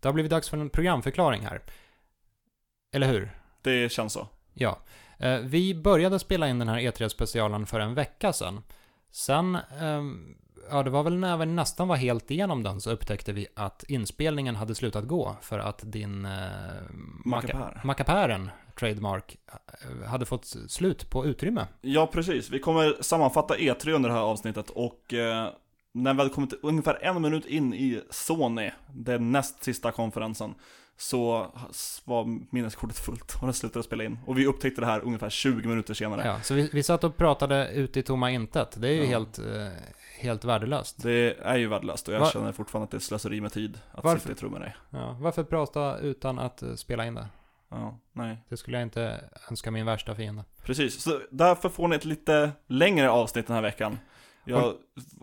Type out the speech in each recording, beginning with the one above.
Det har blivit dags för en programförklaring här. Eller hur? Det känns så. Ja. Eh, Vi började spela in den här E3-specialen för en vecka sedan. Sen, ehm, ja det var väl när vi nästan var helt igenom den så upptäckte vi att inspelningen hade slutat gå för att din eh, Mackapär. Mackapären, trademark, hade fått slut på utrymme. Ja, precis. Vi kommer sammanfatta E3 under det här avsnittet och eh, när vi hade kommit ungefär en minut in i Sony, den näst sista konferensen, så var minneskortet fullt och den slutade spela in. Och vi upptäckte det här ungefär 20 minuter senare. Ja, så vi, vi satt och pratade ut i tomma intet. Det är ju Ja. helt, eh, helt värdelöst. Det är ju värdelöst och jag Va- känner fortfarande att det är slöseri med tid att Varför? sitta i rum med dig. Ja, varför prata utan att eh, spela in det? Ja, nej. Det skulle jag inte önska min värsta fiende. Precis, så därför får ni ett lite längre avsnitt den här veckan. Jag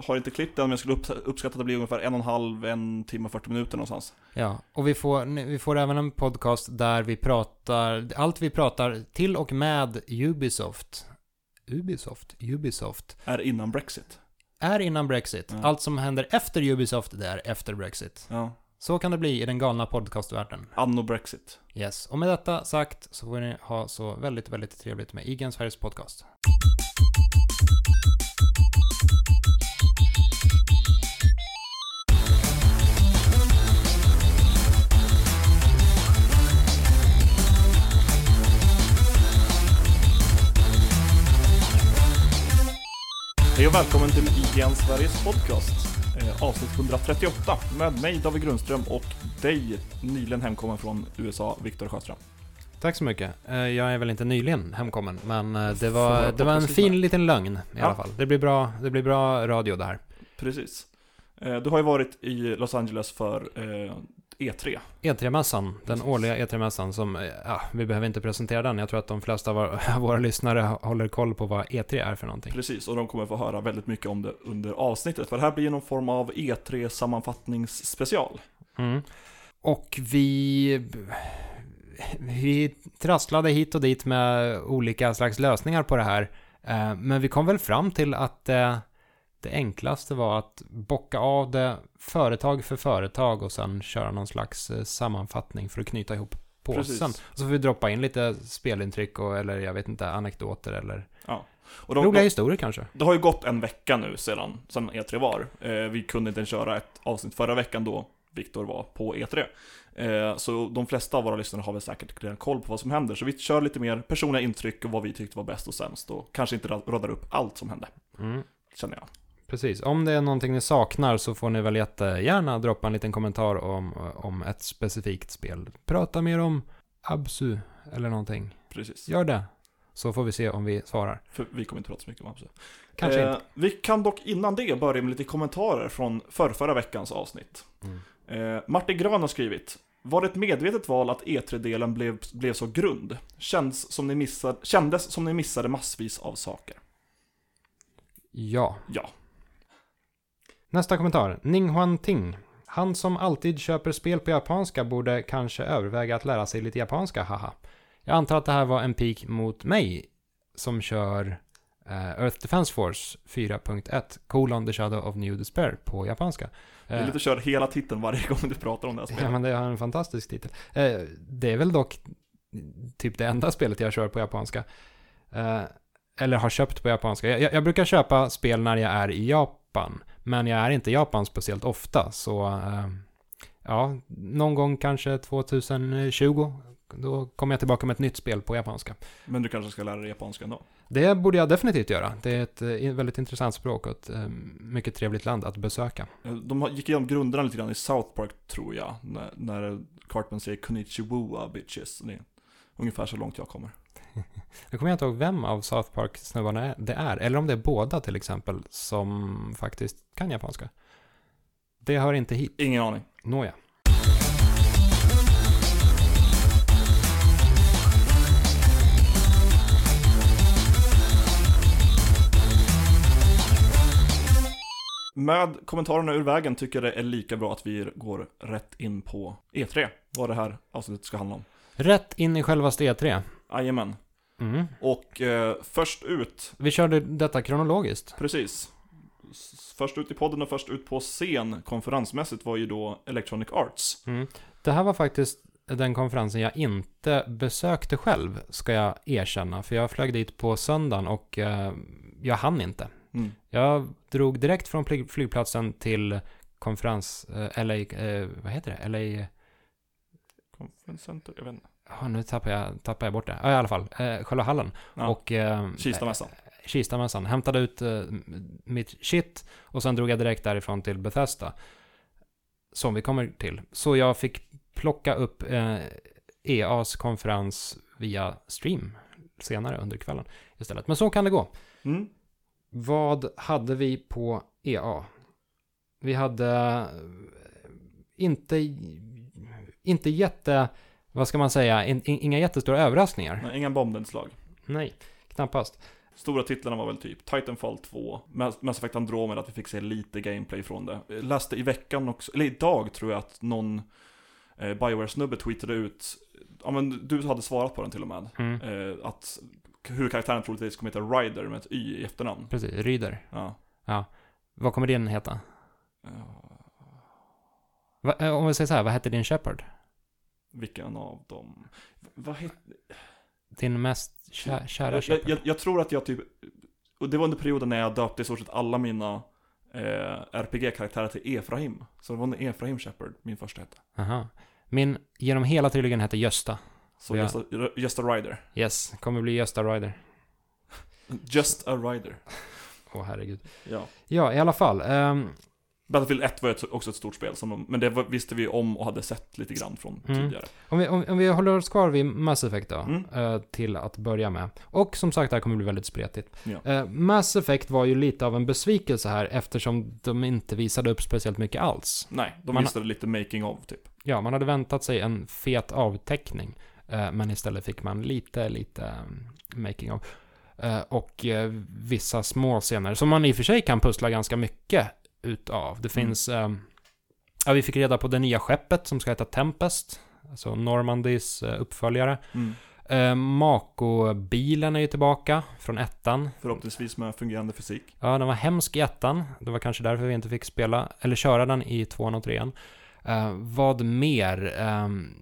har inte klippt det, men jag skulle upp- uppskatta att det blir ungefär en och en halv, en timme och 40 minuter någonstans. Ja, och vi får, vi får även en podcast där vi pratar, allt vi pratar till och med Ubisoft, Ubisoft, Ubisoft, Är innan Brexit. är innan Brexit. Ja. Allt som händer efter Ubisoft, det är efter Brexit. Ja. Så kan det bli i den galna podcastvärlden. Anno Brexit. Yes, och med detta sagt så får ni ha så väldigt, väldigt trevligt med Igen Sveriges podcast. Hej och välkommen till IGN Sveriges podcast. Eh, avsnitt 138 med mig David Grundström och dig nyligen hemkommen från USA, Viktor Sjöström. Tack så mycket. Eh, Jag är väl inte nyligen hemkommen, men eh, det var, det var en fin lite. liten lögn i alla fall. Det blir bra, det blir bra radio det här. Precis. Du har ju varit i Los Angeles för E3. E3-mässan, den årliga E3-mässan som, eh, ja, vi behöver inte presentera den. Jag tror att de flesta av våra, lyssnare håller koll på vad E3 är för någonting. Precis, och de kommer få höra väldigt mycket om det under avsnittet. För det här blir någon form av E3-sammanfattningsspecial. Mm. Och vi, vi trasslade hit och dit med olika slags lösningar på det här. Eh, Men vi kom väl fram till att eh, det enklaste var att bocka av det företag för företag och sen köra någon slags eh, sammanfattning för att knyta ihop påsen. Precis. Och så får vi droppa in lite spelintryck och, eller jag vet inte, anekdoter eller Och de, roliga de, historier kanske. det har ju gått en vecka nu sedan, sedan E3 var. Eh, vi kunde inte köra ett avsnitt förra veckan då Viktor var på E3. Eh, så de flesta av våra lyssnare har väl säkert redan koll på vad som händer. Så vi kör lite mer personliga intryck och vad vi tyckte var bäst och sämst. Och kanske inte radar upp allt som hände, Mm. känner jag. Precis, om det är någonting ni saknar så får ni väl jättegärna droppa en liten kommentar om, om ett specifikt spel. Prata mer om Absu eller någonting. Precis. Gör det. Så får vi se om vi svarar. För vi kommer inte prata så mycket om det. Kanske eh, inte. Vi kan dock innan det börja med lite kommentarer från förrförra veckans avsnitt. Mm. Eh, Martin Grön har skrivit Var det ett medvetet val att E3-delen blev, blev så grund? Känns som ni missade, kändes som ni missade massvis av saker. Ja. Ja, Nästa kommentar. Ning Huan Ting. Han som alltid köper spel på japanska borde kanske överväga att lära sig lite japanska, haha. Jag antar att det här var en pik mot mig som kör eh, Earth Defense Force 4.1 colon The Shadow of New Despair på japanska. jag vill Eh, inte köra hela titeln varje gång du pratar om det här Ja, spelet. men det har en fantastisk titel. Eh, det är väl dock typ det enda spelet jag kör på japanska. Eh, eller har köpt på japanska. Jag, jag, jag brukar köpa spel när jag är i Japan. Men jag är inte i Japan speciellt ofta, så eh, ja, någon gång kanske 2020. Då kommer jag tillbaka med ett nytt spel på japanska. Men du kanske ska lära dig japanska ändå? Det borde jag definitivt göra. Det är ett eh, väldigt intressant språk och ett eh, mycket trevligt land att besöka. De gick igenom grunderna lite grann i South Park, tror jag. När, när Cartman säger 'Konnichiwa bitches' Det är ungefär så långt jag kommer. Jag kommer inte ihåg vem av South Park-snubbarna det är, eller om det är båda till exempel, som faktiskt kan japanska. Det hör inte hit. Ingen aning. Nåja. Med kommentarerna ur vägen tycker jag det är lika bra att vi går rätt in på E3. Vad det här avsnittet ska handla om. Rätt in i själva E3. Jajamän. Mm. Och eh, först ut, Vi körde detta kronologiskt. precis. Först ut i podden och först ut på scen konferensmässigt var ju då Electronic Arts. Mm. Det här var faktiskt den konferensen jag inte besökte själv, ska jag erkänna. För jag flög dit på söndagen och eh, jag hann inte. Mm. Jag drog direkt från flyg- flygplatsen till konferens, eh, LA, eh, vad heter det? LA, Conference Center, jag vet inte. Ja nu tappar jag, tappar jag bort det. Ja, i alla fall, eh, själva hallen. Ja. Och eh, Kistamässan. Kistamässan. Hämtade ut eh, mitt shit och sen drog jag direkt därifrån till Bethesda. Som vi kommer till. Så jag fick plocka upp eh, EAs konferens via stream senare under kvällen istället. Men så kan det gå. Mm. Vad hade vi på EA? Vi hade eh, inte, inte jätte, vad ska man säga, in, in, inga jättestora överraskningar. Nej, inga bombnedslag. Nej, knappast. Stora titlarna var väl typ Titanfall 2, Mass Effect Andromeda, att vi fick se lite gameplay från det. Jag läste i veckan också, eller idag tror jag att någon eh, Bioware-snubbe tweetade ut, ja men du hade svarat på den till och med, Mm. eh, att huvudkaraktären troligtvis kommer heta Ryder med ett Y i efternamn. Precis, Ryder. Ja. Vad kommer din heta? Ja, Va, eh, om vi säger så här, vad hette din Shepard? Vilken av dem? Vad hette... Din mest kä, kära Jag, jag, jag tror att jag typ, och det var under perioden när jag döpte i stort sett alla mina eh, RPG-karaktärer till Efraim. Så det var en Efraim Shepard, min första hette. Aha. Min, genom hela trilogin hette Gösta. Så Ja. Gösta, Gösta Rider. Yes, kommer bli Gösta Ryder. Just a Rider. Åh herregud. Ja. Ja, i alla fall. ehm, Battlefield 1 var ett, också ett stort spel, som men det visste vi om och hade sett lite grann från Mm. tidigare. om, vi, om, om vi håller oss kvar vid Mass Effect då, Mm. eh, till att börja med. Och som sagt, det här kommer bli väldigt spretigt. Ja. Eh, Mass Effect var ju lite av en besvikelse här eftersom de inte visade upp speciellt mycket alls. Nej, de Man- visste lite making of typ. Ja, man hade väntat sig en fet avteckning, eh, men istället fick man lite, lite um, making of. Och vissa små scener som man i och för sig kan pussla ganska mycket utav. Det Mm. finns, ehm, ja vi fick reda på det nya skeppet som ska heta Tempest, alltså Normandys eh, uppföljare. Mm. Eh, Mako-bilen är ju tillbaka från ettan. Förhoppningsvis med fungerande fysik. Ja, den var hemsk i ettan. Det var kanske därför vi inte fick spela, eller köra den i tvåan och trean. Eh, vad mer? Ehm,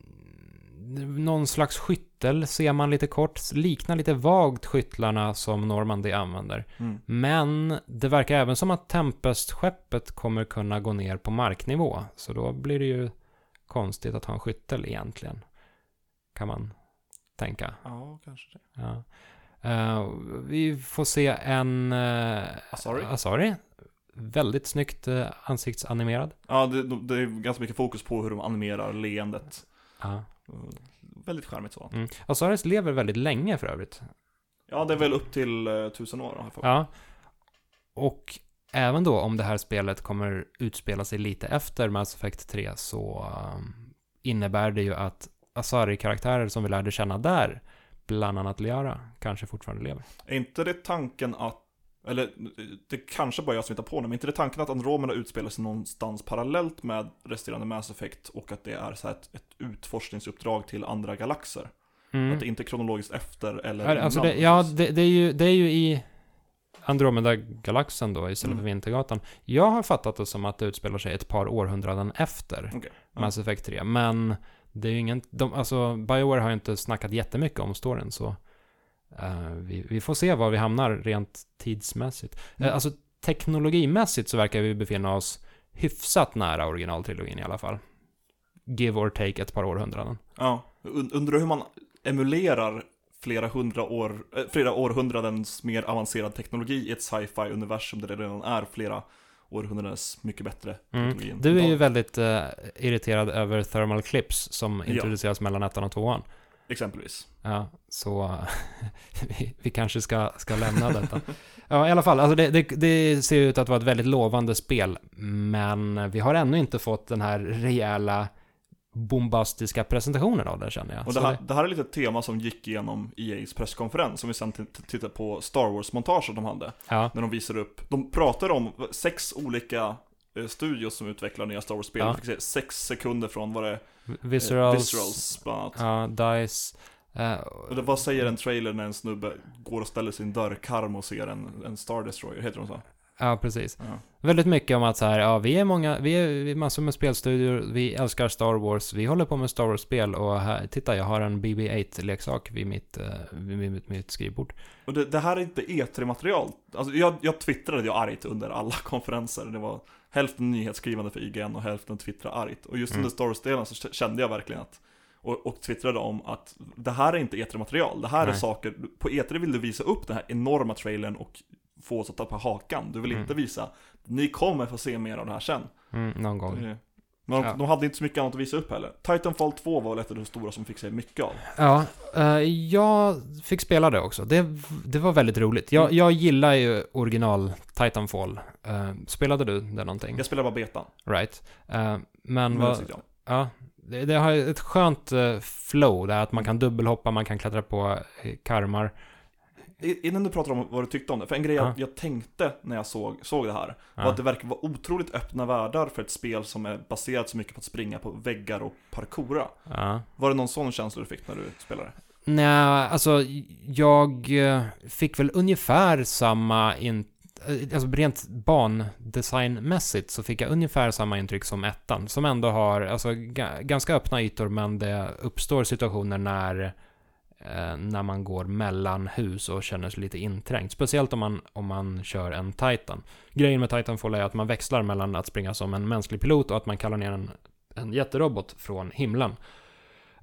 någon slags skyttel ser man lite kort. Liknar lite vagt skyttlarna som Normandy använder. Mm. Men det verkar även som att Tempest-skeppet kommer kunna gå ner på marknivå. Så då blir det ju konstigt att ha en skyttel egentligen. Kan man tänka. Ja, kanske det. Ja. Eh, vi får se en uh, Asari? Asari. Väldigt snyggt uh, ansiktsanimerad. Ja, det, det är ganska mycket fokus på hur de animerar leendet. Uh, Väldigt charmigt så. Mm. Asaris lever väldigt länge för övrigt. Ja, det är väl upp till uh, tusen år fått. Ja. Och även då om det här spelet kommer utspela sig lite efter Mass Effect 3 så um, innebär det ju att Asari-karaktärer som vi lärde känna där, bland annat Liara, kanske fortfarande lever. Är inte det tanken att, eller det kanske bara jag som hittar på det, men inte det tanken att Andromeda utspelar sig någonstans parallellt med resterande Mass Effect och att det är så ett, ett utforskningsuppdrag till andra galaxer? Mm. Att det inte är kronologiskt efter eller Alltså innan, det, ja, det, det, är ju, det är ju i Andromeda-galaxen då, istället Mm. för Vintergatan. Jag har fattat det som att det utspelar sig ett par århundraden efter ja. Mass Effect 3. Men det är ju ingen... De, alltså, Bioware har ju inte snackat jättemycket om storyn, så... eh, vi, vi får se var vi hamnar rent tidsmässigt. Mm. Uh, alltså, teknologimässigt så verkar vi befinna oss hyfsat nära originaltrilogin i alla fall. Give or take ett par århundraden. Ja, und- undrar hur man emulerar flera hundra år, eh, flera århundradens mer avancerad teknologi i ett sci-fi universum där det redan är flera århundradens mycket bättre Mm. teknologi. än Du är ju väldigt eh, irriterad över thermal clips som Ja. introduceras mellan ettan och tvåan. Exempelvis. Ja, så vi, vi kanske ska, ska lämna detta. Ja, i alla fall, alltså det, det, det ser ut att vara ett väldigt lovande spel, men vi har ännu inte fått den här rejäla bombastiska presentationen av det känner jag. Och det här, det här är lite ett tema som gick igenom EA's presskonferens, som vi sen tittade på Star Wars-montaget de hade. ja, När de visade upp, de pratade om sex olika studios som utvecklar nya Star Wars-spel. Ja. Fick se sex sekunder från vad det Viscerals, Viscerals bland annat. ja, DICE, eh, Och det, vad säger en trailer när en snubbe går och ställer sin dörrkarm och ser en, en Star Destroyer, heter de så? Ja, precis. Ja. Väldigt mycket om att så här, ja, vi är många, vi är, vi är massor med spelstudior, vi älskar Star Wars, vi håller på med Star Wars-spel och här, titta, jag har en BB-8-leksak vid mitt, eh, vid mitt, mitt skrivbord. Och det, det här är inte E3-material. Alltså jag, jag twittrade ju argt under alla konferenser. Det var hälften nyhetsskrivande för IGN och hälften twittra argt. Och just Mm. under Star Wars-delen så kände jag verkligen att och, och twittrade om att det här är inte E3-material. Det här är Nej. saker, på E3 vill du visa upp den här enorma trailern och få oss att tappa hakan. Du vill Mm. inte visa, ni kommer få se mer av det här sen. Mm, någon gång. Det- Men de, Ja. de hade inte så mycket annat att visa upp heller. Titanfall 2 var väl ett av de stora som fick sig mycket av. Ja, eh, jag fick spela det också. Det, det var väldigt roligt. Jag, Mm. jag gillar ju original Titanfall. Eh, spelade du det någonting? Jag spelade bara betan. Right. Eh, men Men vad, ja, det, det har ett skönt eh, flow där att man kan dubbelhoppa, man kan klättra på eh, karmar. Innan du pratar om vad du tyckte om det, för en grej Ja. jag, jag tänkte när jag såg, såg det här var att det verkar vara otroligt öppna världar för ett spel som är baserat så mycket på att springa på väggar och parkoura. Var det någon sån känsla du fick när du spelade? Nej, alltså jag eh, fick väl ungefär samma in, eh, alltså rent bandesignmässigt så fick jag ungefär samma intryck som ettan, som ändå har, alltså ga, ganska öppna ytor, men det uppstår situationer när när man går mellan hus och känner sig lite inträngd. Speciellt om man, om man kör en Titan. Grejen med Titanfall är att man växlar mellan att springa som en mänsklig pilot och att man kallar ner en, en jätterobot från himlen.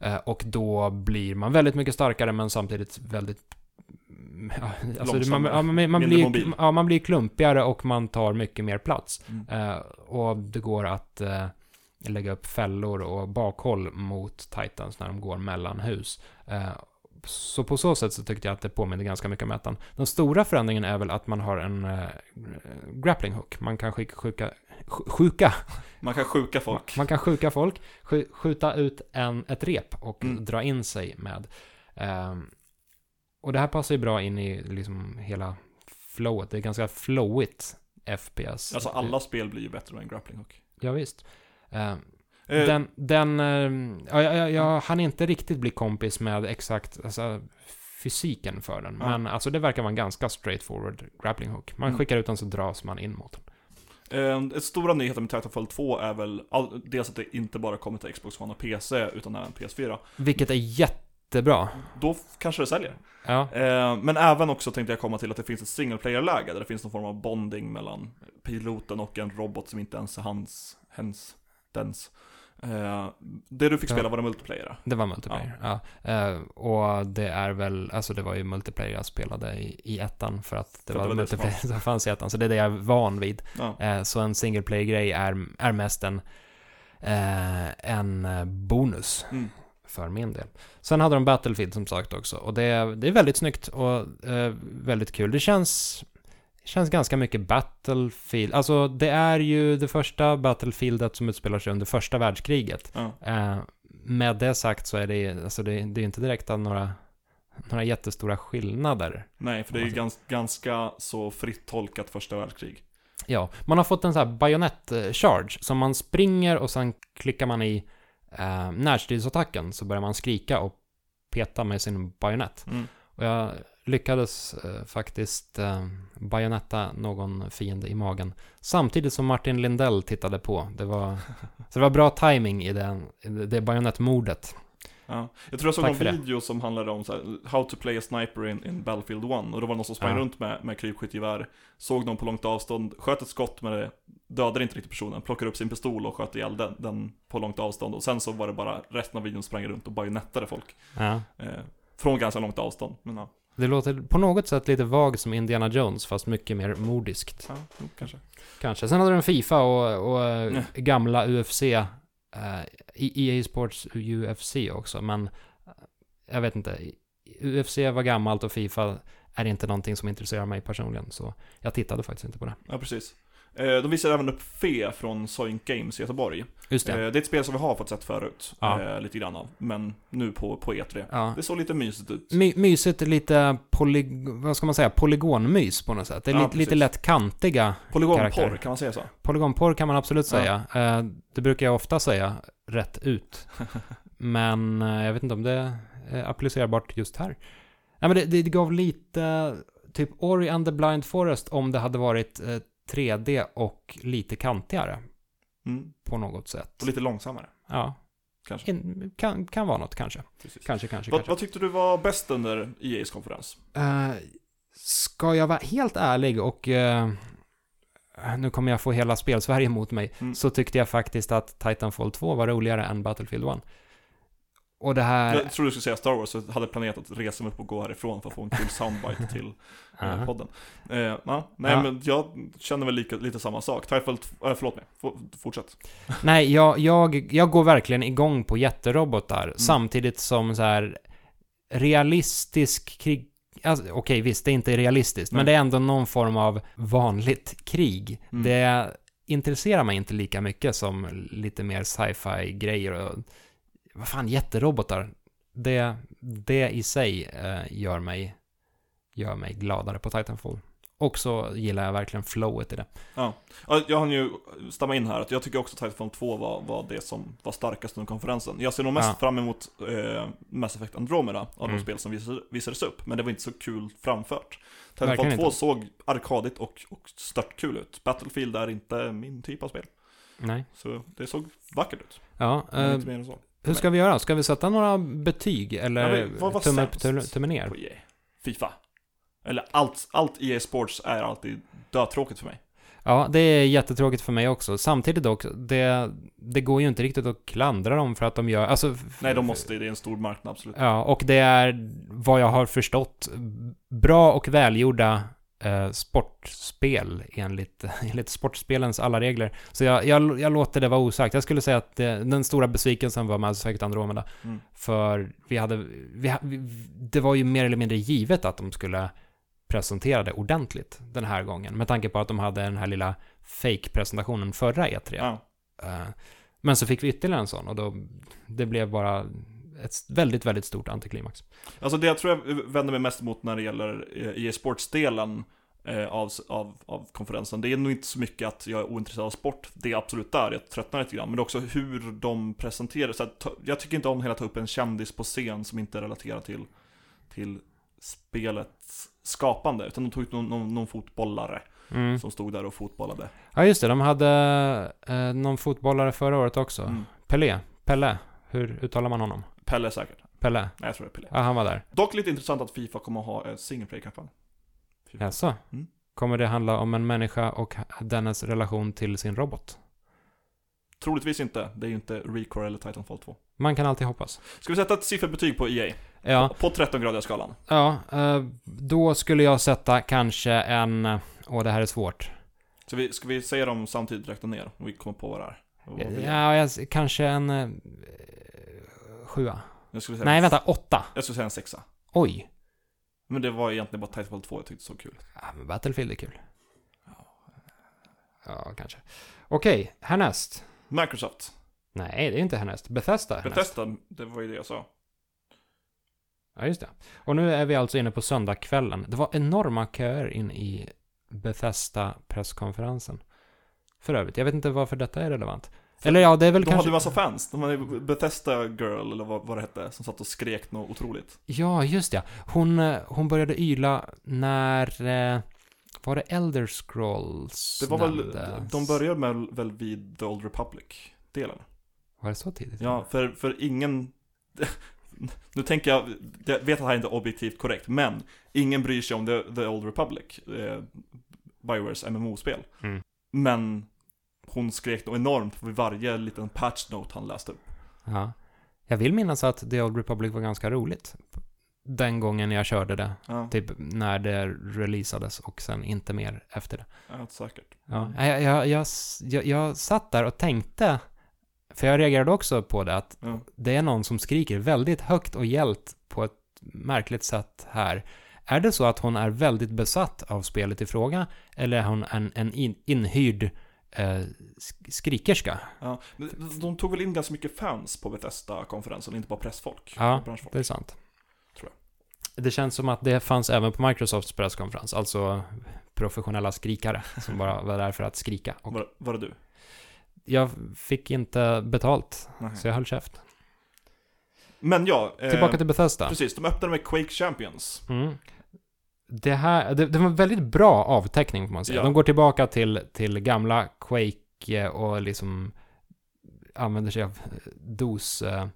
Eh, och då blir man väldigt mycket starkare men samtidigt väldigt Ja, alltså man, ja, man, man, blir, ja, man blir klumpigare och man tar mycket mer plats. Mm. Eh, och det går att eh, lägga upp fällor och bakhåll mot Titans när de går mellan hus. Eh, så på så sätt så tyckte jag att det påminner ganska mycket om ettan. Den stora förändringen är väl att man har en eh, grappling hook. Man kan skicka, sjuka, sjuka. Man kan sjuka Man, folk. man kan sjuka folk, sk- skjuta ut en, ett rep och Mm. dra in sig med. Ehm, och det här passar ju bra in i liksom hela flowet. Det är ganska flowigt FPS. Alltså alla spel blir ju bättre med en grappling hook. Ja, visst. Eh, den, den, ehm, ja, jag, jag, hann inte riktigt bli kompis med exakt, alltså fysiken för den. Ja. Men alltså det verkar vara en ganska straightforward grappling hook. Man Mm. skickar ut den så dras man in mot den. Eh, ett stora nyheten med Titanfall 2 är väl all, dels att det inte bara kommer till Xbox One och PC utan även PS4. Vilket är jättebra. Då kanske det säljer. Ja, Eh, men även också tänkte jag komma till att det finns ett single player-läge där det finns någon form av bonding mellan piloten och en robot som inte ens är hans, hens, dens. Eh, det du fick Ja. spela var det multiplayer? det var multiplayer. Ja. Eh, och det är väl, alltså det var ju multiplayer jag spelade i, i ettan för att det För var det var det som multiplayer fanns i ettan. Så det är det jag är van vid. Ja. Eh, så en single player-grej är, är mest en, en bonus. Mm. för min del. Sen hade de Battlefield som sagt också och det, är- det är väldigt snyggt och väldigt kul. Det känns, känns ganska mycket Battlefield. Alltså det är ju det första Battlefieldet som utspelar sig under första världskriget. Ja. Eh, med det sagt så är det, alltså det, det är inte direkt några, några jättestora skillnader. Nej, för det är ju gans, ganska så fritt tolkat första världskrig. Ja, man har fått en sån här bajonett-charge som man springer och sen klickar man i eh, närstridsattacken så börjar man skrika och peta med sin bajonett. Mm. Och jag lyckades eh, faktiskt eh, bajonetta någon fiende i magen. Samtidigt som Martin Lindell tittade på. Det var, så det var bra timing i, den, det bajonettmordet. Ja. Jag tror jag såg Tack någon för det. video som handlade om så här, how to play a sniper in, in Battlefield 1 och då var det någon som sprang Ja. runt med, med krypskyttegevär Såg någon på långt avstånd, sköt ett skott med det Dödade inte riktigt personen, plockade upp sin pistol och sköt ihjäl den, den på långt avstånd och sen så var det bara resten av videon sprang runt och bajonettade folk Ja. eh, Från ganska långt avstånd, men ja, Det låter på något sätt lite vagt som Indiana Jones, fast mycket mer modiskt. ja jo, kanske Kanske. Sen hade de Fifa och, och Nej. gamla UFC. Eh, EA Sports UFC också, men eh, jag vet inte. UFC var gammalt och Fifa är inte någonting som intresserar mig personligen, så jag tittade faktiskt inte på det. Ja, precis De visade även upp Fe från Soink Games i Göteborg Just eh, det. Det är ett spel som vi har fått sett förut, Ja. eh, lite grann av Men nu på, på E3 Ja. Det såg lite mysigt ut My, mysigt, lite poly, vad ska man säga, polygonmys på något sätt. Det är Ja, lite, lite lätt kantiga Polygonporr, karaktärer. kan man säga så? Polygonporr kan man absolut säga. Eh, det brukar jag ofta säga rätt ut. Men eh, jag vet inte om det är applicerbart just här. Nej, men det, det gav lite typ Ori and the Blind Forest om det hade varit eh, 3D och lite kantigare Mm. på något sätt. Och lite långsammare, Ja, kanske. in, kan, kan vara något kanske. Precis. Kanske, kanske, Vad, kanske. vad tyckte du var bäst under EA's konferens? Eh, ska jag vara helt ärlig och eh, nu kommer jag få hela spelsverige mot mig, Mm. så tyckte jag faktiskt att Titanfall 2 var roligare än Battlefield 1. Och det här... Jag trodde du skulle säga Star Wars, så jag hade planerat att resa mig upp och gå härifrån för att få en kul soundbite till eh, podden. Eh, ja, nej Ja. men jag känner väl lika, lite samma sak. Titanfall, äh, förlåt mig, F- fortsätt. Nej, jag, jag, jag går verkligen igång på jätterobotar, Mm. samtidigt som så här realistisk krig... Alltså, Okej, visst, det är inte realistiskt, Nej. men det är ändå någon form av vanligt krig. Mm. Det intresserar mig inte lika mycket som lite mer sci-fi grejer och... Vad fan, jätterobotar. Det, det i sig eh, gör mig gör mig gladare på Titanfall. Och så gillar jag verkligen flowet i det. Ja, jag hann ju stämma in här att jag tycker också att Titanfall 2 var, var det som var starkast under konferensen. Jag ser nog mest Ja. fram emot eh, Mass Effect Andromeda av Mm. de spel som visades, visades upp, men det var inte så kul framfört. Titanfall Verkligen 2 inte. såg arkadigt och, och stört kul ut. Battlefield är inte min typ av spel, Nej. så det såg vackert ut. Ja, eh, inte mer än så. Hur ska vi göra? Ska vi sätta några betyg? Eller Ja, vad var tumme upp, tumme, tumme ner? På EA. Fifa. Eller allt, allt EA Sports är alltid dötråkigt för mig. Ja, det är jättetråkigt för mig också. Samtidigt dock, det, det går ju inte riktigt att klandra dem för att de gör... Alltså, Nej, de måste, det är en stor marknad absolut. Ja, och det är vad jag har förstått bra och välgjorda eh, sportspel enligt, enligt sportspelens alla regler. Så jag, jag, jag låter det vara osagt. Jag skulle säga att det, den stora besvikelsen var Mass Effect Andromeda. Mm. För vi hade, vi, vi, det var ju mer eller mindre givet att de skulle presentera det ordentligt den här gången. Med tanke på att de hade den här lilla fake-presentationen förra E3. Ja. Eh, Men så fick vi ytterligare en sån och då, det blev bara ett väldigt, väldigt stort antiklimax. Alltså det jag tror jag vänder mig mest emot när det gäller eh, EA Sports-delen eh, av, av, av konferensen, det är nog inte så mycket att jag är ointresserad av sport, det är absolut där, jag tröttnar lite grann, men det är också hur de presenterar, så att, jag tycker inte om hela ta upp en kändis på scen som inte är relaterad till, till spelets skapande, utan de tog ut någon, någon, någon fotbollare Mm. som stod där och fotbollade. Ja, just det. De hade eh, någon fotbollare förra året också. Mm. Pelé. Pelle. Hur uttalar man honom? Pelle säkert. Pelle. Nej, jag tror det är Pelle. Ja, han var där. Dock lite intressant att Fifa kommer att ha en single play-kampanj. FIFA. Jaså? Mm. Kommer det handla om en människa och dennes relation till sin robot? Troligtvis inte, det är ju inte Recore eller Titanfall 2. Man kan alltid hoppas. Ska vi sätta ett sifferbetyg på EA? Ja, På 13-gradiga skalan. ja eh, då skulle jag sätta kanske en... Åh, det här är svårt. Så vi, ska vi säga dem samtidigt räkna ner? Och vi kommer på vad det är. Ja, jag, kanske en... Sjua. Jag skulle säga Nej, vänta. Åtta. Jag skulle säga en sexa. Oj. Men det var egentligen bara Titanfall 2 jag tyckte så kul. Ja, men Battlefield är kul. Ja, kanske. Okej, härnäst. Microsoft. Nej, det är inte härnäst. Bethesda är härnäst. Bethesda, det var ju det jag sa. Ja, just det. Och nu är vi alltså inne på söndagskvällen. Det var enorma köer in i Bethesda-presskonferensen. För övrigt, jag vet inte varför detta är relevant. Eller ja, det är väl De kanske... hade ju massa fans. De hade Bethesda Girl, eller vad, vad det hette, som satt och skrek något otroligt. Ja, just det. Hon, eh, hon började yla när... eh, Var det Elder Scrolls Det var väl, nämndes? de började med, väl vid The Old Republic-delen. Var det så tidigt? Ja, för, för ingen... Nu tänker jag, jag vet att det här inte är objektivt korrekt, men ingen bryr sig om The, The Old Republic, eh, Biowares MMO-spel. Mm. Men hon skrek nog enormt vid varje liten patch note han läste upp. Ja. Jag vill minnas att The Old Republic var ganska roligt. Den gången jag körde det. Ja, Typ när det releasades och sen inte mer efter det. ja säkert. Ja, jag, jag, jag, jag, jag satt där och tänkte, för jag reagerade också på det, att Ja. det är någon som skriker väldigt högt och gällt på ett märkligt sätt här. Är det så att hon är väldigt besatt av spelet i fråga, eller är hon en, en in, inhyrd eh, sk- skrikerska? Ja. De tog väl in ganska mycket fans på Bethesda-konferensen, inte bara pressfolk. Ja. Det är sant. Tror Det känns som att det fanns även på Microsofts presskonferens, alltså professionella skrikare som bara var där för att skrika. Och Var, var det du? jag fick inte betalt, Nej. så jag höll käft. Men ja, eh, Tillbaka till Bethesda. precis, de öppnade med Quake Champions. Mm. Det här, det, det var en väldigt bra avteckning får man säga. Ja. De går tillbaka till, till gamla Quake eh, och liksom använder sig av DOS, eh,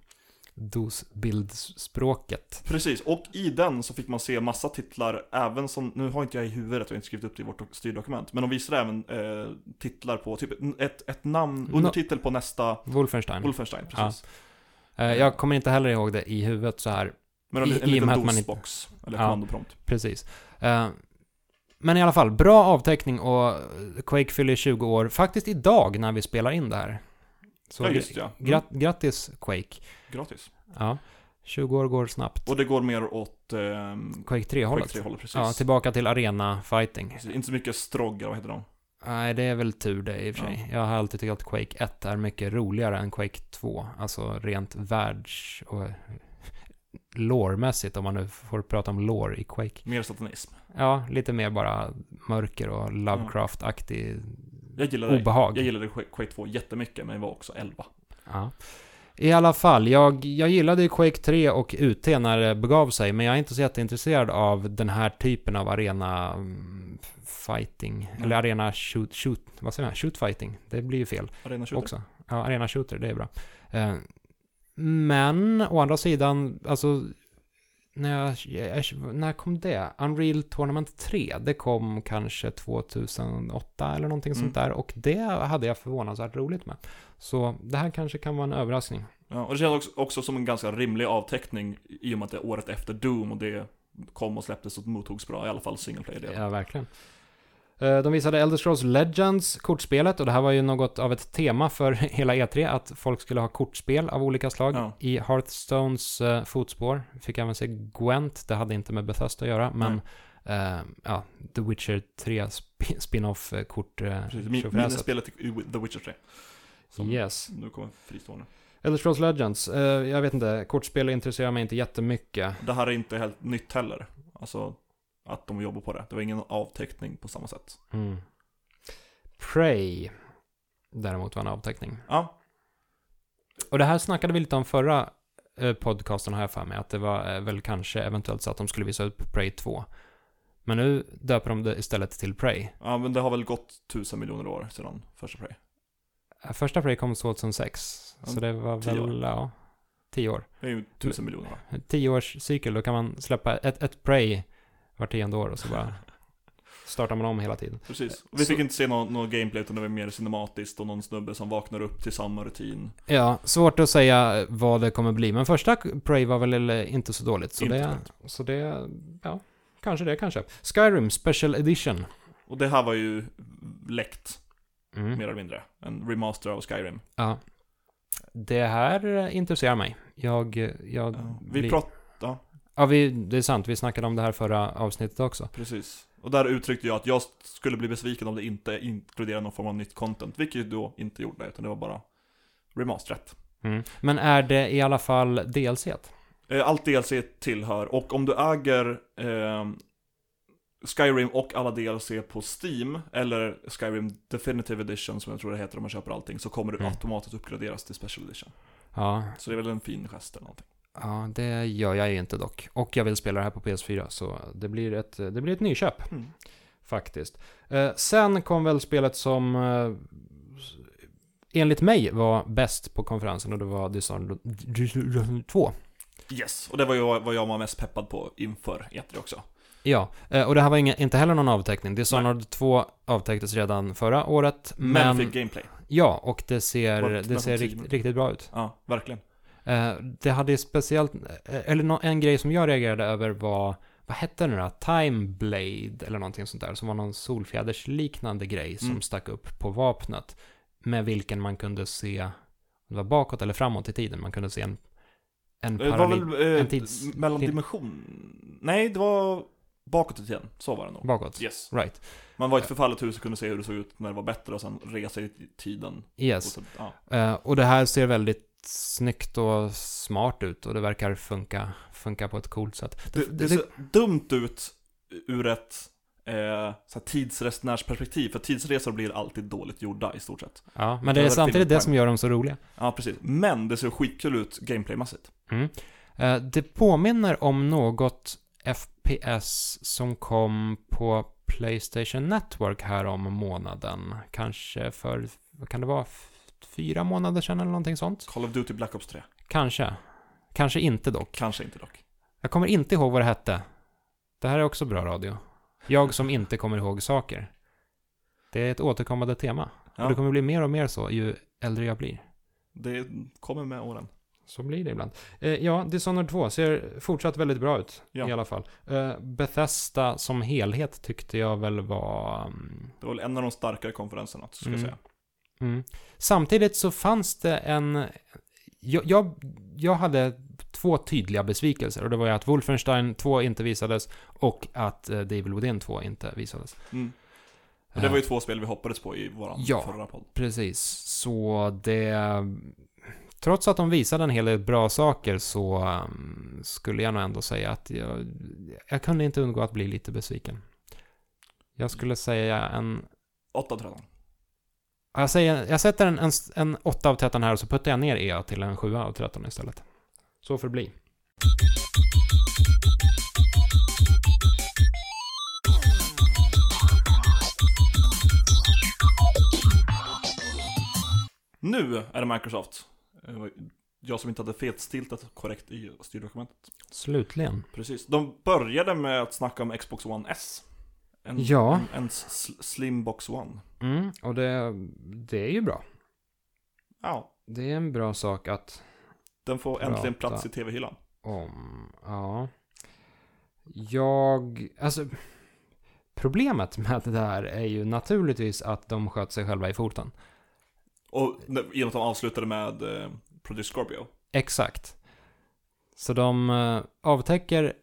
DOS-bildspråket. Precis, och i den så fick man se massa titlar, även som, nu har inte jag i huvudet, jag har inte skrivit upp det i vårt styrdokument, men de visade även eh, titlar på, typ ett, ett namn, undertitel på nästa Wolfenstein. Wolfenstein, precis. Eh, jag kommer inte heller ihåg det i huvudet så här. Men en, I- en liten man inte- DOS-box, eller Ja. kommandoprompt. Precis. Eh, men i alla fall, bra avteckning och Quake fyller 20 år, faktiskt idag när vi spelar in det här. Så Ja, just ja. Mm. grat- grattis Quake. Gratis. Ja, 20 år går snabbt. Och det går mer åt ehm, Quake 3-hållet. Quake 3-hållet, precis. Ja, tillbaka till arena fighting. Precis, Inte så mycket strogg, eller vad heter de? Nej, det är väl tur det i och för sig. Jag har alltid tyckt att Quake 1 är mycket roligare än Quake 2. Alltså rent världs och lårmässigt, om man nu får prata om lore i Quake. Mer satanism. Ja, lite mer bara mörker och Lovecraft-aktig Jag gillade, obehag. jag gillade Quake Quake 2 jättemycket, men jag var också 11. Ja. I alla fall, jag, jag gillade ju Quake 3 och UT när det begav sig, men jag är inte så jätteintresserad av den här typen av arena mm, fighting, Mm. eller arena shoot, shoot, vad säger man, shoot fighting, det blir ju fel Arena 20. också. Ja, arena shooter, det är bra. Eh, men, å andra sidan, alltså, när, jag, när kom det? Unreal Tournament 3, det kom kanske 2008 eller någonting Mm. sånt där, och det hade jag förvånansvärt roligt med. Så det här kanske kan vara en överraskning. Ja, och det känns också, också som en ganska rimlig avteckning i och med att det är året efter Doom och det kom och släpptes och mottogs bra, i alla fall single player-delen. Ja, verkligen. Eh, De visade Elder Scrolls Legends, kortspelet, och det här var ju något av ett tema för hela E3, att folk skulle ha kortspel av olika slag. Ja. I Hearthstones eh, fotspår fick även se Gwent, det hade inte med Bethesda att göra, men eh, ja, The Witcher 3 sp- spin-off-kort eh, Precis, min, tjofräset. minnesspelet i The Witcher 3. Som Yes. nu kommer fristående. Elder Scrolls Legends, eh, jag vet inte, kortspel intresserar mig inte jättemycket. Det här är inte helt nytt heller. Alltså, att de jobbar på det. Det var ingen avteckning på samma sätt. Mm. Prey, däremot var en avteckning. Ja, Och det här snackade vi lite om förra eh, podcasten har jag för mig, att det var eh, väl kanske eventuellt så att de skulle visa upp Prey 2. Men nu döper de det istället till Prey. ja, men det har väl gått tusen miljoner år sedan första Prey. Eh, Första Prey kom 2006, så Ja, det var tio väl, ja, tio år. Det är ju tusen miljoner år. En Tio års cykel, då kan man släppa ett, ett Prey var tionde år och så bara startar man om hela tiden. Precis. Vi Så- fick inte se någon, någon gameplay utan det var mer cinematiskt och någon snubbe som vaknar upp till samma rutin. Ja, svårt att säga vad det kommer bli, men första Prey var väl inte så dåligt. Så Inte det, så det, ja, kanske det kanske. Skyrim Special Edition. Och det här var ju läckt, Mm. mer eller mindre. En remaster av Skyrim. Ja. Det här intresserar mig. Jag, jag Ja, vi blir- pratade, Ja, vi, det är sant. Vi snackade om det här förra avsnittet också. precis. Och där uttryckte jag att jag skulle bli besviken om det inte inkluderade någon form av nytt content. Vilket då inte gjorde, utan det var bara remasterat. Mm. Men är det i alla fall DLC? Eh, Allt DLC tillhör, och om du äger eh, Skyrim och alla DLC på Steam, eller Skyrim Definitive Edition som jag tror det heter om man köper allting, så kommer du Mm. automatiskt uppgraderas till Special Edition. Ja, Så det är väl en fin gest eller någonting. Ja, det gör jag ju inte dock. Och jag vill spela det här på PS4, så det blir ett, det blir ett nyköp. Mm. Faktiskt. Eh, sen kom väl spelet som eh, enligt mig var bäst på konferensen och det var Dishonored 2. Yes, och det var ju vad jag var mest peppad på inför E3 också. Ja, eh, och det här var inga, inte heller någon avteckning. Dishonored 2 avtäcktes redan förra året, Men, men... fick gameplay. Ja, och det ser, det ser rikt, riktigt bra ut. Ja, verkligen. Eh, det hade speciellt, eh, eller en grej som jag reagerade över var, vad hette det nu då? Time Blade eller någonting sånt där, som var någon solfjädersliknande grej som Mm. stack upp på vapnet. Med vilken man kunde se, det var bakåt eller framåt i tiden, man kunde se en, en Det var parallell, väl eh, en tids- mellandimension? Nej, det var bakåt i tiden. Så var det nog. bakåt. Yes. Right. Man var i ett förfallet hus och kunde se hur det såg ut när det var bättre och sen resa i tiden. Och, Yes. så, ja. Eh, och det här ser väldigt snyggt och smart ut och det verkar funka, funka på ett coolt sätt. det, det ser dumt ut ur ett eh, så tidsresenärsperspektiv, för tidsresor blir alltid dåligt gjorda i stort sett. Ja, men Det det är samtidigt det som gör dem så roliga. Ja, precis. Men det ser skitkul ut gameplaymässigt. Mm. Eh, Det påminner om något FPS som kom på Playstation Network här om månaden. Kanske för, vad kan det vara, fyra månader sedan eller någonting sånt? Call of Duty Black Ops 3. Kanske. Kanske inte dock. Kanske inte dock. Jag kommer inte ihåg vad det hette. Det här är också bra radio. Jag som inte kommer ihåg saker. Det är ett återkommande tema. Och det Ja, kommer bli mer och mer så ju äldre jag blir. det kommer med åren. Så blir det ibland. Eh, ja, Dishonored 2 ser fortsatt väldigt bra ut Ja. i alla fall. Eh, Bethesda som helhet tyckte jag väl var... mm, Det var väl en av de starkare konferenserna, ska jag Mm. säga. Mm. Samtidigt så fanns det en... Jag, jag, jag hade två tydliga besvikelser och det var ju att Wolfenstein 2 inte visades och att eh, Devil Within 2 inte visades. Mm. Och det var ju två spel vi hoppades på i våran Ja. förra podd. Precis, så det... Trots att de visade en hel del bra saker så um, skulle jag nog ändå säga att jag, jag kunde inte undgå att bli lite besviken. Jag skulle säga en... 8 av 13. Jag, säger, jag sätter en, en, en 8 av 13 här och så puttar jag ner EA till en 7 av 13 istället. Så får det bli. Nu är det Microsoft. Eh, Jag som inte hade fetstiltat korrekt i styrdokumentet. Slutligen. Precis. De började med att snacka om Xbox One S. En, Ja. en, en sl- Slimbox One. Mm, och det, det är ju bra. Ja, Det är en bra sak att den får äntligen plats i tv-hyllan. om. Ja. Jag, alltså. Problemet med det där är ju naturligtvis att de sköt sig själva i foten. Och med att de avslutade med eh, Project Scorpio. Exakt. Så de eh, avtäcker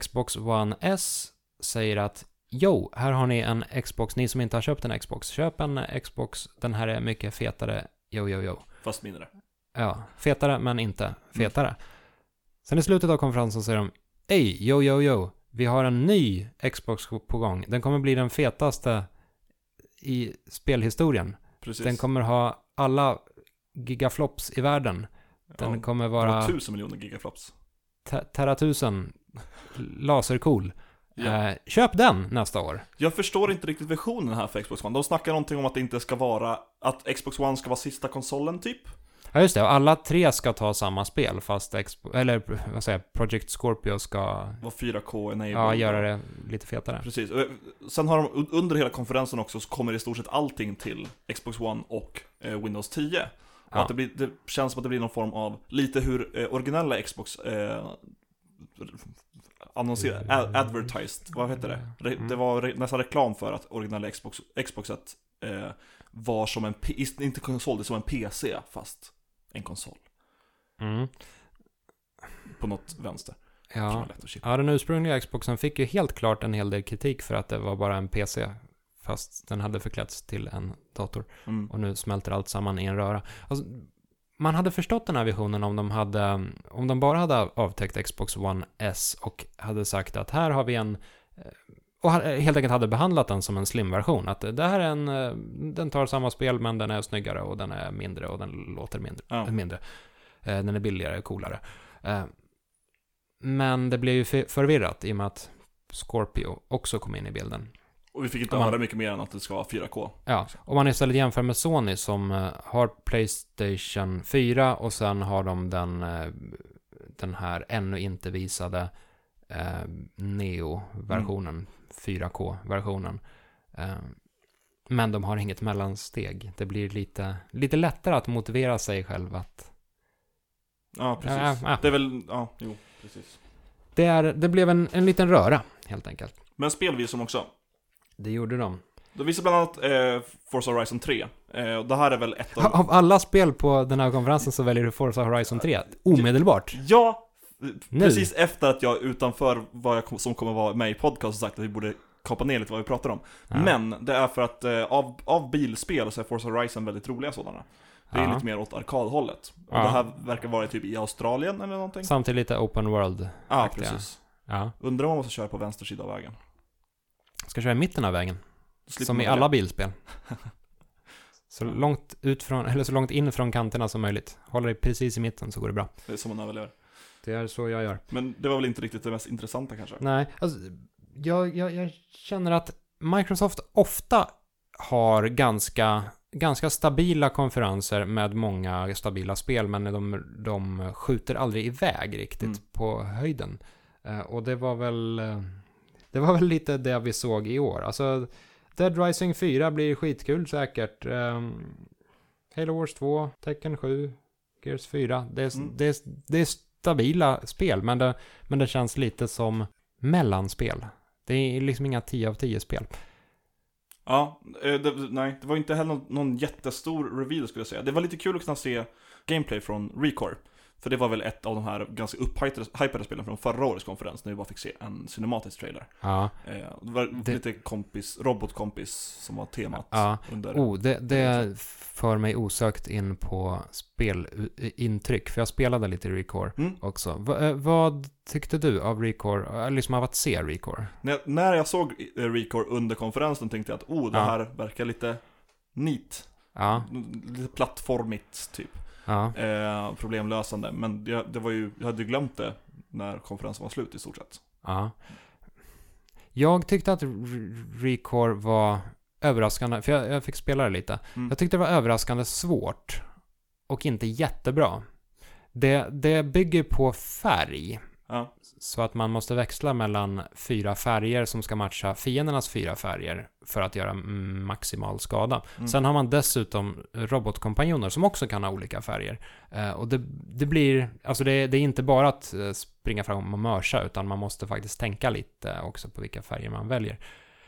Xbox One S, säger att Jo, här har ni en Xbox, ni som inte har köpt en Xbox, köp en Xbox, den här är mycket fetare, jo, jo, jo. Fast mindre. Ja, fetare men inte fetare. Sen i slutet av konferensen säger de Ej, jo, jo, jo, vi har en ny Xbox på gång. Den kommer bli den fetaste i spelhistorien. Precis. Den kommer ha alla gigaflops i världen. Den ja, kommer vara tusen miljoner gigaflops. te- teratusen lasercool. Ja. Eh, köp den nästa år. Jag förstår inte riktigt visionen här för Xbox One. De snackar någonting om att det inte ska vara, att Xbox One ska vara sista konsolen typ. Ja, just det. Och alla tre ska ta samma spel, fast Expo- eller vad säger jag, Project Scorpio ska Var 4K-enabled. ja, göra det lite fetare. Precis. Eh, Sen har de, under hela konferensen också, så kommer i stort sett allting till Xbox One och eh, Windows 10. Och Ja. att det, blir, det känns som att det blir någon form av, lite hur eh, originella Xbox eh, annonser, ad, advertised, vad heter det? Re, det var re, nästan reklam för att originella Xbox, Xboxet eh, var som en, inte konsol, det som en PC fast en konsol. Mm. På något vänster. Ja. ja, den ursprungliga Xboxen fick ju helt klart en hel del kritik för att det var bara en PC, fast den hade förklätts till en dator. Mm. Och nu smälter allt samman i en röra. Alltså, man hade förstått den här visionen om de hade, om de bara hade avtäckt Xbox One S och hade sagt att här har vi en, eh, och ha- helt enkelt hade behandlat den som en slim-version. Att det här är en, eh, den tar samma spel men den är snyggare och den är mindre och den låter mindre. Ja. mindre. Eh, Den är billigare, coolare. Eh, Men det blev ju för- förvirrat i och med att Scorpio också kom in i bilden. Och vi fick inte man- höra mycket mer än att det ska vara 4K. Ja, om man istället jämför med Sony som eh, har Playstation 4 och sen har de den, eh, den här ännu inte visade eh, Neo-versionen, 4K-versionen. Eh, men de har inget mellansteg. Det blir lite, lite lättare att motivera sig själv att Ja, precis. Ja, ja. Det är väl, ja, jo, precis. det, är, det blev en, en liten röra, helt enkelt. Men spelvisum också. Det gjorde de. De visar bland annat eh, Forza Horizon 3. Eh, och det här är väl ett av... Av alla spel på den här konferensen så väljer du Forza Horizon 3 omedelbart. Ja! Nu. Precis efter att jag utanför vad jag som kommer vara med i podcast sagt att vi borde kapa ner lite vad vi pratar om. Ja. Men det är för att eh, av, av bilspel så är Forza Horizon väldigt roliga sådana. Det är Ja. lite mer åt arkadhållet. Och Ja. det här verkar vara typ i Australien eller någonting. Samtidigt lite open world. Ja, aktiga. precis. Ja. Undrar om man måste köra på vänster sida av vägen. Ska köra i mitten av vägen. Som i alla bilspel. Så långt, ut från, eller så långt in från kanterna som möjligt. Håller dig precis i mitten så går det bra. Det är som man överlever. Det är så jag gör. Men det var väl inte riktigt det mest intressanta kanske? Nej, alltså, jag, jag, jag känner att Microsoft ofta har ganska, ganska stabila konferenser med många stabila spel, men de, de skjuter aldrig iväg riktigt Mm. på höjden. Eh, och det var väl eh, det var väl lite det vi såg i år. Alltså, Dead Rising 4 blir skitkul säkert. Um, Halo Wars 2, Tekken 7, Gears 4. Det är, Mm. det är, det är stabila spel, men det, men det känns lite som mellanspel. Det är liksom inga 10 av 10 spel. Ja, eh, det, nej, det var inte heller någon, någon jättestor reveal skulle jag säga. Det var lite kul att kunna se gameplay från Recore. För det var väl ett av de här ganska upphypade spelen från förra årets konferens, när vi bara fick se en cinematisk trailer. Ja. Eh, det var Det- lite kompis, robotkompis som var temat Ja. under... Oh, det, det för mig osökt in på spelintryck, för jag spelade lite Recore Mm. också. Va, eh, vad tyckte du av Recore, eh, liksom av att se Recore? När, jag, när jag såg eh, Recore under konferensen tänkte jag att oh, det Ja. här verkar lite neat. Ja, Lite plattformigt typ. Ja. Eh, problemlösande. Men jag, det var ju, jag hade ju glömt det när konferensen var slut i stort sett. Ja. Jag tyckte att Re- Recore var överraskande, för jag, jag fick spela det lite. Mm. Jag tyckte det var överraskande svårt och inte jättebra. Det, det bygger på färg, Ja. så att man måste växla mellan fyra färger som ska matcha fiendernas fyra färger för att göra maximal skada. Mm. Sen har man dessutom robotkompanjoner som också kan ha olika färger. Eh, och det, det blir, alltså det, det är inte bara att eh, springa fram och mörsa, utan man måste faktiskt tänka lite också på vilka färger man väljer.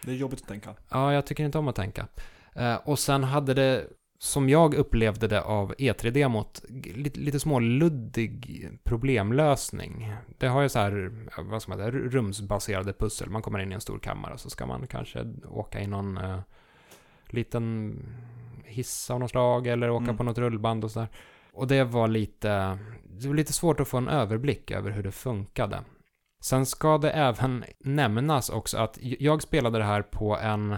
Det är jobbigt att tänka. Ja, jag tycker inte om att tänka. Eh, och sen hade det, som jag upplevde det av E3-demot, g- lite, lite småluddig problemlösning. Det har ju så här, vad ska man säga, ru- rumsbaserade pussel. Man kommer in i en stor kammare så ska man kanske åka i någon eh, liten hiss av något slag eller åka Mm. på något rullband och sådär. Och det var lite, det var lite svårt att få en överblick över hur det funkade. Sen ska det även nämnas också att jag spelade det här på en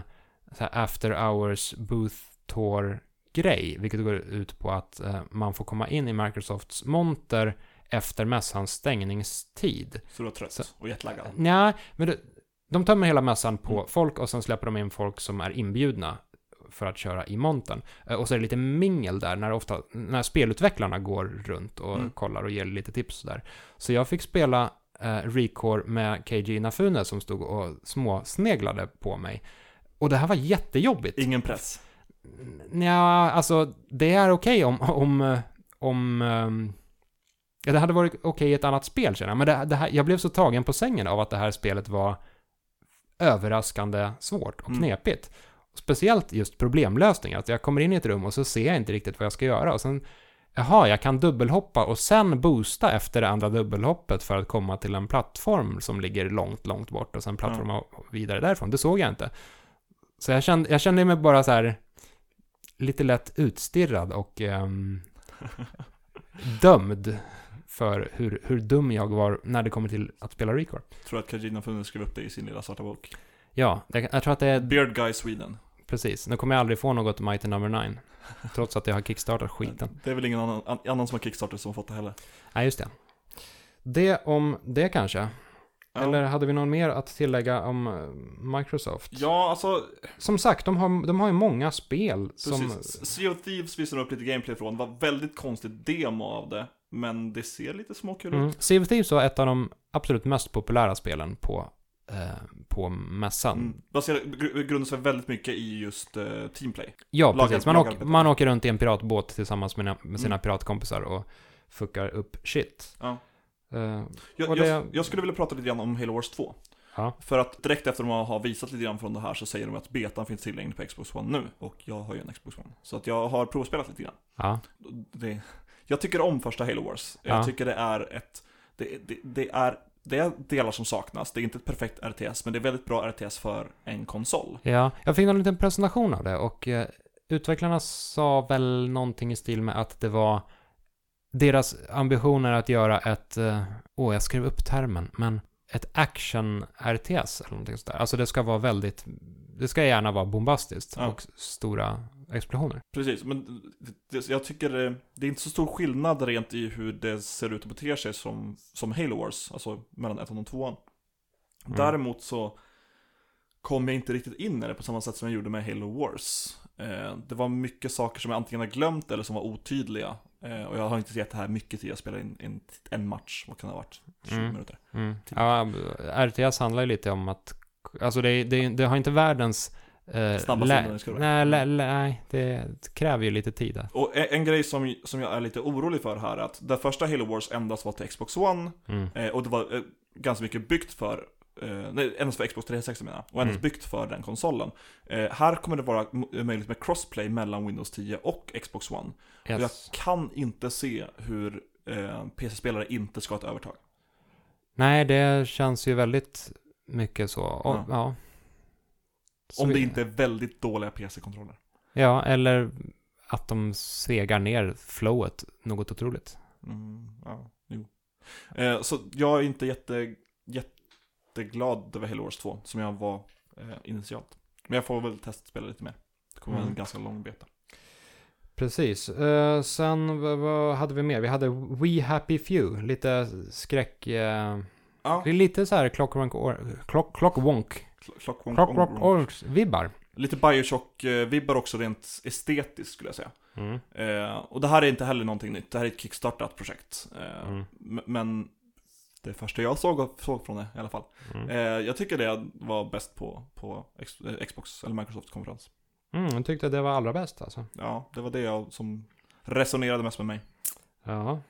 så här after hours booth tour grej, vilket går ut på att eh, man får komma in i Microsofts monter efter mässans stängningstid. Så du var trött Så- och jetlaggad. Nej, men det, de tömmer hela mässan på Mm. folk och sen släpper de in folk som är inbjudna för att köra i montern. Eh, Och så är det lite mingel där när, ofta, när spelutvecklarna går runt och Mm. kollar och ger lite tips där. Så jag fick spela eh, Recore med KG Inafune som stod och småsneglade på mig. Och det här var jättejobbigt. Ingen press. Ja, alltså det är okej om, om, eh, om ehm, ja, det hade varit okej i ett annat spel känner jag. Men det, det här, jag blev så tagen på sängen av att det här spelet var överraskande svårt och Mm. knepigt. Speciellt just problemlösningar. Att jag kommer in i ett rum och så ser jag inte riktigt vad jag ska göra. Och sen, jaha, jag kan dubbelhoppa och sen boosta efter det andra dubbelhoppet för att komma till en plattform som ligger långt, långt bort och sen plattforma vidare därifrån. Det såg jag inte. Så jag kände, jag kände mig bara så här lite lätt utstirrad och ehm, dömd för hur, hur dum jag var när det kommer till att spela Recore. Tror att Kajina Funne skrev upp det i sin lilla svarta bok. Ja, det, jag tror att det är Beard Guy Sweden. precis. Nu kommer jag aldrig få något Mighty Number 9. Trots att jag har kickstartat skiten. Det är väl ingen annan, an- annan som har Kickstarter som har fått det heller. Nej, just det. Det om det kanske. Ja. Eller hade vi någon mer att tillägga om eh, Microsoft? Ja, alltså Som sagt, de har, de har ju många spel som... Precis. Sea of Thieves visade upp lite gameplay från. Det var väldigt konstigt demo av det. Men det ser lite småkul Mm. ut. Sea of Thieves var ett av de absolut mest populära spelen på, eh, på mässan. Mm. Baserar, gr- grundar sig väldigt mycket i just eh, teamplay. Ja, Lagar- precis. Man, lagar åker, man åker runt i en piratbåt tillsammans med, med sina Mm. piratkompisar och fuckar upp shit. Ja. Eh, Jag, det- jag, jag skulle vilja prata lite grann om Halo Wars 2. ja. För att direkt efter de har visat lite grann från det här så säger de att betan finns tillgänglig på Xbox One nu. Och jag har ju en Xbox One. Så att jag har provspelat lite grann. Det, jag tycker om första Halo Wars. Jag Ja. tycker det är ett... Det, det, det, är, det är delar som saknas. Det är inte ett perfekt RTS, men det är väldigt bra RTS för en konsol. Ja, jag fick en liten presentation av det och eh, utvecklarna sa väl någonting i stil med att det var deras ambitioner att göra ett, eh, åh jag skrev upp termen, men ett action-RTS eller någonting sådär. Alltså det ska vara väldigt, det ska gärna vara bombastiskt Ja. och stora explosioner. Precis, men det, jag tycker eh, det är inte så stor skillnad rent i hur det ser ut och beter sig som, som Halo Wars, alltså mellan ettan och tvåan. Mm. Däremot så kom jag inte riktigt in i det på samma sätt som jag gjorde med Halo Wars. Eh, det var mycket saker som jag antingen har glömt eller som var otydliga. Eh, och jag har inte gett det här mycket tid, jag spelade in, in en match, vad kan det ha varit? 20 Mm. minuter. Mm. Typ. Ja, RTS handlar ju lite om att, alltså det, det, det har inte världens eh, Snabbaste. Nej, lä, nej, det kräver ju lite tid där. Och en, en grej som, som jag är lite orolig för här är att det första Halo Wars endast var till Xbox One Mm. eh, och det var eh, ganska mycket byggt för eh, nej, endast för Xbox 360 menar jag, och endast Mm. byggt för den konsolen. Eh, här kommer det vara möjligt med crossplay mellan Windows 10 och Xbox One. Och jag Yes. kan inte se hur eh, PC-spelare inte ska ha ett övertag. Nej, det känns ju väldigt mycket så. Och, Ja. ja. Så Om det vi- inte är väldigt dåliga PC-kontroller. Ja, eller att de segar ner flowet något otroligt. Mm, ja, jo. Eh, så jag är inte jätte, jätteglad över Halo Wars 2, som jag var eh, initialt. Men jag får väl testspela lite mer. Det kommer Mm. en ganska lång beta. Precis. Eh, sen, vad, hade vi mer? Vi hade We Happy Few, lite skräck... Eh, Ja, det är lite så här Clockwork, or, clock, clockwonk, Cl- Clockwork Orange. Orange-vibbar. Lite Bioshock-vibbar också rent estetiskt skulle jag säga. Mm. Eh, och det här är inte heller någonting nytt, det här är ett kickstartat projekt. Eh, Mm. Men det första jag såg, såg från det i alla fall. Mm. Eh, jag tycker det var bäst på, på eh, Xbox eller Microsoft-konferens. Mm, jag tyckte det var allra bäst alltså. Ja, det var det jag som resonerade mest med mig. Ja.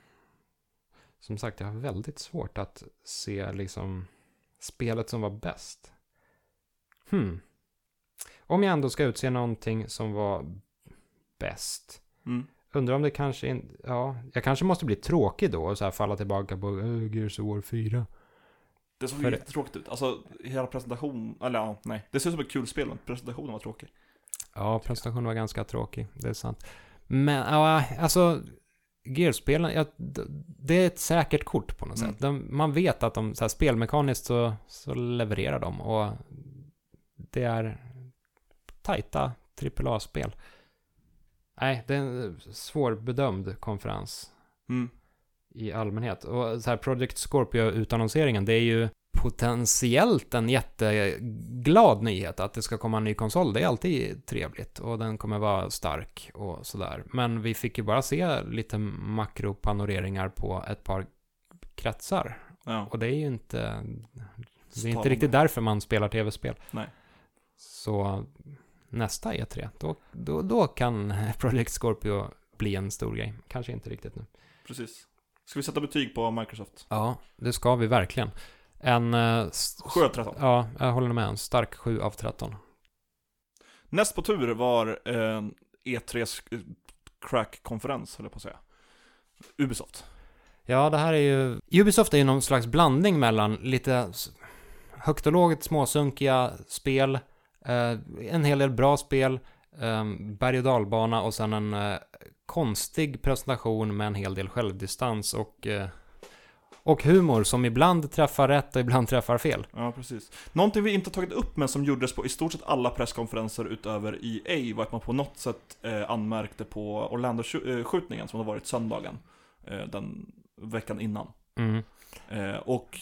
Som sagt, jag har väldigt svårt att se liksom spelet som var bäst. Hmm. Om jag ändå ska utse någonting som var bäst. Mm. Undrar om det kanske inte, ja, jag kanske måste bli tråkig då och så här falla tillbaka på uh, Gears of War 4. Det såg För jättetråkigt ut. Alltså, hela presentationen, eller ja, nej. Det ser ut som ett kul spel, men presentationen var tråkig. Ja, presentationen var ganska tråkig, det är sant. Men, ja, alltså, Gears-spelen, ja, det är ett säkert kort på något Mm. sätt. De, man vet att de, så här, spelmekaniskt så, så levererar de och det är tajta AAA-spel. Nej, det är en svårbedömd konferens Mm. i allmänhet. Och så här, Project Scorpio-utannonseringen, det är ju potentiellt en jätteglad nyhet att det ska komma en ny konsol. Det är alltid trevligt och den kommer vara stark och sådär. Men vi fick ju bara se lite makropanoreringar på ett par kretsar. Ja. Och det är ju inte... Det är inte riktigt därför man spelar tv-spel. Nej. Så nästa E3, då, då, då kan Project Scorpio bli en stor grej. Kanske inte riktigt nu. Precis. Ska vi sätta betyg på Microsoft? Ja, det ska vi verkligen. En... eh, s- 7 av 13. Ja, jag håller med. En stark 7 av 13. Näst på tur var eh, E3s crack-konferens, höll jag på att säga. Ubisoft. Ja, det här är ju... Ubisoft är ju någon slags blandning mellan lite högt och lågt småsunkiga spel, eh, en hel del bra spel, eh, berg och dalbana och sen en eh, konstig presentation med en hel del självdistans och, eh, och humor som ibland träffar rätt och ibland träffar fel. Ja, precis. Någonting vi inte tagit upp men som gjordes på i stort sett alla presskonferenser utöver EA var att man på något sätt eh, anmärkte på Orlando-skjutningen som hade varit söndagen. Eh, den veckan innan. Mm. Eh, och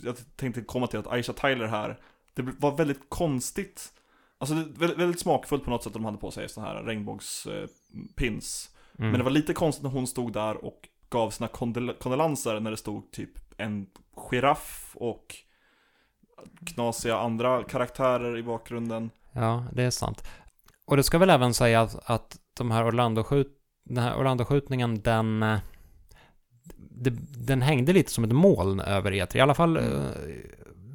jag tänkte komma till att Aisha Tyler här, det var väldigt konstigt. Alltså väldigt, väldigt smakfullt på något sätt att de hade på sig sådana här regnbågspins. Eh. Mm. Men det var lite konstigt när hon stod där och gav sina kondol- kondolenser när det stod typ en giraff och knasiga andra karaktärer i bakgrunden. Ja, det är sant. Och det ska väl även säga att, att de här Orlando-skjut, den här Orlando-skjutningen, den, eh, den hängde lite som ett moln över E3. I alla fall eh,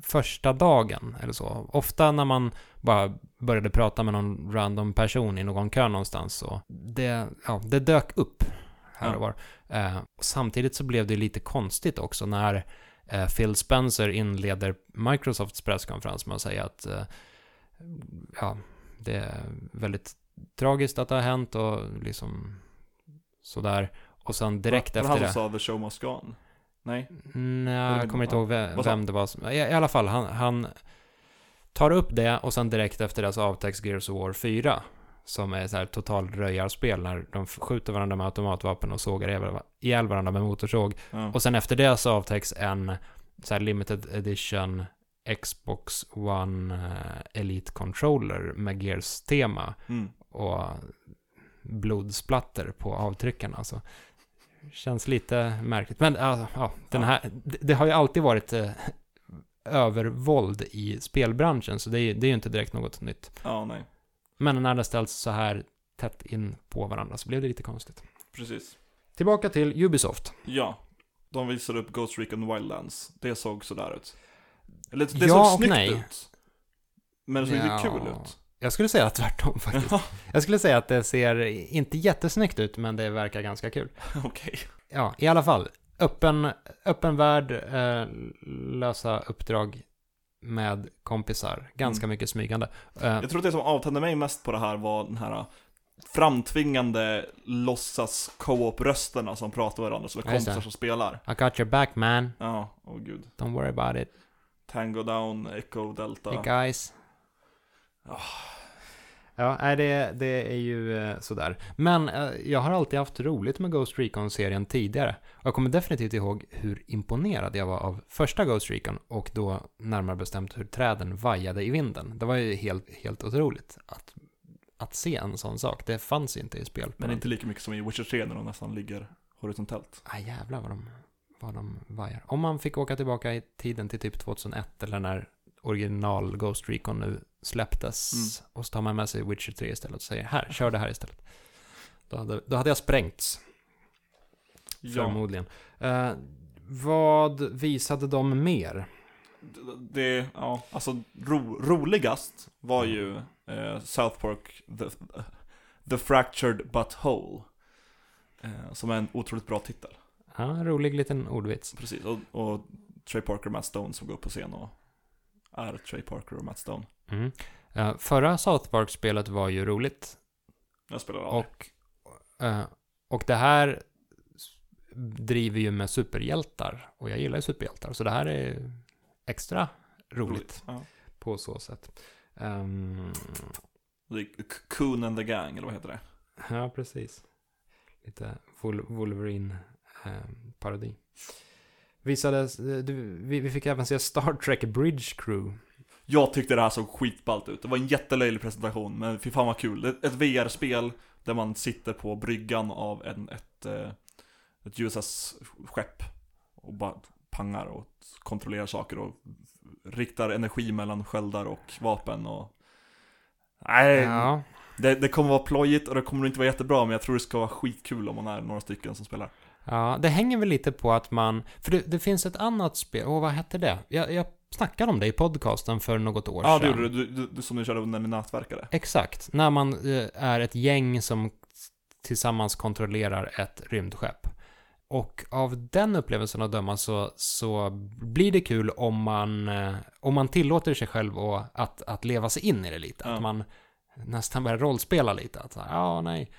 första dagen eller så. Ofta när man bara började prata med någon random person i någon kö någonstans så det, ja, det dök upp här och var. Eh, och samtidigt så blev det lite konstigt också när eh, Phil Spencer inleder Microsofts presskonferens med att säga att eh, ja, det är väldigt tragiskt att det har hänt och liksom sådär. Och sen direkt var efter han det. som sa the show must go on? Nej? Nej, jag kommer inte ihåg vem, vem det var. som- I, I alla fall, han, han tar upp det och sen direkt efter det så avtäcks Gears of War 4. som är så här total röjarspel när de skjuter varandra med automatvapen och sågar ihjäl- ihjäl varandra med motorsåg. Ja. Och sen efter det så avtäcks en så här limited edition Xbox One eh, Elite Controller med Gears-tema Mm. och blodsplatter på avtryckarna. Alltså. Känns lite märkligt. Men ja, ja, den här, det, det har ju alltid varit eh, övervåld i spelbranschen, så det är, det är ju inte direkt något nytt. ja, nej. Men när det ställs så här tätt in på varandra så blev det lite konstigt. Precis. Tillbaka till Ubisoft. Ja. De visade upp Ghost Recon Wildlands. Det såg sådär ut. Eller det Ja såg snyggt nej. ut. Men det såg Ja. inte kul ut. Jag skulle säga tvärtom faktiskt. Ja, Jag skulle säga att det ser inte jättesnyggt ut, men det verkar ganska kul. okej. Ja, i alla fall. Öppen, öppen värld, eh, lösa uppdrag med kompisar. Ganska Mm. mycket smygande. Eh, Jag tror att det som avtände mig mest på det här var den här framtvingande låtsas co-op-rösterna som pratar med varandra, som är Ja, just kompisar det. som spelar. I got your back man. Ja, åh gud. Don't worry about it. Tango down, Echo Delta. Hey guys. Ah. Ja, nej, det, det är ju eh, sådär. Men eh, jag har alltid haft roligt med Ghost Recon-serien tidigare. Och jag kommer definitivt ihåg hur imponerad jag var av första Ghost Recon och då närmare bestämt hur träden vajade i vinden. Det var ju helt, helt otroligt att, att se en sån sak. Det fanns inte i spel. Men inte lika mycket som i Witcher 3 när de nästan ligger horisontellt. Ah, jävlar vad de, vad de vajar. Om man fick åka tillbaka i tiden till typ 2001 eller när original Ghost Recon nu släpptes Mm. och så tar man med sig Witcher 3 istället och säger här, kör det här istället. Då hade, då hade jag sprängts, Ja, förmodligen. Eh, vad visade de mer? det- ja, alltså ro, roligast var ju eh, South Park The, The Fractured But Whole. Eh, som är en otroligt bra titel. Ja, rolig liten ordvits. Precis, och, och Trey Parker och Matt Stone som går upp på scen och är Trey Parker och Matt Stone. Mm. Eh, förra South Park-spelet var ju roligt. Jag spelar aldrig. Och, eh, och det här driver ju med superhjältar. Och jag gillar ju superhjältar. Så det här är extra roligt Ja. på så sätt. Ehm, K- Coon and the Gang, eller vad heter det? ja, precis. Lite Wol- Wolverine-parodi. Visades, du, vi, vi fick även se Star Trek Bridge Crew. Jag tyckte det här såg skitballt ut. Det var en jättelöjlig presentation, men fy fan vad kul. Ett, ett VR-spel där man sitter på bryggan av en, ett, eh, ett USS-skepp och bara pangar och kontrollerar saker och riktar energi mellan sköldar och vapen och... Nej, Ja, det, det kommer vara plojigt och det kommer inte vara jättebra, men jag tror det ska vara skitkul om man är några stycken som spelar. Ja, det hänger väl lite på att man... För det, det finns ett annat spel, åh vad hette det? Jag, jag snackade om det i podcasten för något år Ja, sedan. det gjorde du, du, du, som du körde när ni nätverkade. Exakt, när man eh, är ett gäng som tillsammans kontrollerar ett rymdskepp. Och av den upplevelsen att döma så, så blir det kul om man, eh, om man tillåter sig själv och att, att leva sig in i det lite. Ja. Att man nästan börjar rollspela lite. Att ja, nej,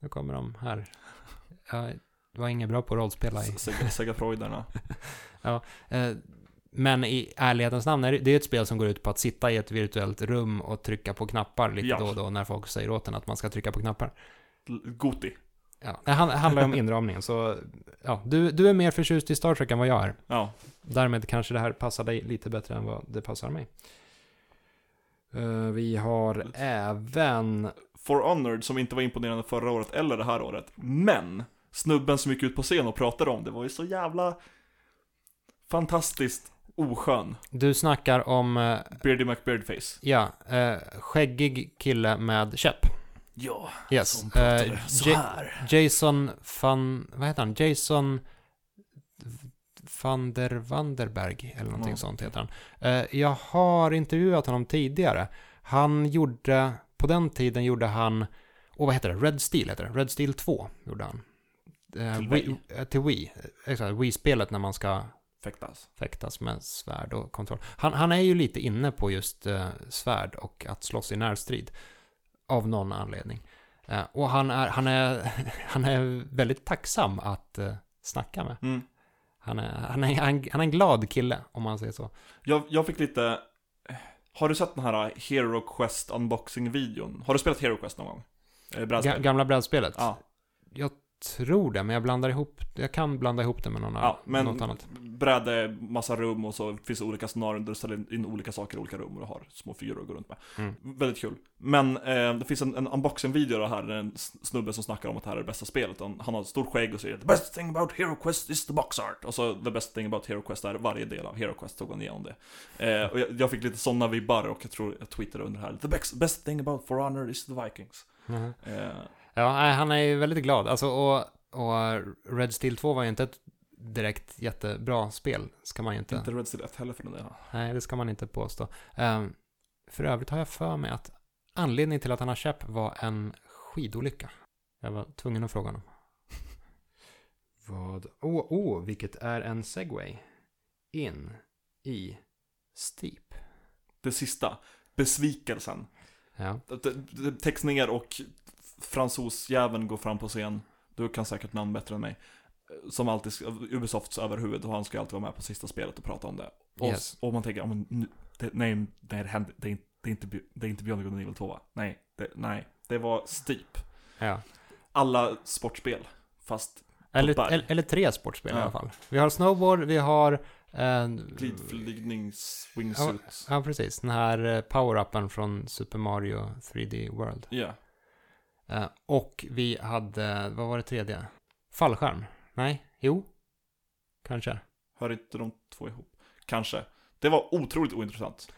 nu kommer de här. Jag var inget bra på att rollspela i. Sega, Sega Freuderna. Eh, Men i ärlighetens namn är det, det är ett spel som går ut på att sitta i ett virtuellt rum och trycka på knappar lite Ja. då och då när folk säger åt en att man ska trycka på knappar. Goti. Ja, det han- handlar ju om inramningen, så ja, du, du är mer förtjust i Star Trek än vad jag är. Ja, Därmed kanske det här passar dig lite bättre än vad det passar mig. Eh, vi har även... For Honored som inte var imponerande förra året eller det här året. Men snubben som gick ut på scen och pratade om det var ju så jävla fantastiskt oskön. Du snackar om, eh, Beardy McBeardface. ja, eh, skäggig kille med käpp. Ja, Yes. Eh, Ja- här. Jason van, vad heter han? Jason van der Vanderberg eller någonting Ja. sånt heter han. Eh, jag har intervjuat honom tidigare. Han gjorde, på den tiden gjorde han, åh vad heter det? Red Steel heter det. Red Steel 2 gjorde han. Eh, Till Wii- Wii. eh, till Wii. Exakt, Wii-spelet när man ska Fäktas. fäktas med svärd och kontroll. Han, han är ju lite inne på just eh, svärd och att slåss i närstrid. Av någon anledning. Eh, och han är, han, är, han är väldigt tacksam att eh, snacka med. Mm. Han är, han, är, han, han är en glad kille, om man säger så. Jag, jag fick lite... Har du sett den här Hero Quest unboxing-videon? Har du spelat Hero Quest någon gång? Eh, brädspel? gamla brädspelet? Ja. Jag tror det, men jag blandar ihop, jag kan blanda ihop det med någon, Ja, men något annat. bräde, massa rum och så finns det olika scenarion där du ställer in olika saker i olika rum och du har små fyror att gå runt med. Mm. Väldigt kul. Men eh, det finns en, en unboxing-video här, där en snubbe som snackar om att det här är det bästa spelet. Han, han har ett stort skägg och säger The best thing about Hero Quest is the box art. Och så the best thing about Hero Quest är varje del av Hero Quest tog han igenom det. Eh, och jag, jag fick lite sådana vibbar och jag tror jag twittrade under här. The best, best thing about For Honor is the Vikings. Mhm. Eh, Ja, han är ju väldigt glad. Alltså, och, och Red Steel 2 var ju inte ett direkt jättebra spel, ska man ju inte. inte Red Steel 1 heller för den delen. Nej, det ska man inte påstå. Ehm, för övrigt har jag för mig att anledningen till att han har köpt var en skidolycka. Jag var tvungen att fråga honom. Vad? Åh, oh, oh, vilket är en segway in i Steep. Det sista, besvikelsen. Ja, Det- det- det- Text ner och fransosjäveln går fram på scen. Du kan säkert namn bättre än mig. Som alltid, Ubisofts överhuvud och han ska alltid vara med på sista spelet och prata om det. Och, Yes. och man tänker, ja, men nu, det, nej, nej, det, händer, det, är inte, det, är inte, det är inte Beyond Good and Evil 2 va? Nej, det, nej, det var Steep. ja. Alla sportspel, fast Eller, eller, eller tre sportspel i Ja. alla fall. Vi har snowboard, vi har... Eh, glidflygnings, wingsuit. ja, precis. Den här eh, power-upen från Super Mario 3D World. Ja. Eh, och vi hade, vad var det tredje? Fallskärm? Nej? Jo? Kanske. Hör inte de två ihop? Kanske. Det var otroligt ointressant.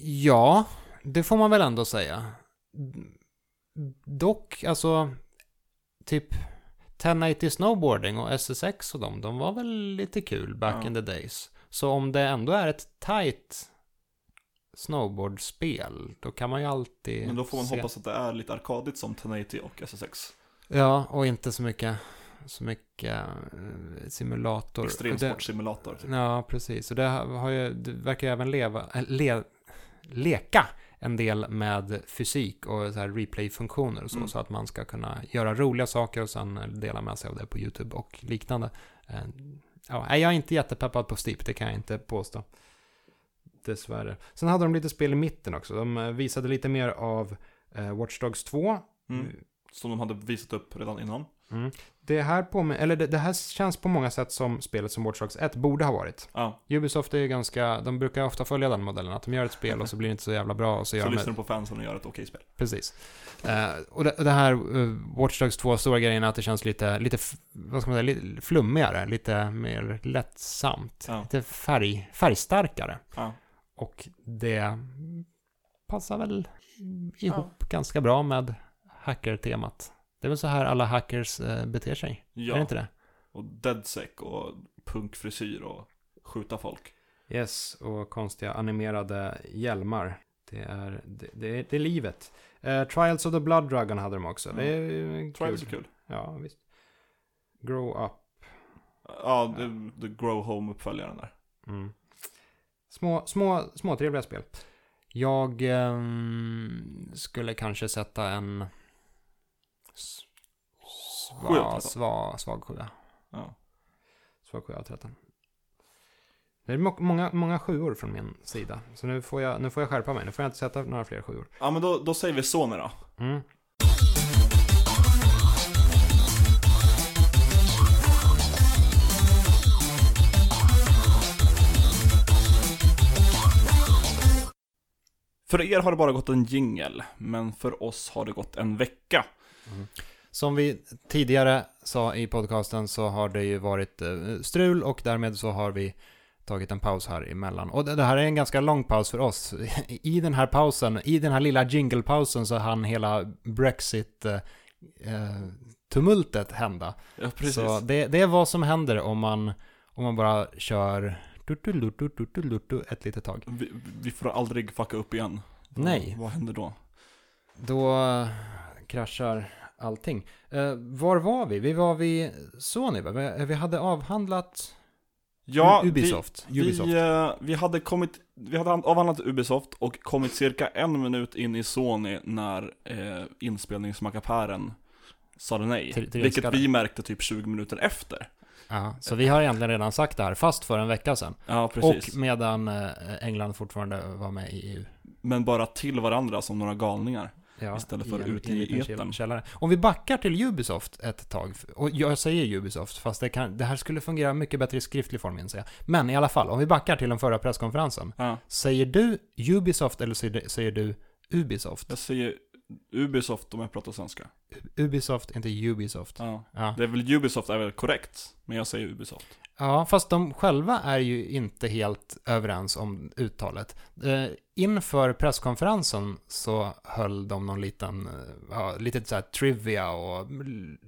Ja, det får man väl ändå säga. Dock, alltså, typ 1080 snowboarding och SSX och dem, de var väl lite kul back Ja. in the days. Så om det ändå är ett tight snowboardspel, då kan man ju alltid Men då får man se. hoppas att det är lite arkadigt som 1080 och SSX. Ja, och inte så mycket, så mycket eh, simulator. Extremsportsimulator. typ. Ja, precis. Och det, har ju, det verkar ju även leva, äh, le, leka en del med fysik och så här replay-funktioner och så, Mm. så att man ska kunna göra roliga saker och sen dela med sig av det på YouTube och liknande. Eh, Ja, jag är inte jättepeppad på Steep, det kan jag inte påstå. Dessvärre. Sen hade de lite spel i mitten också. De eh, visade lite mer av eh, Watch Dogs 2. Mm. Som de hade visat upp redan innan. Mm. Det här på eller det, det här känns på många sätt som spelet som Watch Dogs 1 borde ha varit. Ja, Ubisoft är ju ganska, de brukar ofta följa den modellen, att de gör ett spel och så blir det inte så jävla bra och så gör så de lyssnar de på fansen och gör ett okej spel. Precis. Eh, och, det, det här uh, Watch Dogs 2 stora grejen är att det känns lite, lite, vad ska man säga, lite flummigare, lite mer lättsamt. Ja. Lite färg, färgstarkare. Ja. Och det passar väl ihop ganska bra med hacker-temat. Det är väl så här alla hackers eh, beter sig? Är det Ja, inte det? och deadsec och punkfrisyr och skjuta folk. Yes, och konstiga animerade hjälmar. Det är, det, det är, det är livet. Eh, Trials of the Blood Dragon hade de också. Det är ju Trials är kul. Ja, visst. Grow Up. Ja, the, the Grow Home-uppföljaren där. Mm. Små, små, små trevliga spel. Jag ehm, skulle kanske sätta en sva, sva, svag sjua. Ja. Svag sjua av 13. Det är må- många, många sjuor från min sida. Så nu får, jag, nu får jag skärpa mig. Nu får jag inte sätta några fler sjuor. ja, men då, då säger vi Sony då. Mm. För er har det bara gått en jingel, men för oss har det gått en vecka. Som vi tidigare sa i podcasten så har det ju varit eh, strul och därmed så har vi tagit en paus här emellan. Och det här är en ganska lång paus för oss. I den här pausen, i den här lilla jingle-pausen så hann hela Brexit-tumultet hända. Ja, precis. Så det, det är vad som händer om man, om man bara kör ett litet tag. Vi, vi får aldrig fucka upp igen. Nej. Vad, händer då? Då kraschar allting. Eh, var var vi? Vi var vid Sony, va? Vi, vi hade avhandlat Ja, Ubisoft. Vi, Ubisoft. Vi, vi hade kommit, vi hade avhandlat Ubisoft och kommit cirka en minut in i Sony när eh, inspelningsmackapären sade nej. Till- till vilket vi märkte typ 20 minuter efter. Ja, så vi har egentligen redan sagt det här, fast för en vecka sedan. Ja, precis. Och medan eh, England fortfarande var med i EU. Men bara till varandra som några galningar. Ja, Istället för en- ut i liten etern. källare. Om vi backar till Ubisoft ett tag, och jag säger Ubisoft, fast det, kan, det här skulle fungera mycket bättre i skriftlig form inser jag. Men i alla fall, om vi backar till den förra presskonferensen. Ja, Säger du Ubisoft eller säger, säger du Ubisoft? jag säger Ubisoft om jag pratar svenska. Ubisoft, inte Ubisoft. Ja. Ja. Det är väl Ubisoft är väl korrekt, men jag säger Ubisoft. ja, fast de själva är ju inte helt överens om uttalet. Eh, inför presskonferensen så höll de någon liten, eh, ja, lite så trivia och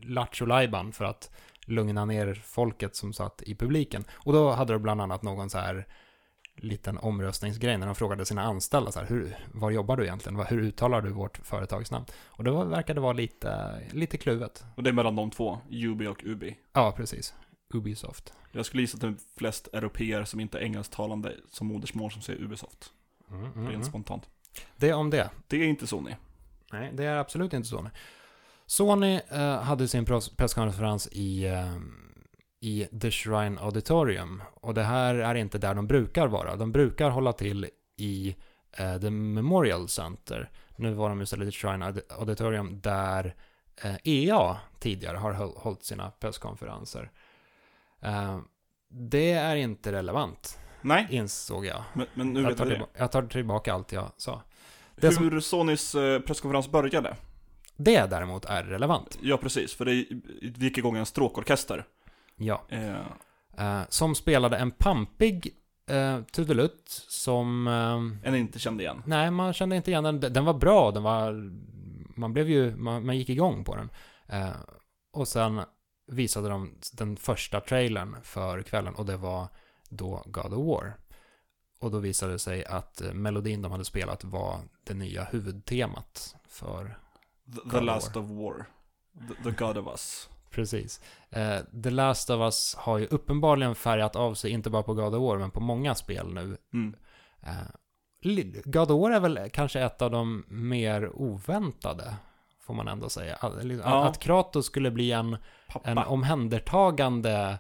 lattjo för att lugna ner folket som satt i publiken. Och då hade de bland annat någon så här liten omröstningsgrej när de frågade sina anställda så här, hur, var jobbar du egentligen? Hur uttalar du vårt företagsnamn? Och det verkade vara lite, lite kluvet. Och det är mellan de två, Ubi och Ubi. Ja, precis. Ubisoft. Jag skulle gissa att det är flest europeer som inte är engelsktalande som modersmål som säger Ubisoft. Mm, mm, Rent mm. spontant. Det om det. Det är inte Sony. Nej, det är absolut inte Sony. Sony eh, hade sin pres- presskonferens i, eh, i The Shrine Auditorium. Och det här är inte där de brukar vara. De brukar hålla till i eh, The Memorial Center. Nu var de istället i Shrine Aud- Auditorium där eh, EA tidigare har håll- hållit sina presskonferenser. Eh, det är inte relevant, Nej, insåg jag. men, men nu Jag vet jag det. jag tar tillbaka allt jag sa. det som- Hur Sonys eh, presskonferens började? Det däremot är relevant. Ja, precis. För det det gick igång en stråkorkester. Ja. Eh, Eh, som spelade en pampig eh, trudelutt som... Eh, en inte kände igen. nej, man kände inte igen den. Den var bra, den var... Man blev ju... Man, man gick igång på den. Eh, och sen visade de den första trailern för kvällen och det var då God of War. Och då visade det sig att eh, melodin de hade spelat var det nya huvudtemat för The, the Last of War. The, the God of Us. Precis. Eh, The Last of Us har ju uppenbarligen färgat av sig, inte bara på God of War, men på många spel nu. Mm. Eh, God of War är väl kanske ett av de mer oväntade, får man ändå säga. Att, Ja. att Kratos skulle bli en, Pappa. en omhändertagande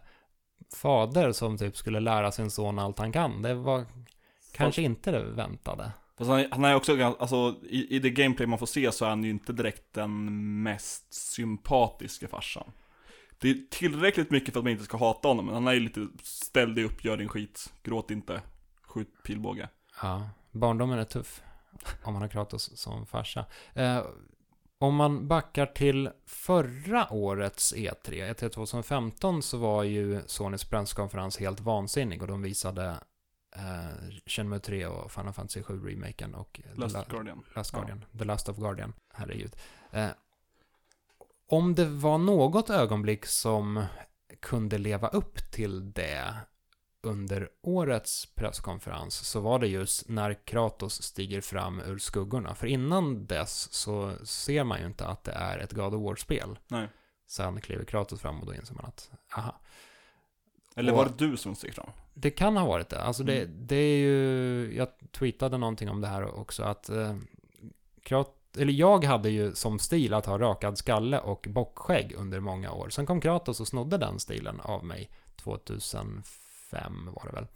fader som typ skulle lära sin son allt han kan. Det var kanske inte det väntade. Fast han, han är också, alltså i, i det gameplay man får se så är han ju inte direkt den mest sympatiska farsan. Det är tillräckligt mycket för att man inte ska hata honom, men han är ju lite ställ dig upp, gör din skit, gråt inte, skjut pilbåge. Ja, barndomen är tuff om man har Kratos som farsa. Eh, om man backar till förra årets E E3, E3 2015, så var ju Sonys presskonferens helt vansinnig och de visade eh, Shenmue 3 och Final Fantasy 7 remaken och Last La- Guardian. Last Ja. Guardian, The Last of Guardian, herregud. Eh, om det var något ögonblick som kunde leva upp till det under årets presskonferens så var det just när Kratos stiger fram ur skuggorna. För innan dess så ser man ju inte att det är ett God of War-spel. Nej. Sen kliver Kratos fram och då inser man att, aha, Eller var det du som steg fram? det kan ha varit det. Alltså det, Mm. det är ju, jag tweetade någonting om det här också, att eh, Krat, eller jag hade ju som stil att ha rakad skalle och bockskägg under många år. Sen kom Kratos och snodde den stilen av mig 2005 var det väl.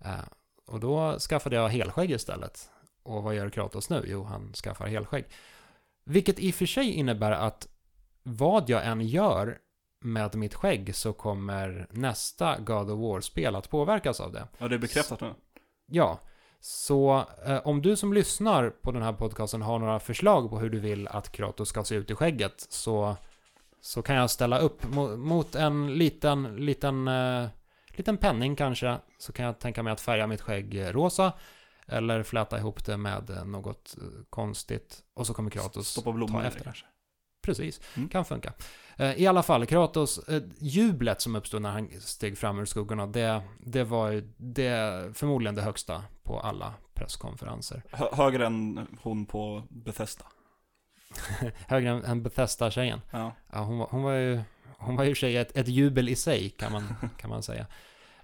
Eh, och då skaffade jag helskägg istället. Och vad gör Kratos nu? Jo, han skaffar helskägg. Vilket i och för sig innebär att vad jag än gör med mitt skägg så kommer nästa God of War-spel att påverkas av det. Ja, det är bekräftat nu. Ja, så eh, om du som lyssnar på den här podcasten har några förslag på hur du vill att Kratos ska se ut i skägget så, så kan jag ställa upp mot, mot en liten, liten, eh, liten penning kanske. Så kan jag tänka mig att färga mitt skägg rosa eller fläta ihop det med något eh, konstigt och så kommer Kratos Stoppa blommor ta efter. det kanske. Precis, Mm. kan funka. Eh, I alla fall, Kratos, eh, jublet som uppstod när han steg fram ur skuggorna, det, det var det, förmodligen det högsta på alla presskonferenser. Hö högre än hon på Bethesda. Högre än, än Bethesda-tjejen. Ja. Ja, hon, var, hon var ju, hon var ju sig ett, ett jubel i sig, kan man, kan man säga.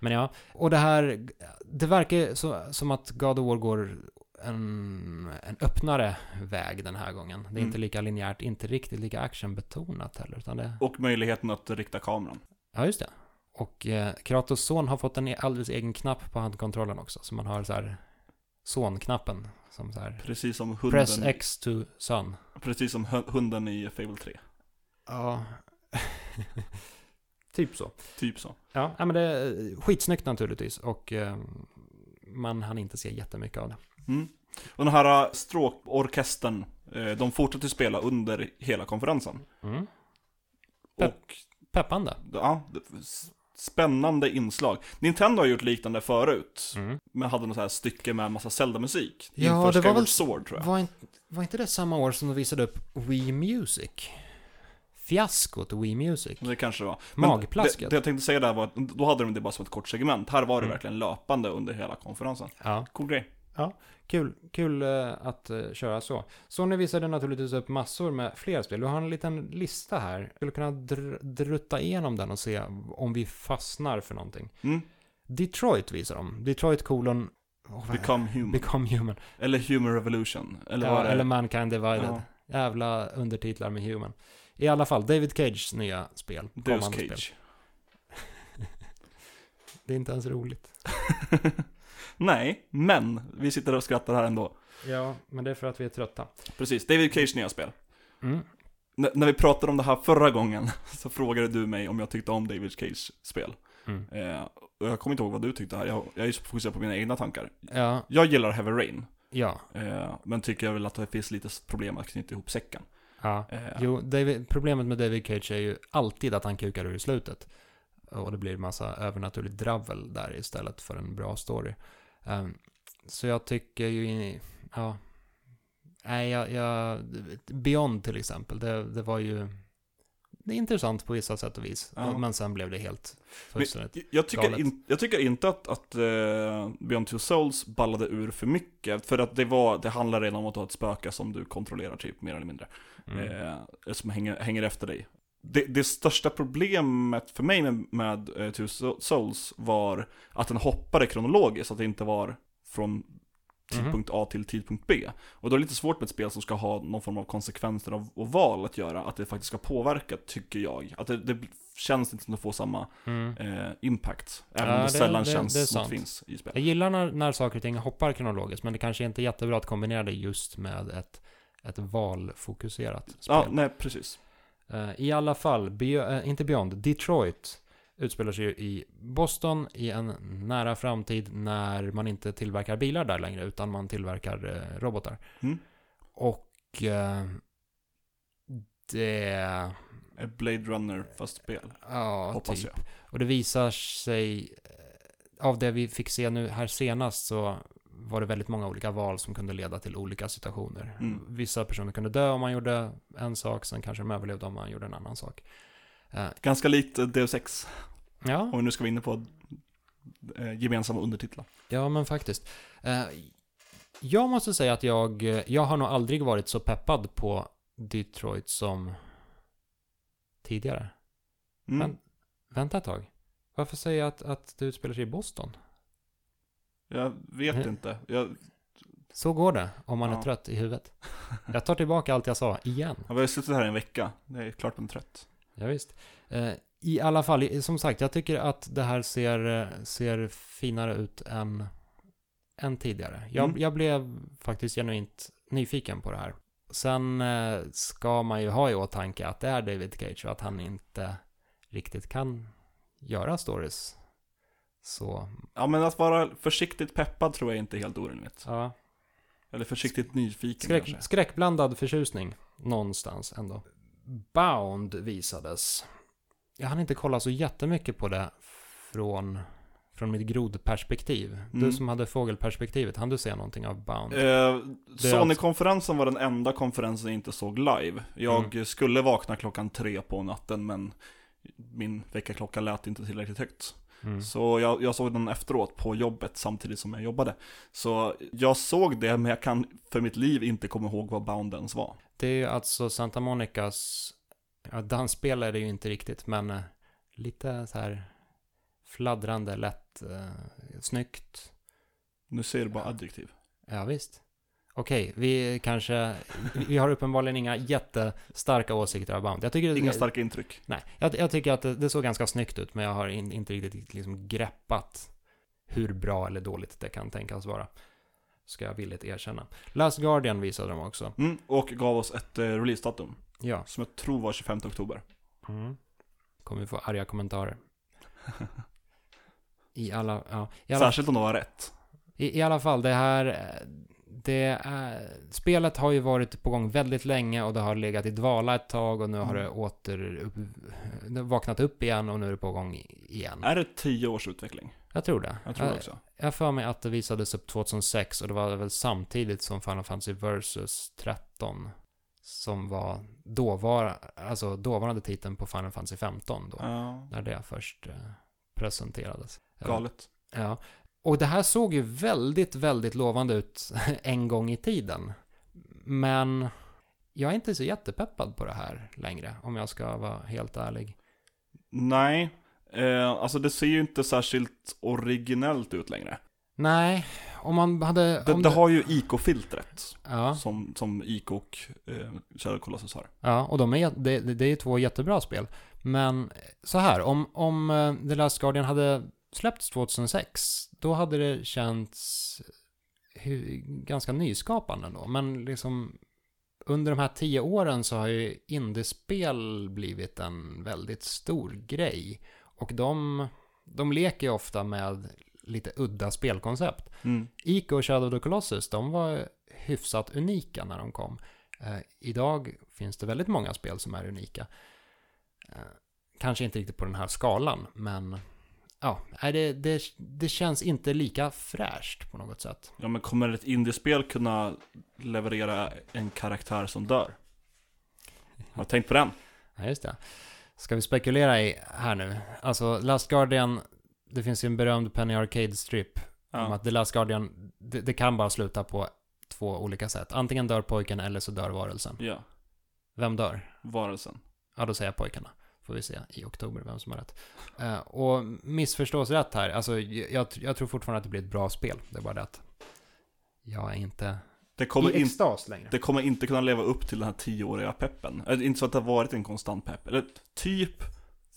Men ja, och det här, det verkar så, som att God of War går en, en öppnare väg den här gången. Det är Mm. inte lika linjärt, inte riktigt lika actionbetonat heller, utan det... Och möjligheten att rikta kameran. Ja, just det. Och eh, Kratos son har fått en e- alldeles egen knapp på handkontrollen också. Så man har så här son-knappen. Som så här, Precis som hunden, press X to son. precis som hu- hunden i Fable 3. Ja. typ så. Typ så. Ja, men det är skitsnyggt naturligtvis. Och eh, man hann inte se jättemycket av det. Mm. Och den här äh, stråkorkestern, eh, de fortsätter spela under hela konferensen. Mm. Pep- Och Peppande. ja, spännande inslag. Nintendo har gjort liknande förut. Mm. Men hade något så här stycke med massa Zelda-musik. Ja, Inför det var Skyward väl- Sword tror jag. Var, inte, var inte det samma år som de visade upp Wii Music? Fiaskot Wii Music. Det kanske det var. Men Magplasket. Det, det jag tänkte säga där var att då hade de det bara som ett kort segment. Här var det Mm. verkligen löpande under hela konferensen. Ja, Cool grej. Kul, kul eh, att eh, köra så. Sony visade naturligtvis upp massor med fler spel. Du har en liten lista här. Jag skulle kunna dr- drutta igenom den och se om vi fastnar för någonting. Mm. Detroit visar de. Detroit kolon... Oh, Become human. Become Human. Eller Human Revolution. Eller ja, eller Mankind Divided. Ja. Jävla undertitlar med Human. I alla fall, David Cages nya spel. Deus kommande Spel. Cage. Det är inte ens roligt. Nej, men vi sitter och skrattar här ändå. Ja, men det är för att vi är trötta. Precis, David Cage nya spel. Mm. N- när vi pratade om det här förra gången så frågade du mig om jag tyckte om David Cage spel. Mm. Eh, och jag kommer inte ihåg vad du tyckte här, jag, jag är fokuserad på mina egna tankar. Ja, Jag gillar Heavy Rain, ja, eh, men tycker jag väl att det finns lite problem att knyta ihop säcken. ja. Eh, Jo, David, problemet med David Cage är ju alltid att han kukar ur i slutet. Och det blir massa övernaturligt dravel där istället för en bra story. Ehm, så jag tycker ju, ja. Nej, jag, jag, Beyond till exempel, det, det var ju, det är intressant på vissa sätt och vis. Ja. Men sen blev det helt fullständigt. Jag- Jag tycker, in, jag tycker inte att, att uh, Beyond Two Souls ballade ur för mycket, för att det, var, det handlar redan om att ha ett spöke som du kontrollerar typ, mer eller mindre. Mm. eh, som hänger, hänger efter dig. Det, det största problemet för mig med, med eh, Two So- Souls var att den hoppade kronologiskt, att det inte var från tidpunkt A till tidpunkt B. Och då är det lite svårt med ett spel som ska ha någon form av konsekvenser av, och val att göra, att det faktiskt ska påverka, tycker jag. Att det, det känns inte som att få samma Mm. eh, impact, även Ja, om det, sällan det- känns det som att det finns i spel. Jag gillar när, när saker och ting hoppar kronologiskt, men det kanske inte är jättebra att kombinera det just med ett, ett valfokuserat spel. Ja, nej precis. Eh, I alla fall, Be- eh, inte Beyond, Detroit utspelar sig ju i Boston i en nära framtid när man inte tillverkar bilar där längre, utan man tillverkar eh, robotar. Mm. Och eh, det... Ett Blade Runner fast spel, Ja, hoppas typ. jag. Och det visar sig, av det vi fick se nu här senast så var det väldigt många olika val som kunde leda till olika situationer. Mm. Vissa personer kunde dö om man gjorde en sak, sen kanske de överlevde om man gjorde en annan sak. Eh, Ganska likt Deus Ex, ja, om vi nu ska vara inne på eh, gemensamma undertitlar. ja men faktiskt. Eh, jag måste säga att jag, jag har nog aldrig varit så peppad på Detroit som tidigare. Mm. Men, vänta ett tag. Varför säger jag att, att det utspelar sig i Boston? Jag vet Mm. inte. Jag, Så går det om man är Ja. trött i huvudet. Jag tar tillbaka allt jag sa, igen. jag har suttit här en vecka. Det är klart man är trött. Ja, visst. Eh, I alla fall, som sagt, jag tycker att det här ser, eh, ser finare ut än, än tidigare. Jag, Mm. jag blev faktiskt genuint nyfiken på det här. Sen eh, ska man ju ha i åtanke att det är David Cage och att han inte riktigt kan göra stories. Så, Ja, men att vara försiktigt peppad tror jag inte är helt orimligt. ja. Eller försiktigt nyfiken Skräck, kanske. skräckblandad förtjusning någonstans ändå. Bound visades. Jag hann inte kolla så jättemycket på det från, från mitt grodperspektiv. Du Mm. som hade fågelperspektivet, hann du se någonting av Bound? Eh, Sony-konferensen var den enda konferensen jag inte såg live. Jag Mm. skulle vakna klockan tre på natten, men min väckarklocka lät inte tillräckligt högt. Mm. Så jag, jag såg den efteråt på jobbet samtidigt som jag jobbade. Så jag såg det, men jag kan för mitt liv inte komma ihåg vad Bound ens var. Det är ju alltså Santa Monicas, ja dansspel är det ju inte riktigt, men eh, lite så här fladdrande, lätt, eh, snyggt. Nu ser du bara adjektiv. Ja visst. Okej, vi kanske, vi har uppenbarligen inga jättestarka åsikter av Bound. Jag tycker Inga starka intryck. Nej, jag, jag tycker att det, det såg ganska snyggt ut, men jag har in, inte riktigt liksom greppat hur bra eller dåligt det kan tänkas vara. Ska jag villigt erkänna. Last Guardian visade de också. Mm, och gav oss ett eh, releasedatum. Ja. Som jag tror var 25 oktober. Mm. Kommer vi få arga kommentarer. I alla, ja, i alla, Särskilt om det var rätt. i, i alla fall, det här, eh, det är, spelet har ju varit på gång väldigt länge och det har legat i dvala ett tag och nu har Mm. det åter, upp, vaknat upp igen och nu är det på gång igen. Är det 10 års utveckling? Jag tror det. Jag tror det också. Jag för mig att det visades upp 2006 och det var väl samtidigt som Final Fantasy Versus 13 som var dåvar, alltså dåvarande titeln på Final Fantasy 15 då, Ja, när det först eh, presenterades. galet. Ja. Och det här såg ju väldigt, väldigt lovande ut en gång i tiden. Men jag är inte så jättepeppad på det här längre, om jag ska vara helt ärlig. Nej, eh, alltså det ser ju inte särskilt originellt ut längre. Nej, om man hade... Det, om det har ju IK-filtret, Ja. som, som IK och eh, Shadow Colossus har. Ja, och de är, det, det det är två jättebra spel. Men så här, om, om eh, The Last Guardian hade släppts 2006, då hade det känts ganska nyskapande då. Men liksom under de här tio åren så har ju indiespel blivit en väldigt stor grej. Och de, de leker ju ofta med lite udda spelkoncept. Mm. Ico och Shadow of the Colossus, de var hyfsat unika när de kom. Eh, idag finns det väldigt många spel som är unika. Eh, kanske inte riktigt på den här skalan, men ja, det, det, det känns inte lika fräscht på något sätt. Ja men kommer ett indiespel kunna leverera en karaktär som dör? Har du tänkt på den? Ja, just det. Ska vi spekulera i här nu? Alltså, Last Guardian, det finns ju en berömd Penny Arcade-strip om Ja. att The Last Guardian, det, det kan bara sluta på två olika sätt. Antingen dör pojken eller så dör varelsen. ja, Vem dör? varelsen. Ja, då säger jag pojkarna. Får vi se i oktober vem som har rätt. Eh, och missförstås rätt här. Alltså, jag, jag tror fortfarande att det blir ett bra spel. Det är bara det att jag är inte Det kommer, i in, extas längre. det kommer inte kunna leva upp till den här tioåriga peppen. Eller, Inte så att det har varit en konstant pepp. Eller typ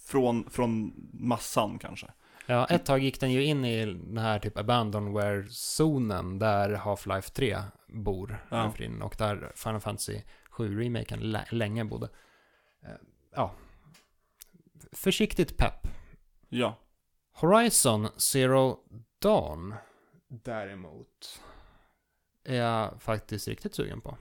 från, från massan kanske. Ja, ett tag gick den ju in i den här typ abandonware-zonen där Half-Life 3 bor. Ja. Och där Final Fantasy 7-remaken lä- länge bodde. Eh, ja. Försiktigt pepp. Ja. Horizon Zero Dawn däremot är jag faktiskt riktigt sugen på.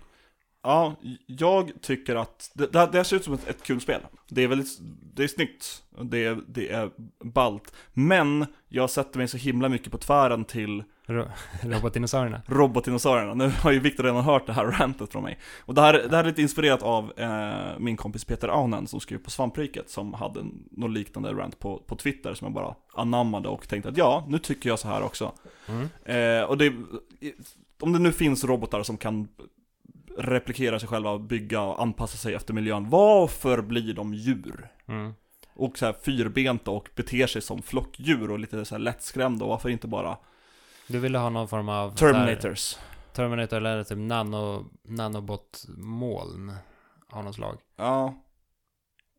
Ja, jag tycker att det, det, det ser ut som ett, ett kul spel. Det är väldigt, det är snyggt, det är, det är ballt. Men jag sätter mig så himla mycket på tvären till Ro- Robotdinosaurierna. robotdinosaurierna. Nu har ju Viktor redan hört det här rantet från mig. Och det här, det här är lite inspirerat av eh, min kompis Peter Aunen som skrev på Svampriket som hade något liknande rant på, på Twitter som jag bara anammade och tänkte att ja, nu tycker jag så här också. Mm. Eh, och det, om det nu finns robotar som kan replikera sig själva, bygga och anpassa sig efter miljön, varför blir de djur? Mm. Och så här fyrbenta och beter sig som flockdjur och lite så här lättskrämda, och varför inte bara Du ville ha någon form av... Terminators? Terminator eller typ nano, nanobot-moln av något slag. Ja.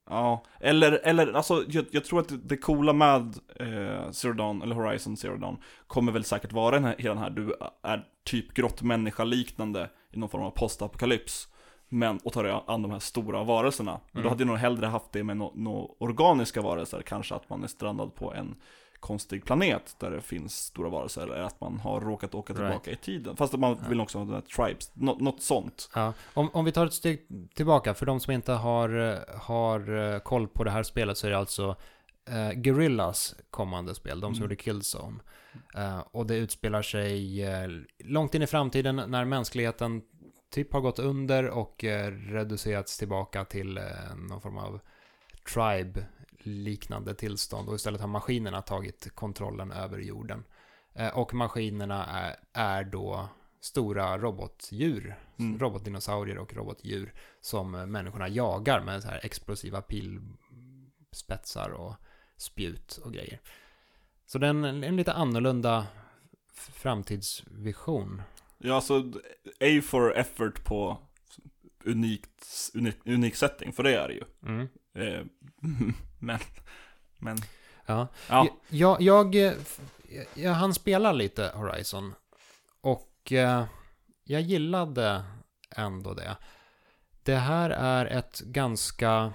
Ja, eller, eller alltså jag, jag tror att det, det coola med eh, Zero Dawn, eller Horizon Zero Dawn, kommer väl säkert vara den här, hela den här, du är typ grottmänniska liknande i någon form av postapokalyps. Men, och tar an de här stora varelserna. Men då Mm. hade jag nog hellre haft det med några no, organiska varelser, kanske att man är strandad på en konstig planet där det finns stora varelser, eller att man har råkat åka Right. tillbaka i tiden. Fast att man Ja. vill också ha den här tribes, Nå, något sånt. Ja. Om, om vi tar ett steg tillbaka, för de som inte har, har eh, koll på det här spelet så är det alltså eh, Guerrillas kommande spel, de som Mm. gjorde Killzone. Eh, och det utspelar sig eh, långt in i framtiden när mänskligheten typ har gått under och eh, reducerats tillbaka till eh, någon form av tribe-liknande tillstånd och istället har maskinerna tagit kontrollen över jorden. Eh, och maskinerna är, är då stora robotdjur, Mm. robotdinosaurier och robotdjur som eh, människorna jagar med så här explosiva pilspetsar och spjut och grejer. Så det är en, en lite annorlunda framtidsvision. Ja, alltså A for effort på unikt, unik, unik setting, för det är det ju. Mm. Men, men, Ja. ja. Jag, jag, jag, jag hann spela lite Horizon. Och eh, jag gillade ändå det. Det här är ett ganska...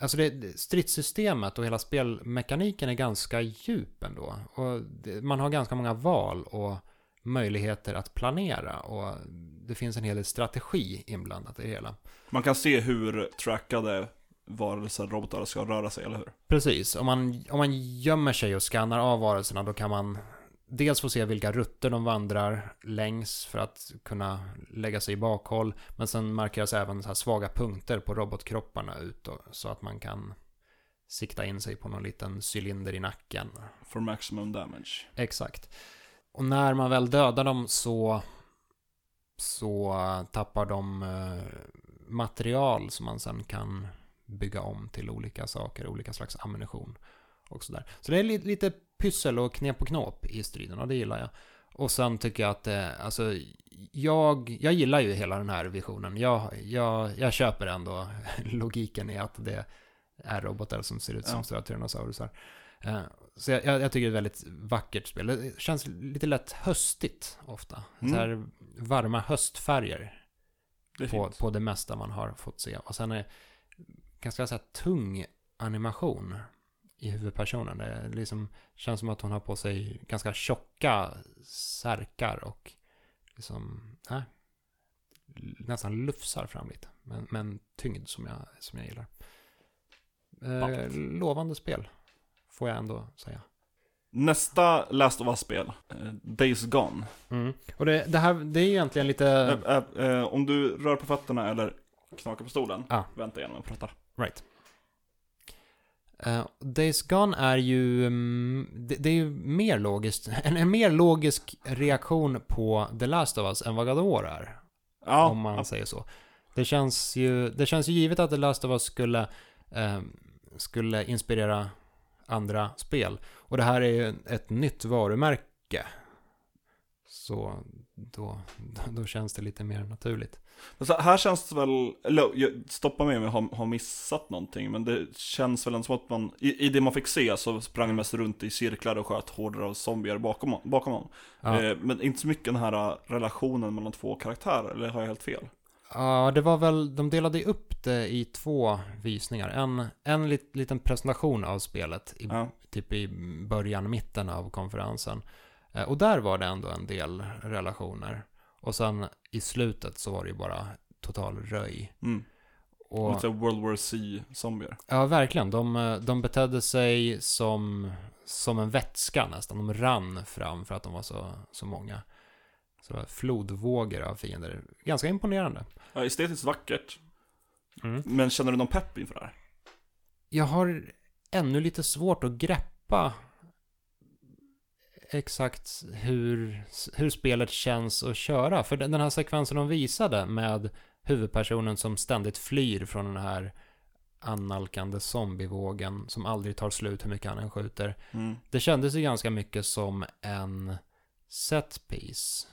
Alltså det, stridssystemet och hela spelmekaniken är ganska djup ändå. Och det, man har ganska många val och möjligheter att planera. Och det finns en hel del strategi inblandat i det hela. Man kan se hur trackade varelser, robotar ska röra sig, eller hur? Precis, om man, om man gömmer sig och skannar av varelserna då kan man dels få se vilka rutter de vandrar längs för att kunna lägga sig i bakhåll. Men sen markeras även så svaga punkter på robotkropparna ut då, så att man kan sikta in sig på någon liten cylinder i nacken. For maximum damage. Exakt. Och när man väl dödar dem så, så tappar de eh, material som man sen kan bygga om till olika saker, olika slags ammunition och sådär. Så det är li- lite pyssel och knep och knåp i striden och det gillar jag. Och sen tycker jag att det, alltså, jag, jag gillar ju hela den här visionen. Jag, jag, jag köper ändå logiken i att det är robotar som ser ut som Ja. stora tyrannosaurusar. Eh, Så jag, jag tycker det är ett väldigt vackert spel. Det känns lite lätt höstigt ofta. Mm. Så här varma höstfärger Det på, på det mesta man har fått se. Och sen är ganska så tung animation i huvudpersonen. Det liksom känns som att hon har på sig ganska tjocka särkar och liksom, nej, nästan lufsar fram lite. Men, men tyngd som jag, som jag gillar. Eh, lovande spel, får jag ändå säga. Nästa Last of Us-spel, eh, Days Gone. Mm. Och det, det här, det är ju egentligen lite... Eh, eh, eh, om du rör på fötterna eller knakar på stolen, Ja. vänta igenom och prata. Right. Uh, Days Gone är ju, mm, det, det är ju mer logiskt, en, en mer logisk reaktion på The Last of Us än vad God of War är. Ja, om man säger så. Det känns ju, det känns ju givet att The Last of Us skulle, eh, skulle inspirera andra spel. Och det här är ju ett nytt varumärke. Så då, då känns det lite mer naturligt. Så här känns det väl, eller stoppa mig om jag har, har missat någonting, men det känns väl som att man, i, i det man fick se så sprang mest runt i cirklar och sköt horder av zombier bakom, bakom honom. Ja. Eh, men inte så mycket den här relationen mellan två karaktärer, eller har jag helt fel? Ja, det var väl, de delade upp det i två visningar. En, en lit, liten presentation av spelet, i, Ja. typ i början, mitten av konferensen. Eh, och där var det ändå en del relationer. Och sen i slutet så var det ju bara total röj. Mm. Och, Lite World War C-zombier. ja, verkligen. De, eh, de betedde sig som, som en vätska nästan. De rann fram för att de var så, så många. Så det var flodvågor av fiender. Ganska imponerande. Ja, estetiskt vackert, Mm. men känner du någon pepp inför det här? Jag har ännu lite svårt att greppa exakt hur, hur spelet känns att köra. För den här sekvensen de visade med huvudpersonen som ständigt flyr från den här annalkande zombievågen som aldrig tar slut hur mycket han än skjuter. Mm. Det kändes ju ganska mycket som en set piece.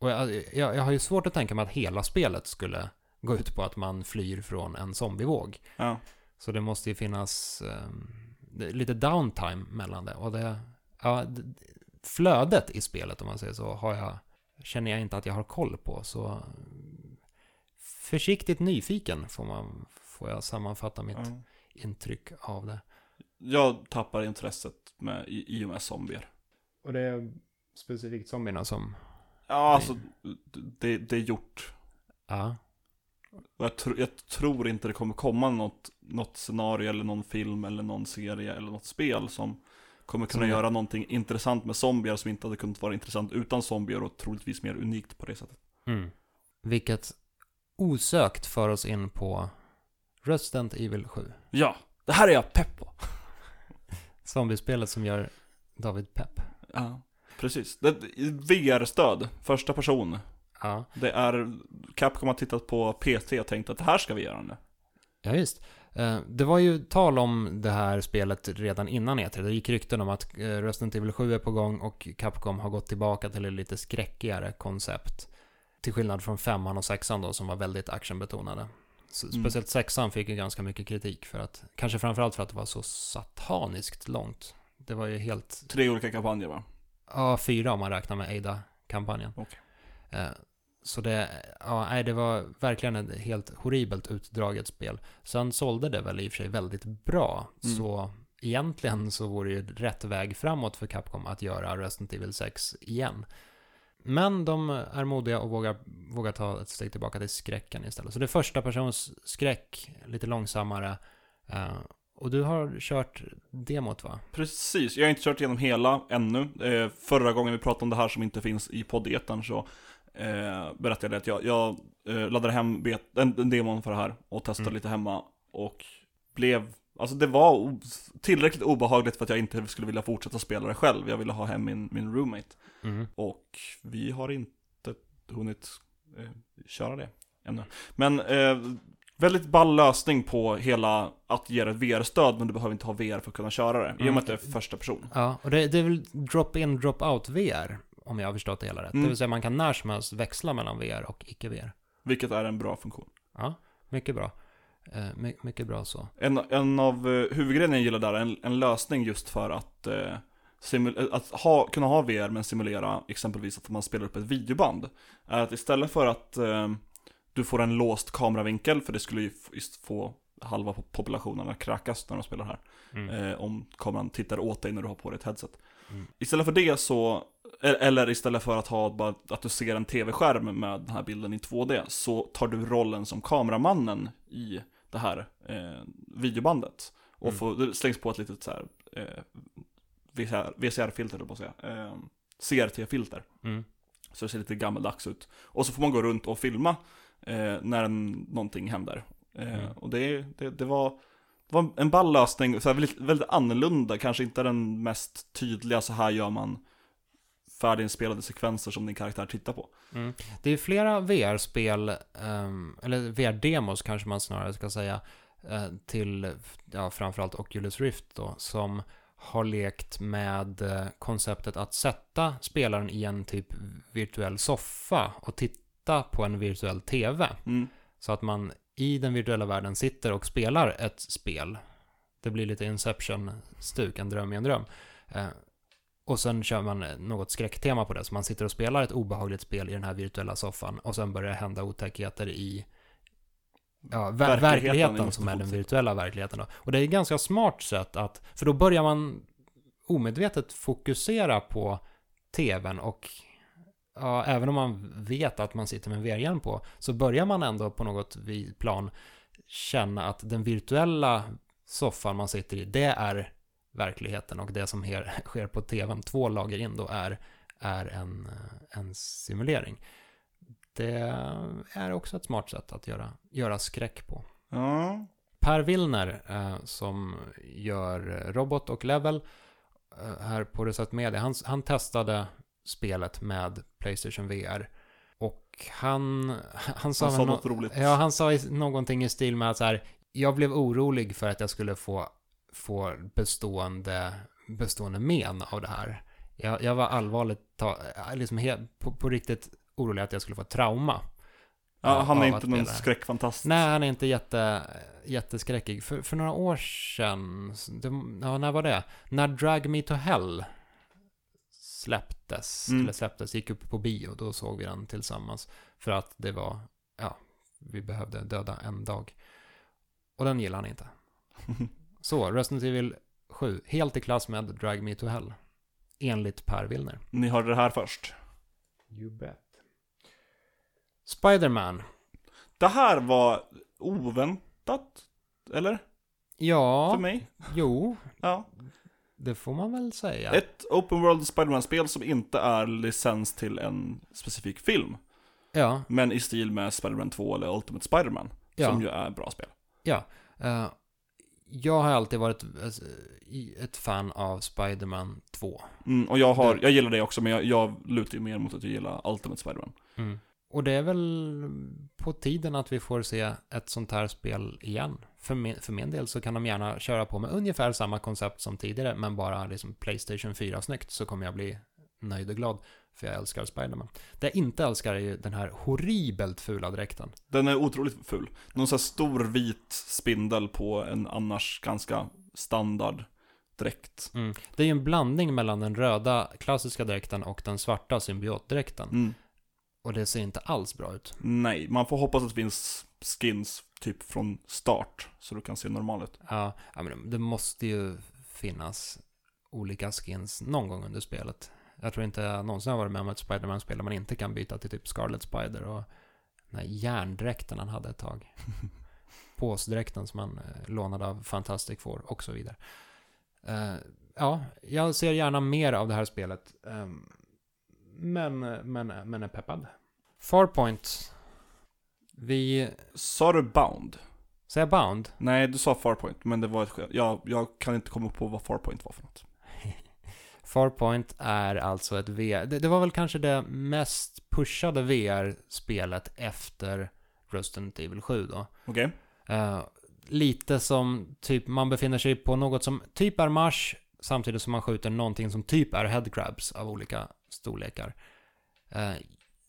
Och jag, jag, jag har ju svårt att tänka mig att hela spelet skulle gå ut på att man flyr från en zombievåg. Ja. Så det måste ju finnas det- lite downtime mellan det. Och det, ja, flödet i spelet om man säger så har jag, känner jag inte att jag har koll på. Så försiktigt nyfiken får, man, får jag sammanfatta mitt Ja. intryck av det. Jag tappar intresset med, i, i och med zombier. Och det är specifikt zombierna som... Ja, alltså, det, det är gjort. Ja. Jag, tr- jag tror inte det kommer komma något, något scenario eller någon film eller någon serie eller något spel som kommer kunna Som- göra någonting intressant med zombier som inte hade kunnat vara intressant utan zombier och troligtvis mer unikt på det sättet. Mm. Vilket osökt för oss in på Resident Evil 7. Ja, det här är jag pepp på. Zombiespelet som gör David pepp. Ja, precis. VR-stöd, första person. Ja. Det är, Capcom har tittat på PT och tänkt att det här ska vi göra nu. Ja, just. Eh, Det var ju tal om det här spelet redan innan E3. Det gick rykten om att eh, Resident Evil 7 är på gång och Capcom har gått tillbaka till ett lite skräckigare koncept. Till skillnad från femman och sexan då som var väldigt actionbetonade. Mm. Speciellt sexan fick ju ganska mycket kritik för att, kanske framförallt för att det var så sataniskt långt. Det var ju helt, Tre olika kampanjer va? ja fyra om man räknar med Ada-kampanjen. Okej. Så det, ja, nej, det var verkligen ett helt horribelt utdraget spel. Sen sålde det väl i och för sig väldigt bra. Mm. Så egentligen så vore det ju rätt väg framåt för Capcom att göra Resident Evil 6 igen. Men de är modiga och vågar, vågar ta ett steg tillbaka till skräcken istället. Så det är första persons skräck, lite långsammare. Eh, och du har kört demot va? Precis, jag har inte kört igenom hela ännu. Eh, förra gången vi pratade om det här som inte finns i poddeten så eh, berättade att jag, jag eh, laddade hem bet, en, en demon för det här och testade Mm. lite hemma och blev Alltså det var tillräckligt obehagligt för att jag inte skulle vilja fortsätta spela det själv. Jag ville ha hem min, min roommate. Mm. Och vi har inte hunnit eh, köra det ännu. Men eh, väldigt ball lösning på hela att ge ett VR-stöd, men du behöver inte ha VR för att kunna köra det. I och Mm. med att det är första person. Ja, och det, det är väl drop-in, drop-out VR, om jag har förstått det hela rätt. Mm. Det vill säga man kan när som helst växla mellan VR och icke-VR. Vilket är en bra funktion. Ja, mycket bra. Eh, my, mycket bra så. En, en av eh, huvudgrejerna jag gillar där är en, en lösning just för att, simul- att ha, kunna ha VR men simulera exempelvis att man spelar upp ett videoband. Är att istället för att eh, du får en låst kameravinkel, för det skulle ju just få halva po- populationen att kräkas när de spelar här. Mm. om kameran tittar åt dig när du har på dig ett headset. Mm. Istället för det så, eller istället för att ha bara att du ser en tv-skärm med den här bilden i 2D, så tar du rollen som kameramannen i det här eh, videobandet. Och Mm. får, det slängs på ett litet så här, eh, VCR, VCR-filter, eller på att säga. Eh, CRT-filter. Mm. Så det ser lite gammaldags ut. Och så får man gå runt och filma eh, när en, någonting händer. Eh, Mm. Och det, det, det, var, det var en ball lösning, så här, väldigt, väldigt annorlunda, kanske inte den mest tydliga, så här gör man färdiginspelade sekvenser som din karaktär tittar på. Mm. Det är flera VR-spel, ehm, eller VR-demos kanske man snarare ska säga, eh, till ja, framförallt Oculus Rift då, som har lekt med eh, konceptet att sätta spelaren i en typ virtuell soffa och titta på en virtuell TV. Mm. Så att man i den virtuella världen sitter och spelar ett spel. Det blir lite Inception-stuk, en dröm i en dröm. Eh, och sen kör man något skräcktema på det, så man sitter och spelar ett obehagligt spel i den här virtuella soffan och sen börjar det hända otäckheter i ja, ver- Verkligheten verkligheten, som är den virtuella verkligheten. Då. Och det är ett ganska smart sätt att, för då börjar man omedvetet fokusera på tvn och ja, även om man vet att man sitter med en VR-hjälm på, så börjar man ändå på något plan känna att den virtuella soffan man sitter i, det är verkligheten och det som her, sker på tvn, två lager in då, är, är en, en simulering. Det är också ett smart sätt att göra, göra skräck på. Ja. Per Willner, eh, som gör Robot och Level eh, här på Reset Media, han, han testade spelet med Playstation VR. Och han, han sa, Han sa något nå- roligt. Ja, han sa någonting i stil med att så här, jag blev orolig för att jag skulle få, få bestående, bestående men av det här. Jag, jag var allvarligt, ta, liksom he, på, på riktigt orolig att jag skulle få trauma. Ja, han är inte någon skräckfantast. Nej, han är inte jätte, jätteskräckig. För, för några år sedan, det, ja, när var det? När Drag Me To Hell släpptes, Mm. eller släpptes, gick upp på bio, då såg vi den tillsammans. För att det var, ja, vi behövde döda en dag. Och den gillar han inte. Så, Resident Evil 7, helt i klass med Drag Me To Hell. Enligt Per Willner. Ni hörde det här först. You bet. Spider-Man. Det här var oväntat, eller? Ja, För mig? jo, Ja. det får man väl säga. Ett Open World Spiderman-spel som inte är licens till en specifik film. Ja, Men i stil med Spiderman 2 eller Ultimate Spiderman. Ja. Som ju är bra spel. eh, jag har alltid varit i- ett fan av Spider-Man 2. Mm, och jag, har, jag gillar det också, men jag, jag lutar ju mer mot att jag gillar Ultimate Spiderman. Och det är väl på tiden att vi får se ett sånt här spel igen, för min, för min del så kan de gärna köra på med ungefär samma koncept som tidigare, men bara liksom Playstation 4 snyggt, så kommer jag bli nöjd och glad. För jag älskar Spiderman. Det jag inte älskar är ju den här horribelt fula dräkten. Den är otroligt ful. Någon sån här stor vit spindel på en annars ganska standard dräkt. Mm. Det är ju en blandning mellan den röda klassiska dräkten och den svarta symbiotdräkten. Mm. Och det ser inte alls bra ut. Nej, man får hoppas att det finns skins typ från start, så du kan se normal ut. Ja, men det måste ju finnas olika skins någon gång under spelet. Jag tror inte jag någonsin har varit med om ett Spiderman-spel där man inte kan byta till typ Scarlet Spider och den här järndräkten han hade ett tag. Påsdräkten som han eh, lånade av Fantastic Four och så vidare. Eh, ja, jag ser gärna mer av det här spelet. Ehm, men, men, men är peppad. Farpoint. Vi... Sa du Bound? Säger Bound? Nej, du sa Farpoint, men det var ett. Jag, jag kan inte komma på vad Farpoint var för något. Farpoint är alltså ett VR... Det, det var väl kanske det mest pushade VR-spelet efter Resident Evil 7 då. Okej. Eh, lite som typ man befinner sig på något som typ är Mars samtidigt som man skjuter någonting som typ är headcrabs av olika storlekar. Eh,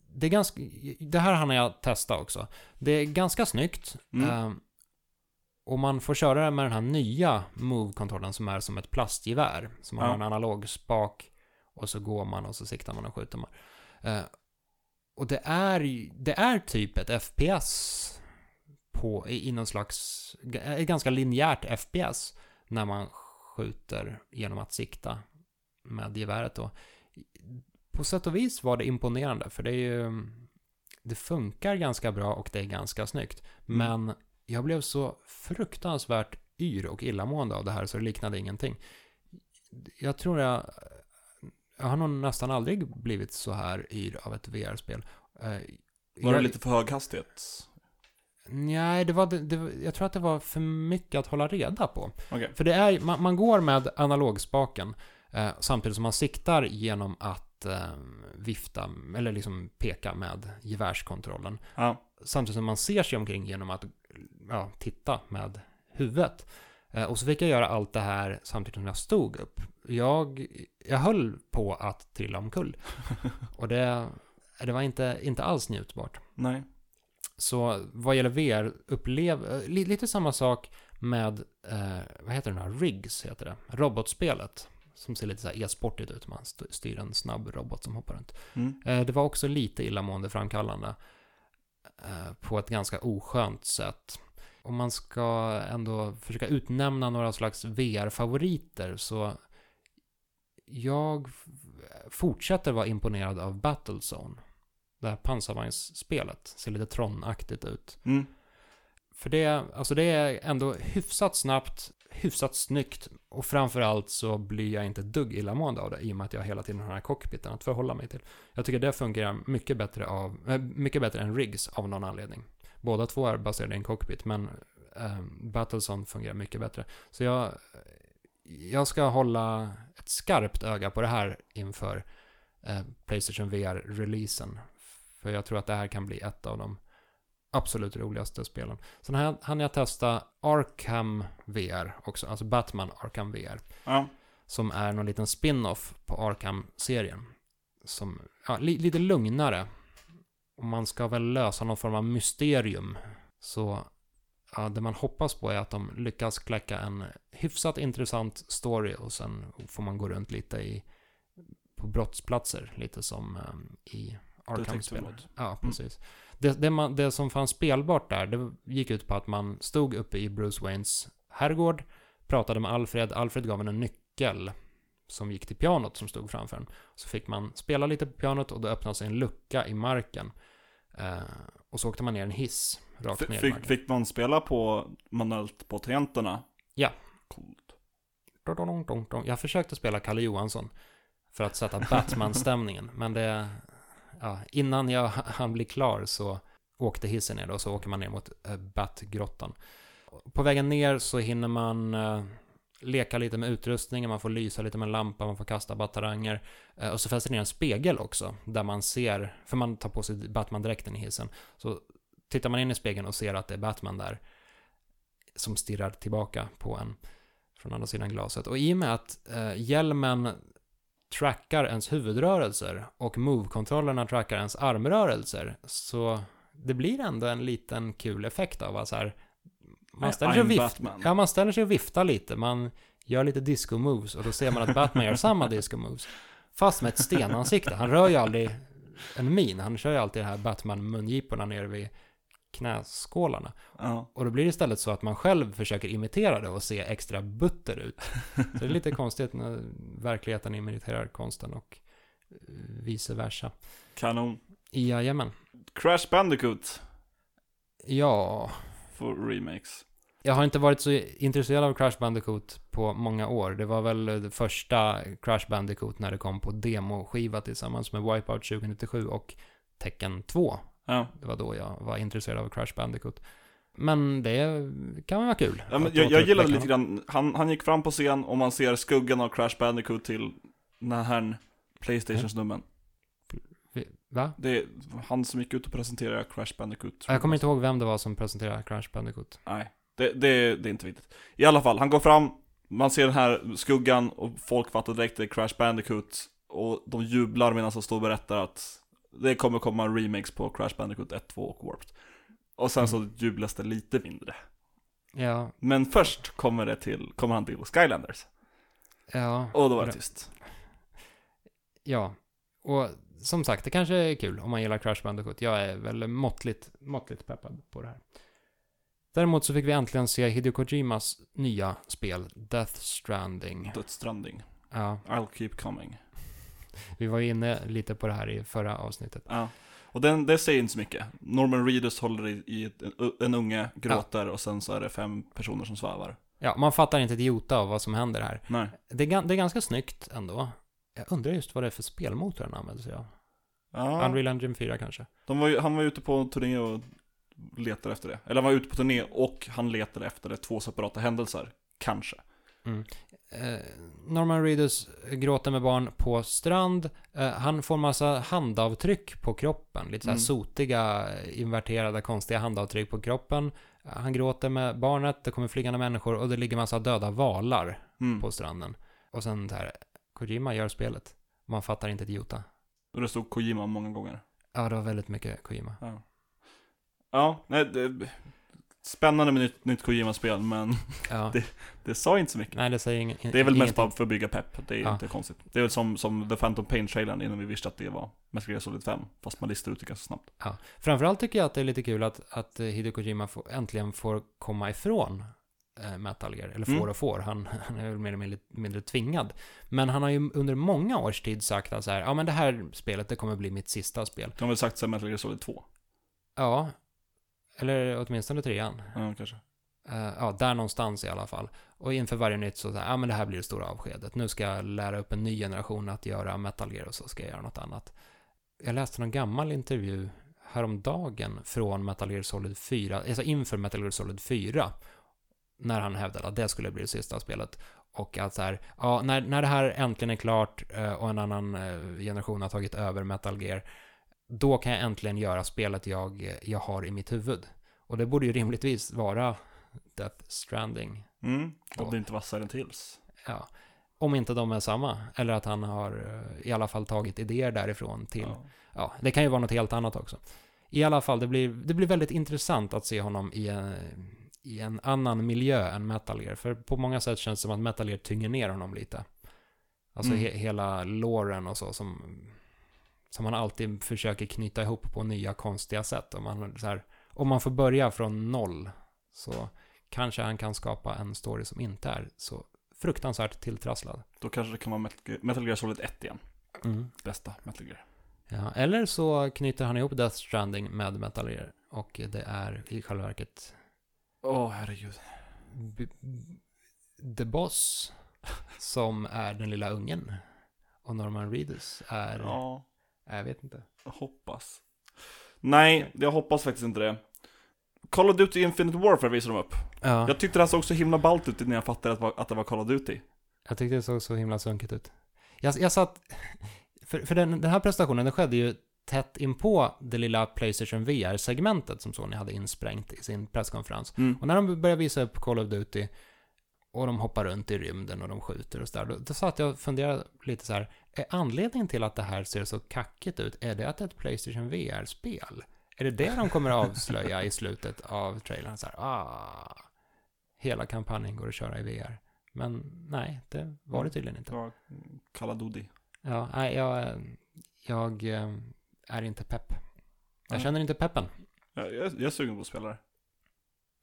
det är ganska... Det här hann jag testa också. Det är ganska snyggt. Mm. Eh, och man får köra det med den här nya Move-kontrollen som är som ett plastgevär. Som har Ja. en analog spak och så går man och så siktar man och skjuter man. Eh, och det är, det är typ ett FPS på, i, någon slags, ett ganska linjärt FPS när man skjuter genom att sikta med geväret då. På sätt och vis var det imponerande för det är ju, det funkar ganska bra och det är ganska snyggt. Mm. Men jag blev så fruktansvärt yr och illamående av det här så det liknade ingenting. Jag tror jag, jag har nog nästan aldrig blivit så här yr av ett VR-spel. Eh, Var det lite för hög hastighet? Nej, det var, det, jag tror att det var för mycket att hålla reda på. Okej. För det är, man, man går med analogspaken eh, samtidigt som man siktar genom att eh, vifta, eller liksom peka med gevärskontrollen. Ja. Samtidigt som man ser sig omkring genom att ja, titta med huvudet. Eh, och så fick jag göra allt det här samtidigt som jag stod upp. Jag, jag höll på att trilla omkull. Och det, det var inte, inte alls njutbart. Nej. Så vad gäller VR, upplev, eh, li, lite samma sak med, eh, vad heter den här, Riggs heter det, robotspelet. Som ser lite så här e-sportigt ut, man st- styr en snabb robot som hoppar runt. Mm. Eh, det var också lite illamående framkallande. Eh, på ett ganska oskönt sätt. Om man ska ändå försöka utnämna några slags VR-favoriter så jag fortsätter vara imponerad av Battlezone. Det här pansarvagnsspelet. Ser lite Tron-aktigt ut. Mm. För det, alltså det är ändå hyfsat snabbt, hyfsat snyggt och framförallt så blir jag inte ett dugg illamående av det i och med att jag hela tiden har den här cockpiten att förhålla mig till. Jag tycker det fungerar mycket bättre, av, eh, mycket bättre än Riggs av någon anledning. Båda två är baserade i en cockpit men eh, Battleson fungerar mycket bättre. Så jag, jag ska hålla ett skarpt öga på det här inför eh, Playstation VR-releasen. För jag tror att det här kan bli ett av de absolut roligaste spelen. Sen här hann jag testa Arkham VR också, alltså Batman Arkham VR. Ja. Som är någon liten spin-off på Arkham-serien. Som, ja, li, lite lugnare. Och man ska väl lösa någon form av mysterium. Så, ja, det man hoppas på är att de lyckas kläcka en hyfsat intressant story och sen får man gå runt lite i, på brottsplatser, lite som um, i Arkham-spelet. Ja, precis. Det, det, man, det som fanns spelbart där, det gick ut på att man stod uppe i Bruce Waynes herrgård, pratade med Alfred, Alfred gav en en nyckel som gick till pianot som stod framför en. Så fick man spela lite på pianot och då öppnade sig en lucka i marken. Eh, och så åkte man ner en hiss rakt F- ner fick, fick man spela på manuellt på tangenterna? Ja. Coolt. Jag försökte spela Kalle Johansson för att sätta Batman-stämningen, men det... Ja, innan jag hann bli klar så åkte hissen ner och så åker man ner mot eh, äh, Batgrottan. På vägen ner så hinner man eh, leka lite med utrustningen, man får lysa lite med en lampa, man får kasta bataranger. Eh, och så fäster ner en spegel också, där man ser, för man tar på sig Batman-dräkten i hissen. Så tittar man in i spegeln och ser att det är Batman där. som stirrar tillbaka på en från andra sidan glaset. Och i och med att eh, hjälmen trackar ens huvudrörelser och move-kontrollerna trackar ens armrörelser så det blir ändå en liten kul effekt av att så här, man ställer, sig och ja, man ställer sig och viftar lite, man gör lite disco-moves och då ser man att Batman gör samma disco-moves. Fast med ett stenansikte. Han rör ju aldrig en min, han kör ju alltid det här Batman-mungiporna nere vid knäskålarna. Ja. Och då blir det istället så att man själv försöker imitera det och se extra butter ut. Så det är lite konstigt när verkligheten imiterar konsten och eh, vice versa. Kanon. Jajamän. Crash Bandicoot Ja, för remakes. jag har inte varit så intresserad av Crash Bandicoot på många år. Det var väl det första Crash Bandicoot när det kom på demoskiva tillsammans med Wipeout 2097 och Tekken 2. Ja. Det var då jag var intresserad av Crash Bandicoot. Men det kan vara kul. Ja, men jag, jag gillade lite grann, han, han gick fram på scen och man ser skuggan av Crash Bandicoot till den här Playstation-snubben. Va? Det är han som gick ut och presenterade Crash Bandicoot. Jag kommer inte ihåg vem det var som presenterade Crash Bandicoot. Nej, det, det, det är inte viktigt. I alla fall, han går fram, man ser den här skuggan och folk fattar direkt det är Crash Bandicoot. Och de jublar medan han står och berättar att det kommer komma remix på Crash Bandicoot 1, 2 och Warped. Och sen så jublas det lite mindre. Ja, Men först kommer det till, kommer han till Skylanders. ja, Och då var det tyst. ja. Och som sagt, det kanske är kul om man gillar Crash Bandicoot. Jag är väl måttligt, måttligt peppad på det här. Däremot så fick vi äntligen se Hideo Kojimas nya spel, Death Stranding. Dödsstranding. Ja, I'll keep coming. Vi var ju inne lite på det här i förra avsnittet. Ja. Och den, det säger inte så mycket. Norman Reedus håller i, i en, en unge, gråter och sen så är det fem personer som svävar. Ja, man fattar inte ett jota av vad som händer här. Nej. Det är, det är ganska snyggt ändå. Jag undrar just vad det är för spelmotor han använder sig av. Ja, Unreal Engine 4 kanske? var ju, han var ute på turné och letade efter det. Eller han var ute på turné och han letade efter det. Två separata händelser. Kanske. Eh, Norman Reedus gråter med barn på strand. Eh, han får massa handavtryck på kroppen. Lite så här Mm. sotiga, inverterade, konstiga handavtryck på kroppen. Eh, han gråter med barnet, det kommer flygande människor och det ligger massa döda valar Mm. på stranden. Och sen det här, Kojima gör spelet. Man fattar inte ett jota. Och det stod Kojima många gånger. Ja, det var väldigt mycket Kojima. Ja. Ja, nej, det, spännande med nytt, nytt Kojima-spel, men Ja. Det- det sa inte så mycket. Nej, det säger ing- Det är väl mest bara för att bygga pepp, det är Ja. inte konstigt. Det är väl som, som The Phantom Pain-trailern innan vi visste att det var Metal Gear Solid 5, fast man listar ut det ganska snabbt. Framförallt tycker jag att det är lite kul att, att Hideo Kojima får, äntligen får komma ifrån eh, Metal Gear. Eller får Mm. och får, han, han är väl mer eller mindre, mindre tvingad. Men han har ju under många års tid sagt att så här, ja men det här spelet, det kommer bli mitt sista spel. De har väl sagt sen Metal Gear Solid 2? Ja, eller åtminstone trean. Ja, kanske. Eh, ja, där någonstans i alla fall. Och inför varje nytt så, ja men det här blir det stora avskedet. Nu ska jag lära upp en ny generation att göra Metal Gear och så ska jag göra något annat. Jag läste någon gammal intervju häromdagen från Metal Gear Solid 4, alltså inför Metal Gear Solid 4. När han hävdade att det skulle bli det sista spelet. Och att så här, ja, när, när det här äntligen är klart eh, och en annan eh, generation har tagit över Metal Gear, då kan jag äntligen göra spelet jag, jag har i mitt huvud. Och det borde ju rimligtvis vara Death Stranding. Mm, och det inte vassare än Tills. Ja. Om inte de är samma. Eller att han har eh, i alla fall tagit idéer därifrån till... Ja. Ja. det kan ju vara något helt annat också. I alla fall, det blir, det blir väldigt intressant att se honom i en, i en annan miljö än Metal Gear. För på många sätt känns det som att Metal Gear tynger ner honom lite. Alltså Mm. he, hela låren och så som, som han alltid försöker knyta ihop på nya konstiga sätt. Om man, så här, om man får börja från noll så kanske han kan skapa en story som inte är så fruktansvärt tilltrasslad. Då kanske det kan vara Metal Gear, Solid 1 igen. Bästa Metal Gear. Ja, eller så knyter han ihop Death Stranding med Metal Gear och det är i själva verket Åh, herregud. B- The Boss som är den lilla ungen och Norman Reedus är, Ja, jag vet inte. jag hoppas. Nej, jag hoppas faktiskt inte det. Call of Duty Infinite Warfare visar de upp. Ja, Jag tyckte det här såg så himla ballt ut innan jag fattade att, det var- att det var Call of Duty. jag tyckte det såg så himla sunkigt ut. Jag, jag satt, för, för den, den här prestationen den skedde ju tätt inpå det lilla Playstation VR-segmentet som Sony hade insprängt i sin presskonferens. Mm. Och när de började visa upp Call of Duty och de hoppar runt i rymden och de skjuter och sådär, då, då satt jag och funderade lite så här, är anledningen till att det här ser så kackigt ut, är det att det är ett Playstation VR-spel? Är det det de kommer att avslöja i slutet av trailern? Så här, ah, hela kampanjen går att köra i VR. Men nej, det var det tydligen Det inte. var Call of Duty. Ja, nej, jag, jag eh, är inte pepp. Jag Nej. känner inte peppen. Jag, jag, jag är sugen på att spela det.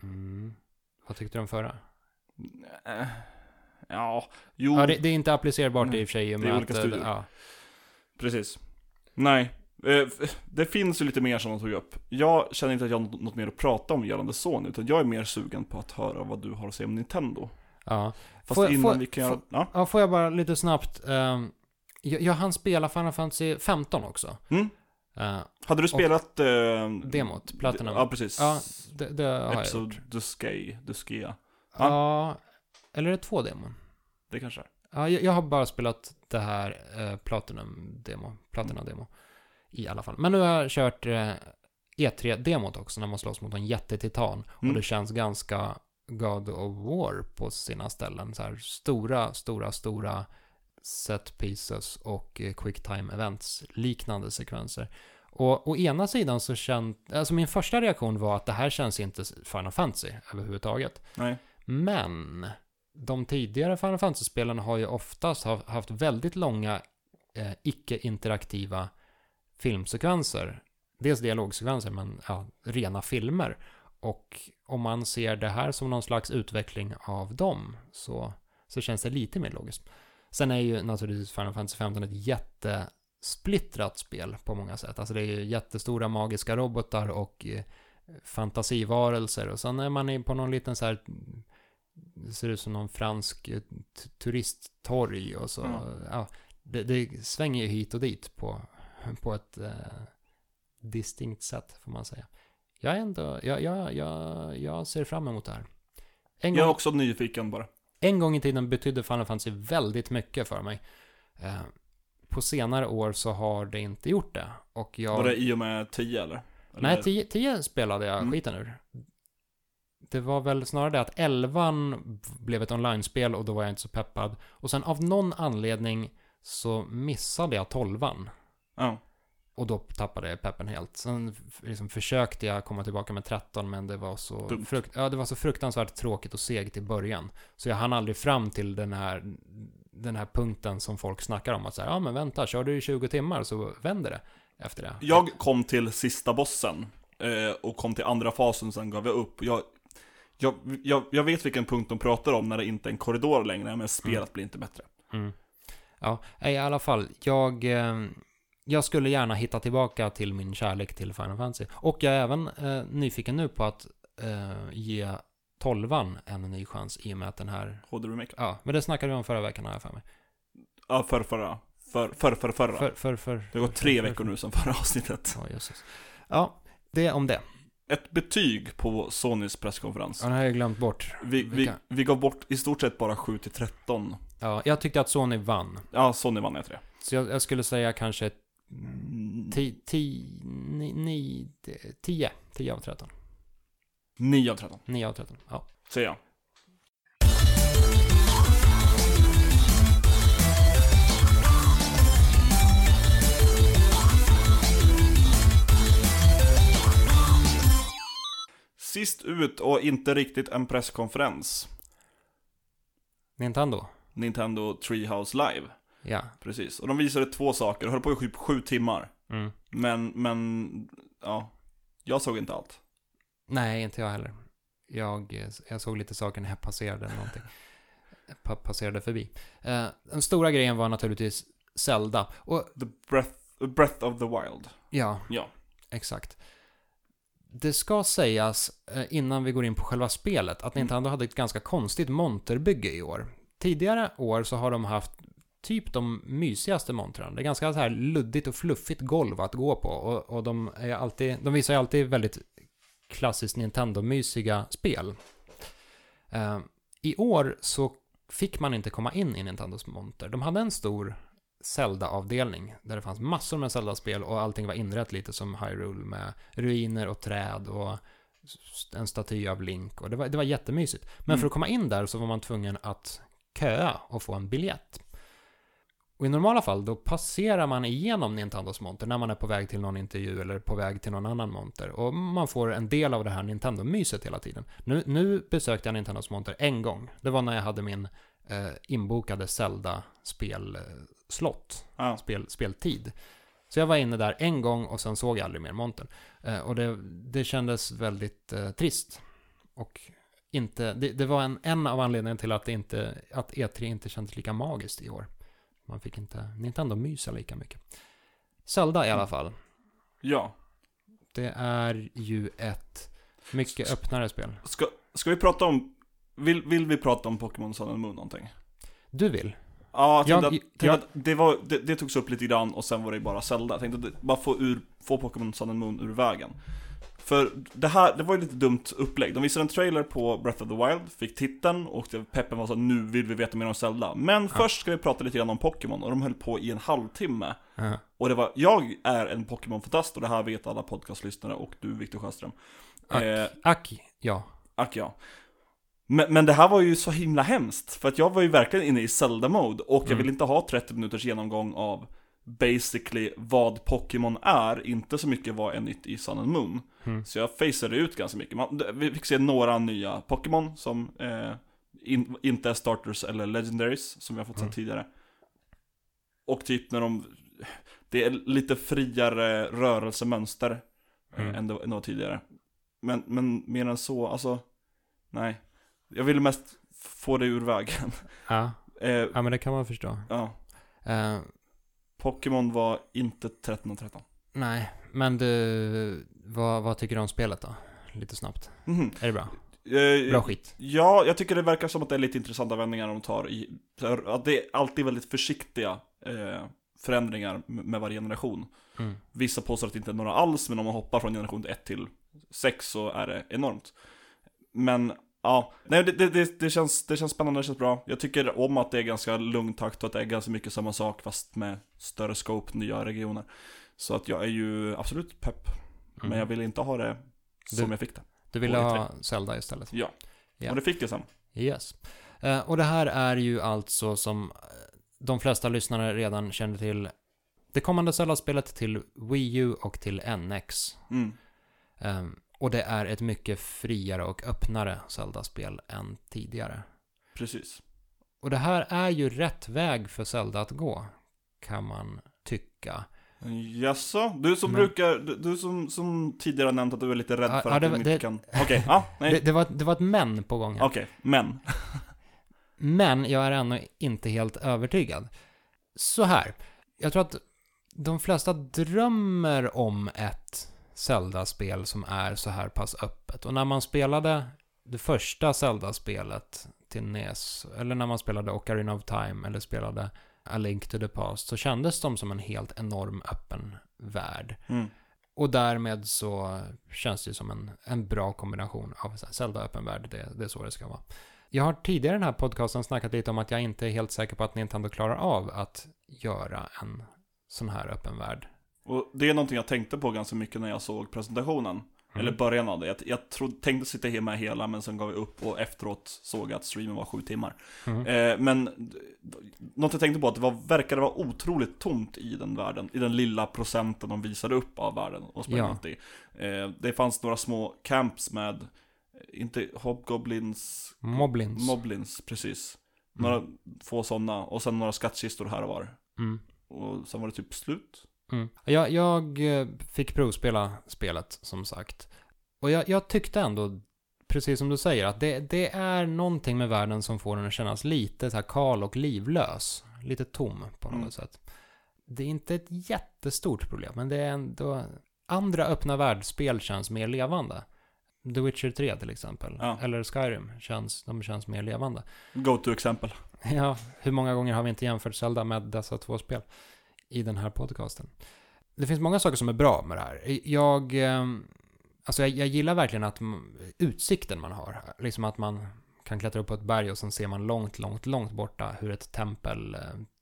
Mm. Vad tyckte du om förra? Eh, Ja, jo, Ja, det, det är inte applicerbart i och för sig. och Det är med olika att, eh, studior. Ja. precis. Nej, eh, det finns ju lite mer som de tog upp. Jag känner inte att jag har något- mer att prata om gällande Sony, utan jag är mer sugen på att höra vad du har att säga om Nintendo. ja. Fast Får jag- innan får- vi kan får- Ja. Ja, får jag bara lite snabbt. ehm, jag, jag hann spela Final Fantasy 15 också. Mm. Uh, Hade du spelat... Eh, demot, Platinum. Ja, precis. Ja, det, det har jag Episode gjort. Duskei, Duskia. Ja. Eller är det två demon? Det kanske är. Ja, jag, jag har bara spelat det här eh, Platinum-demo. Platina-demo. I alla fall. Men nu har jag kört eh, E3-demot också, när man slåss mot en jättetitan. Och Mm. det känns ganska God of War på sina ställen. Så här stora, stora, stora set pieces och eh, quick time events liknande sekvenser. Och å ena sidan så känns, alltså min första reaktion var att det här känns inte Final Fantasy överhuvudtaget. Nej. Men de tidigare Final Fantasy-spelen har ju oftast haft väldigt långa eh, icke-interaktiva filmsekvenser. Dels dialogsekvenser, men ja, rena filmer. Och om man ser det här som någon slags utveckling av dem så, så känns det lite mer logiskt. Sen är ju naturligtvis Final Fantasy 15 ett jättesplittrat spel på många sätt. Alltså det är ju jättestora magiska robotar och eh, fantasivarelser. Och sen är man in på någon liten så här det ser ut som någon fransk eh, turisttorg och så. Ja. Ja, det, det svänger ju hit och dit på, på ett eh, distinkt sätt får man säga. Jag är ändå, jag, jag, jag, jag ser fram emot det här. En Jag är gång, också nyfiken bara. en gång i tiden betydde Final Fantasy väldigt mycket för mig. Eh, på senare år så har det inte gjort det. Och jag... Var det i och med 10 eller? eller? Nej, 10, 10 spelade jag Mm. skiten ur. Det var väl snarare det att 11 blev ett online-spel och då var jag inte så peppad. Och sen av någon anledning så missade jag 12 Ja. och då tappade jag peppen helt. Sen liksom försökte jag komma tillbaka med 13 men det var så, Dumt. frukt, ja, det var så fruktansvärt tråkigt och segt i början. Så jag hann aldrig fram till den här, den här punkten som folk snackar om. Att säga, ja men vänta, kör du i 20 timmar så vänder det efter det. Jag kom till sista bossen eh, och kom till andra fasen, sen gav jag upp. Jag, jag, jag, jag vet vilken punkt de pratar om när det inte är en korridor längre, men spelet blir inte bättre. Mm. Ja, i alla fall. Jag, eh, jag skulle gärna hitta tillbaka till min kärlek till Final Fantasy. Och jag är även eh, nyfiken nu på att eh, ge tolvan en ny chans i och med att den här... HD-remake. Ja, men det snackade vi om förra veckan har jag för mig. Ja, för förra. För, för, för förra. För, för, för, det har gått tre veckor nu sedan förra avsnittet. Ja, jösses. Ja, det om det. Ett betyg på Sonys presskonferens. Ja, den har jag glömt bort. Vi, vi, vi gav bort i stort sett bara 7 till 13. Ja, jag tyckte att Sony vann. Ja, Sony vann jag tre. Så jag, jag skulle säga kanske 10 10 10 av 13. 9 av 13, 9 av 13. Ja. säger jag. Sist ut och inte riktigt en presskonferens. Nintendo. Nintendo Treehouse Live. Ja. Precis. Och de visade två saker, och höll på i typ sju timmar. Mm. Men, men, ja. Jag såg inte allt. Nej, inte jag heller. Jag, jag såg lite saker när jag passerade någonting. Pa passerade förbi. Eh, den stora grejen var naturligtvis Zelda. Och The Breath, breath of the Wild. ja, Ja. exakt. Det ska sägas, eh, innan vi går in på själva spelet, att Mm. Nintendo hade ett ganska konstigt monterbygge i år. Tidigare år så har de haft typ de mysigaste montrarna. Det är ganska så här luddigt och fluffigt golv att gå på. Och, och de, är alltid, de visar ju alltid väldigt klassiskt Nintendo-mysiga spel. Eh, I år så fick man inte komma in i Nintendos monter. De hade en stor Zelda-avdelning där det fanns massor med Zelda-spel och allting var inrett lite som Hyrule med ruiner och träd och en staty av Link och det var, det var jättemysigt. Men Mm. för att komma in där så var man tvungen att köa och få en biljett. Och i normala fall då passerar man igenom Nintendos monter när man är på väg till någon intervju eller på väg till någon annan monter. Och man får en del av det här Nintendo-myset hela tiden. Nu, nu besökte jag Nintendos monter en gång. Det var när jag hade min eh, inbokade Zelda-spelslott, Ja. spel, speltid. Så jag var inne där en gång och sen såg jag aldrig mer montern. Eh, och det, det kändes väldigt eh, trist. Och inte, det, det var en, en av anledningarna till att, det inte, att E3 inte kändes lika magiskt i år. Man fick inte Nintendo mysa lika mycket. Zelda i alla fall. ja. Det är ju ett mycket öppnare spel. Ska, ska vi prata om, vill, vill vi prata om Pokémon Sun and Moon någonting? Du vill? Ja, jag tänkte, Jag- att, tänkte jag- att det, var, det, det togs upp lite grann och sen var det bara Zelda. Jag tänkte att bara få, ur, få Pokémon Sun and Moon ur vägen. För det här, det var ju lite dumt upplägg. De visade en trailer på Breath of the Wild, fick titeln och peppen var så nu vill vi veta mer om Zelda. Men först ska vi prata lite grann om Pokémon och de höll på i en halvtimme. Ja. Och det var, jag är en Pokémon-fantast och det här vet alla podcastlyssnare och du Viktor Sjöström. Ack. Eh, Ack, ja. Ack ja. Men, men det här var ju så himla hemskt, för att jag var ju verkligen inne i Zelda-mode och jag Mm. vill inte ha 30 minuters genomgång av basically vad Pokémon är, inte så mycket vad är nytt i Sun and Moon. Mm. Så jag faceade ut ganska mycket. Man, vi fick se några nya Pokémon som eh, in, inte är starters eller legendaries, som vi har fått Mm. se tidigare. Och typ när de, det är lite friare rörelsemönster eh, Mm. än, det, än det var tidigare. Men, men mer än så, alltså, nej. Jag ville mest få det ur vägen. Ja. Eh, ja, men det kan man förstå. ja, Eh, Pokémon var inte 13 och 13. nej, men du, vad, vad tycker du om spelet då? Lite snabbt. Mhm. Är det bra? Eh, Bra skit. Ja, jag tycker det verkar som att det är lite intressanta vändningar de tar i, att det är alltid väldigt försiktiga eh, förändringar med med varje generation. Mm. Vissa påstår att det inte är några alls, men om man hoppar från generation 1 till 6 så är det enormt. Men ja, nej det, det, det, känns, det känns spännande, det känns bra. Jag tycker om att det är ganska lugn takt och att det är ganska mycket samma sak fast med större scope, nya regioner. Så att jag är ju absolut pepp. Mm. Men jag vill inte ha det som Du- jag fick det. Du ville ha Zelda istället? Ja, Ja. och det fick jag sen. Yes. Eh, och det här är ju alltså som eh, de flesta lyssnare redan känner till det kommande Zelda-spelet till Wii U och till NX. Mm. Eh, och det är ett mycket friare och öppnare Zelda-spel än tidigare. Precis. Och det här är ju rätt väg för Zelda att gå, kan man tycka. Jaså? Du som Men- brukar, du, du som, som tidigare nämnt att du är lite rädd för ja, att det du inte det- kan... Okej, ja, nej. Det, det, var, det var ett men på gång här. Okej, men. Men jag är ännu inte helt övertygad. Så här. Jag tror att de flesta drömmer om ett Zelda-spel som är så här pass öppet. Och när man spelade det första Zelda-spelet till NES, eller när man spelade Ocarina of Time, eller spelade A Link to the Past, så kändes de som en helt enorm öppen värld. Mm. Och därmed så känns det som en, en bra kombination av Zelda öppen värld, det, det är så det ska vara. Jag har tidigare i den här podcasten snackat lite om att jag inte är helt säker på att Nintendo klarar av att göra en sån här öppen värld. Och det är någonting jag tänkte på ganska mycket när jag såg presentationen. Eller början av det. Jag, jag trodde, tänkte sitta he- med hela, men sen gav jag upp och efteråt såg jag att streamen var sju timmar. Mm. Eh, men något jag tänkte på att det var, verkade vara otroligt tomt i den världen. I den lilla procenten de visade upp av världen och sprang Ja. i. Eh, det fanns några små camps med, inte hobgoblins, Moblins. moblins, precis. Mm. Några få sådana, och sen några skattkistor här och var. Mm. Och sen var det typ slut. Mm. Jag, jag eh, fick provspela spelet, som sagt. Och jag, jag tyckte ändå, precis som du säger, att det, det är någonting med världen som får den att kännas lite så här kal och livlös. Lite tom på något Mm. sätt. Det är inte ett jättestort problem, men det är ändå... Andra öppna världsspel känns mer levande. The Witcher 3 till exempel. Ja. Eller Skyrim, känns, de känns mer levande. Go-to-exempel. Ja, hur många gånger har vi inte jämfört Zelda med dessa två spel i den här podcasten? Det finns många saker som är bra med det här. Jag, eh, alltså jag, jag gillar verkligen att utsikten man har. Liksom att man kan klättra upp på ett berg och sen ser man långt, långt, långt borta hur ett tempel eh,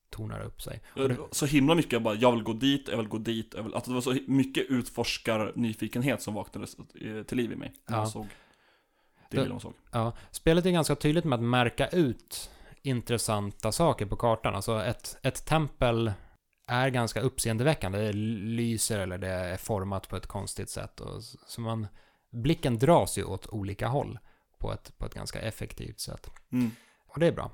tornar upp sig. Det, Så himla mycket bara, jag vill gå dit, jag vill gå dit, jag vill, att det var så mycket utforskar nyfikenhet som vaknades eh, till liv i mig. När Ja. jag såg det Det- såg. ja, spelet är ganska tydligt med att märka ut intressanta saker på kartan. Alltså ett, ett tempel är ganska uppseendeväckande. Det lyser eller det är format på ett konstigt sätt. Och, så man, blicken dras ju åt olika håll på ett, på ett ganska effektivt sätt. Mm. Och det är bra.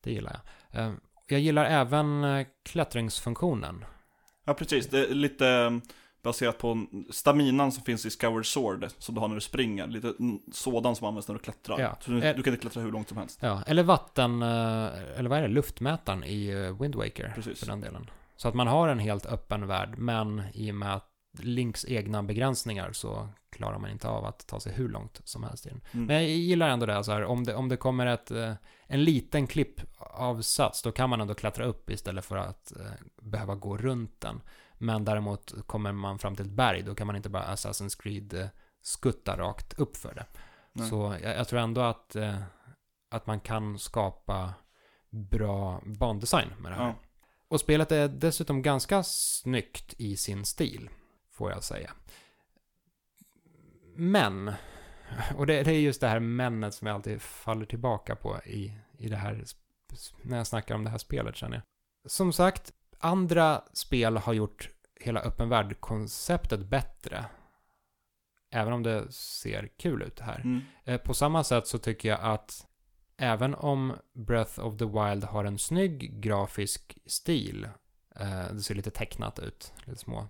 Det gillar jag. Eh, Jag gillar även eh, klättringsfunktionen. Ja precis, det är lite eh, baserat på staminan som finns i Skyward Sword som du har när du springer. Lite sådan som används när du klättrar. Ja. Så du, Eh. du kan inte klättra hur långt som helst. Ja, eller vatten, eh, eller vad är det, luftmätaren i eh, Wind Waker Precis. för den delen. Så att man har en helt öppen värld, men i och med att Links egna begränsningar så klarar man inte av att ta sig hur långt som helst i den. Mm. Men jag gillar ändå det, så här, om det, om det kommer ett, eh, en liten klippavsats, då kan man ändå klättra upp istället för att eh, behöva gå runt den. Men däremot kommer man fram till ett berg, då kan man inte bara Assassin's Creed eh, skutta rakt upp för det. Nej. Så jag, jag tror ändå att, att man kan skapa bra bandesign med det här. Ja. Och spelet är dessutom ganska snyggt i sin stil, får jag säga. Men, och det, det är just det här männet som jag alltid faller tillbaka på i, i det här, när jag snackar om det här spelet känner jag. Som sagt, andra spel har gjort hela öppen värld-konceptet bättre. Även om det ser kul ut här. Mm. Eh, På samma sätt så tycker jag att även om Breath of the Wild har en snygg grafisk stil, eh, det ser lite tecknat ut, lite små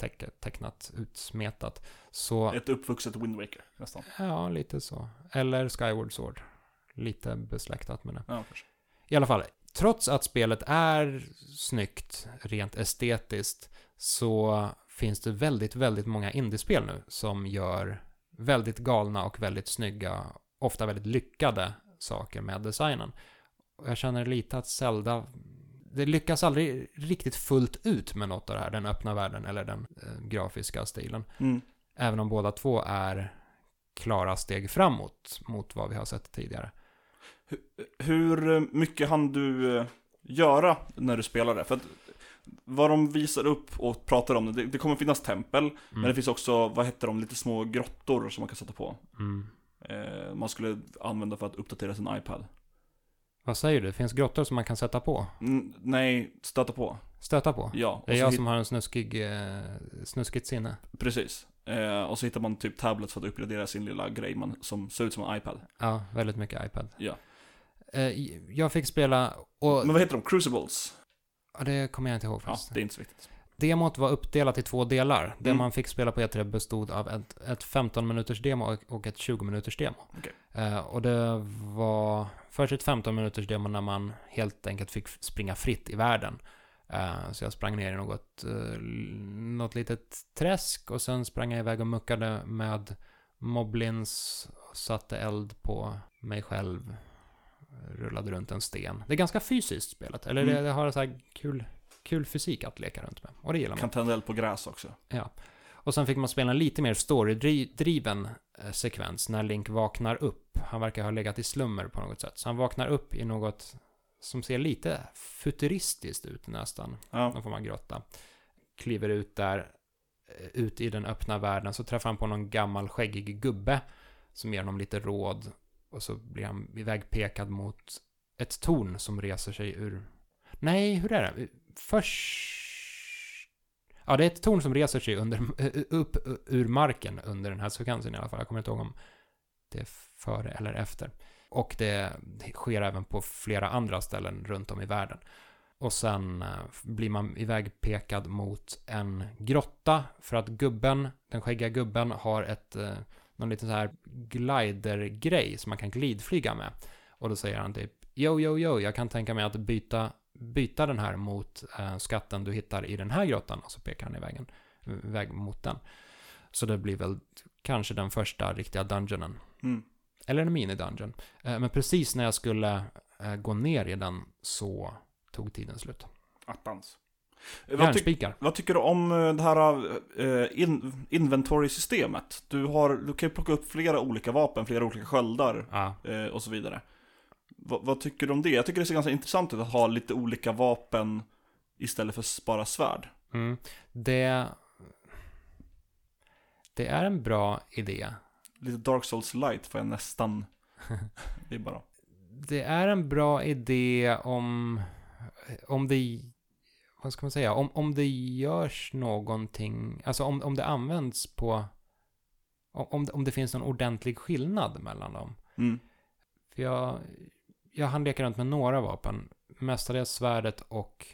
teck- tecknat, utsmetat, så Ett uppvuxet Wind Waker nästan. ja, lite så. Eller Skyward Sword, lite besläktat med det. Ja. I alla fall, trots att spelet är snyggt rent estetiskt så finns det väldigt, väldigt många indiespel nu som gör väldigt galna och väldigt snygga, ofta väldigt lyckade saker med designen. Och jag känner lite att Zelda, det lyckas aldrig riktigt fullt ut med något av det här, den öppna världen eller den eh, grafiska stilen. Mm. Även om båda två är klara steg framåt mot vad vi har sett tidigare. Hur mycket hann du eh, göra när du spelade? För att vad de visar upp och pratar om, det, det kommer finnas tempel, men det finns också, vad heter de, lite små grottor som man kan sätta på. Mm. Eh, man skulle använda för att uppdatera sin iPad. Vad säger du? Finns grottor som man kan sätta på? Mm, nej, stöta på. Stöta på? Ja, Det är jag hit- som har en snuskig, eh, snuskigt sinne. precis. Eh, och så hittar man typ tablets för att uppgradera sin lilla grej man, som ser ut som en iPad. Ja, väldigt mycket iPad. Ja. Eh, jag fick spela, och Men vad heter de? Crucibles? ja, det kommer jag inte ihåg Ja, faktiskt. det är inte så viktigt. Demot var uppdelat i två delar. Det Mm. man fick spela på E3 bestod av ett, ett 15 minuters demo och- ett 20 minuters demo. Okej. Eh, och det var först ett 15 minuters demo när man helt enkelt fick springa fritt i världen. Eh, så jag sprang ner i något, uh, något litet träsk och sen sprang jag iväg och muckade med moblins, och satte eld på mig själv, rullade runt en sten. Det är ganska fysiskt spelet, eller det, Mm. det har så här kul, kul fysik att leka runt med. Och det gillar man. Kan tända eld på gräs också. Ja. Och sen fick man spela en lite mer storydriven eh, sekvens när Link vaknar upp. Han verkar ha legat i slummer på något sätt. Så han vaknar upp i något som ser lite futuristiskt ut nästan. Ja. Någon form av grotta. Kliver ut där, eh, ut i den öppna världen. Så träffar han på någon gammal skäggig gubbe som ger honom lite råd. Och så blir han ivägpekad mot ett torn som reser sig ur... Nej, hur är det? Först... Ja, det är ett torn som reser sig under, upp ur marken under den här sekvensen i alla fall. Jag kommer inte ihåg om det är före eller efter. Och det sker även på flera andra ställen runt om i världen. Och sen eh, blir man ivägpekad mot en grotta för att gubben, den skäggiga gubben, har ett, eh, någon liten så här glidergrej som man kan glidflyga med. Och då säger han typ Yo, yo, yo, jag kan tänka mig att byta, byta den här mot eh, skatten du hittar i den här grottan. Och så pekar han iväg, en, iväg mot den. Så det blir väl kanske den första riktiga dungeonen. Mm. Eller en mini-dungeon. Eh, men precis när jag skulle eh, gå ner i den så tog tiden slut. Attans. Vad, ty vad tycker du om det här eh, in inventory-systemet? Du, har, du kan ju plocka upp flera olika vapen, flera olika sköldar Ja. eh, och så vidare. Vad, tycker du om det? Jag tycker det ser ganska intressant ut att ha lite olika vapen istället för bara svärd. Mm. Det, det är en bra idé. Lite Dark Souls light får jag nästan Det är bara Det är en bra idé om, om det, vad ska man säga, om, om det görs någonting, alltså om, om det används på, om, om det finns någon ordentlig skillnad mellan dem. mm. För jag, jag hann leka runt med några vapen, mestadels svärdet och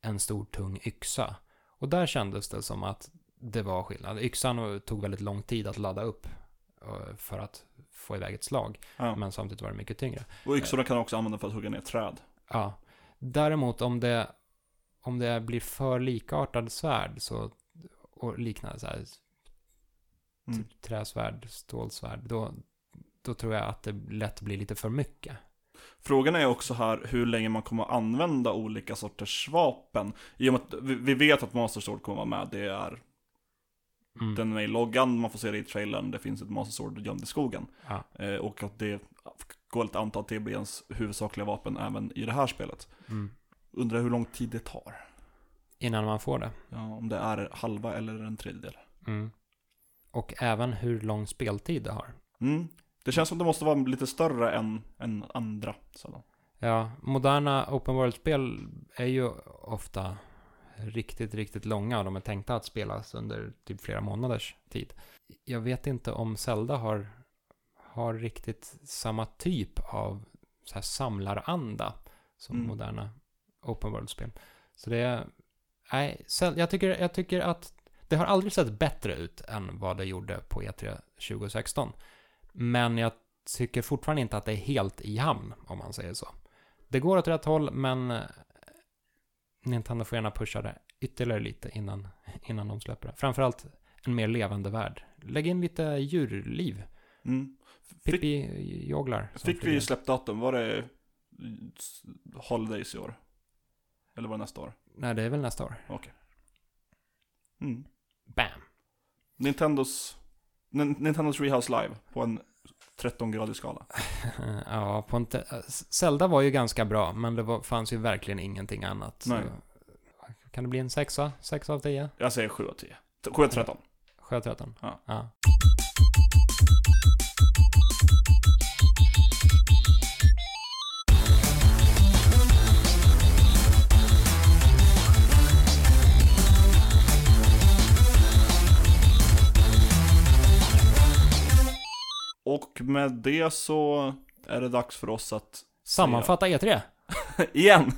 en stor tung yxa. Och där kändes det som att det var skillnad. Yxan tog väldigt lång tid att ladda upp eh, för att få iväg ett slag. ja. Men samtidigt var det mycket tyngre. Och yxorna kan också använda för att hugga ner träd Ja. Däremot om det, om det blir för likartad svärd så, och liknande så här, mm. typ träsvärd, stålsvärd, då, då tror jag att det lätt blir lite för mycket. Frågan är också här hur länge man kommer att använda olika sorters vapen I och med att vi, vet att Master Sword kommer att vara med, det är Mm. Den med i loggan, man får se det i trailern, det finns ett Master Sword gömd i skogen. Ja. Eh, och att det går att anta att det blir ens huvudsakliga vapen även i det här spelet. Mm. Undrar hur lång tid det tar. Innan man får det. Ja, om det är halva eller en tredjedel. Mm. Och även hur lång speltid det har. Mm. Det känns som det måste vara lite större än, än andra. Sådana. Ja, moderna open world-spel är ju ofta riktigt, riktigt långa och de är tänkta att spelas under typ flera månaders tid. Jag vet inte om Zelda har, har riktigt samma typ av så här samlaranda som Mm. moderna open world-spel. Så det är, nej, jag tycker, jag tycker att det har aldrig sett bättre ut än vad det gjorde på E E3 2016. Men jag tycker fortfarande inte att det är helt i hamn, om man säger så. Det går åt rätt håll, men eh, Nintendo får gärna pusha det ytterligare lite innan, innan de släpper det. Framförallt en mer levande värld. Lägg in lite djurliv. Mm. Pippi-joglar. fick vi släppdatum? Var det Holidays i år? Eller var det nästa år? Nej, det är väl nästa år. Okej. Mm. Bam! Nintendos, Nin- Nintendos Treehouse Live på en 13-gradig skala. ja, på en Zelda var ju ganska bra, men det var, fanns ju verkligen ingenting annat. Nej. Så, kan det bli en sexa? Sex av tio? Jag säger 7 av 10. 7 av 13. Sju av tretton? Ja. ja. Och med det så är det dags för oss att, Sammanfatta E3. igen!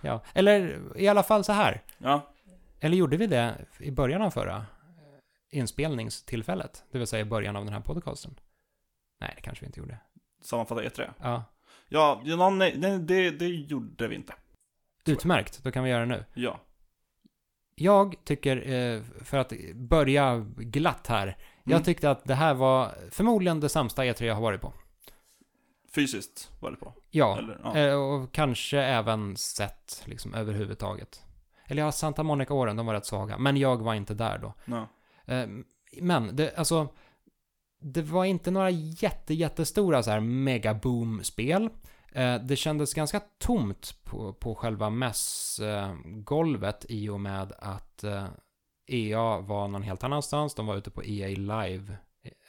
Ja. Eller i alla fall så här. Ja, Eller gjorde vi det i början av förra inspelningstillfället? Det vill säga i början av den här podcasten? Nej, det kanske vi inte gjorde. sammanfatta E3. Ja. Ja, ja nej, nej det, det gjorde vi inte. Utmärkt, då kan vi göra det nu. Ja. Jag tycker, eh, för att börja glatt här, jag Mm. tyckte att det här var förmodligen det sämsta E3 jag har varit på. Fysiskt var det på. Ja, Eller, ja. eh, och kanske även sett liksom överhuvudtaget. Eller ja, Santa Monica-åren, de var rätt svaga, men jag var inte där då. Ja. Eh, Men, det, alltså, det var inte några jätte, jättestora så här megaboom-spel. Eh, Det kändes ganska tomt på, på själva mässgolvet i och med att EA var någon helt annanstans. De var ute på EA Live,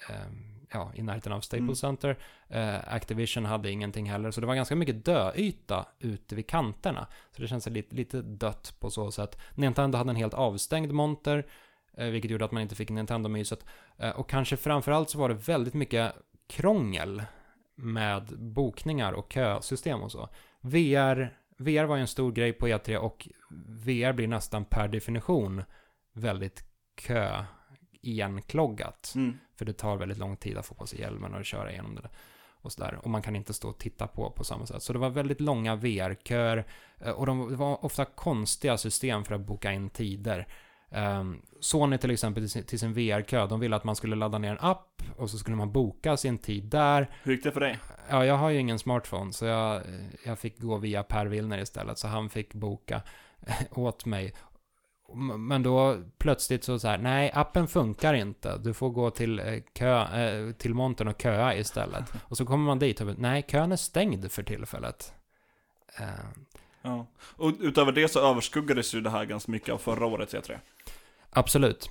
eh, ja, i närheten av Staples Mm. Center. Eh, Activision hade ingenting heller, så det var ganska mycket döyta ute vid kanterna. Så det känns lite, lite dött på så sätt. Nintendo hade en helt avstängd monter, eh, vilket gjorde att man inte fick Nintendo-myset. Eh, och kanske framförallt så var det väldigt mycket krångel med bokningar och kösystem och så. VR, VR var ju en stor grej på E3 och VR blir nästan per definition väldigt kö igenkloggat. Mm. För det tar väldigt lång tid att få på sig hjälmen och köra igenom det. Och sådär. Och man kan inte stå och titta på på samma sätt. Så det var väldigt långa VR-köer. eh, Och de, det var ofta konstiga system för att boka in tider. Um, Sony till exempel till sin, till sin VR-kö, de ville att man skulle ladda ner en app och så skulle man boka sin tid där. Hur gick det för dig? Ja, jag har ju ingen smartphone så jag, jag fick gå via Per Willner istället. Så han fick boka åt mig. Men då plötsligt så så här, nej, appen funkar inte. Du får gå till, eh, kö, eh, till montern och köa istället. Och så kommer man dit och nej, kön är stängd för tillfället. Eh, Ja. Och utöver det så överskuggades ju det här ganska mycket av förra årets E E3. absolut.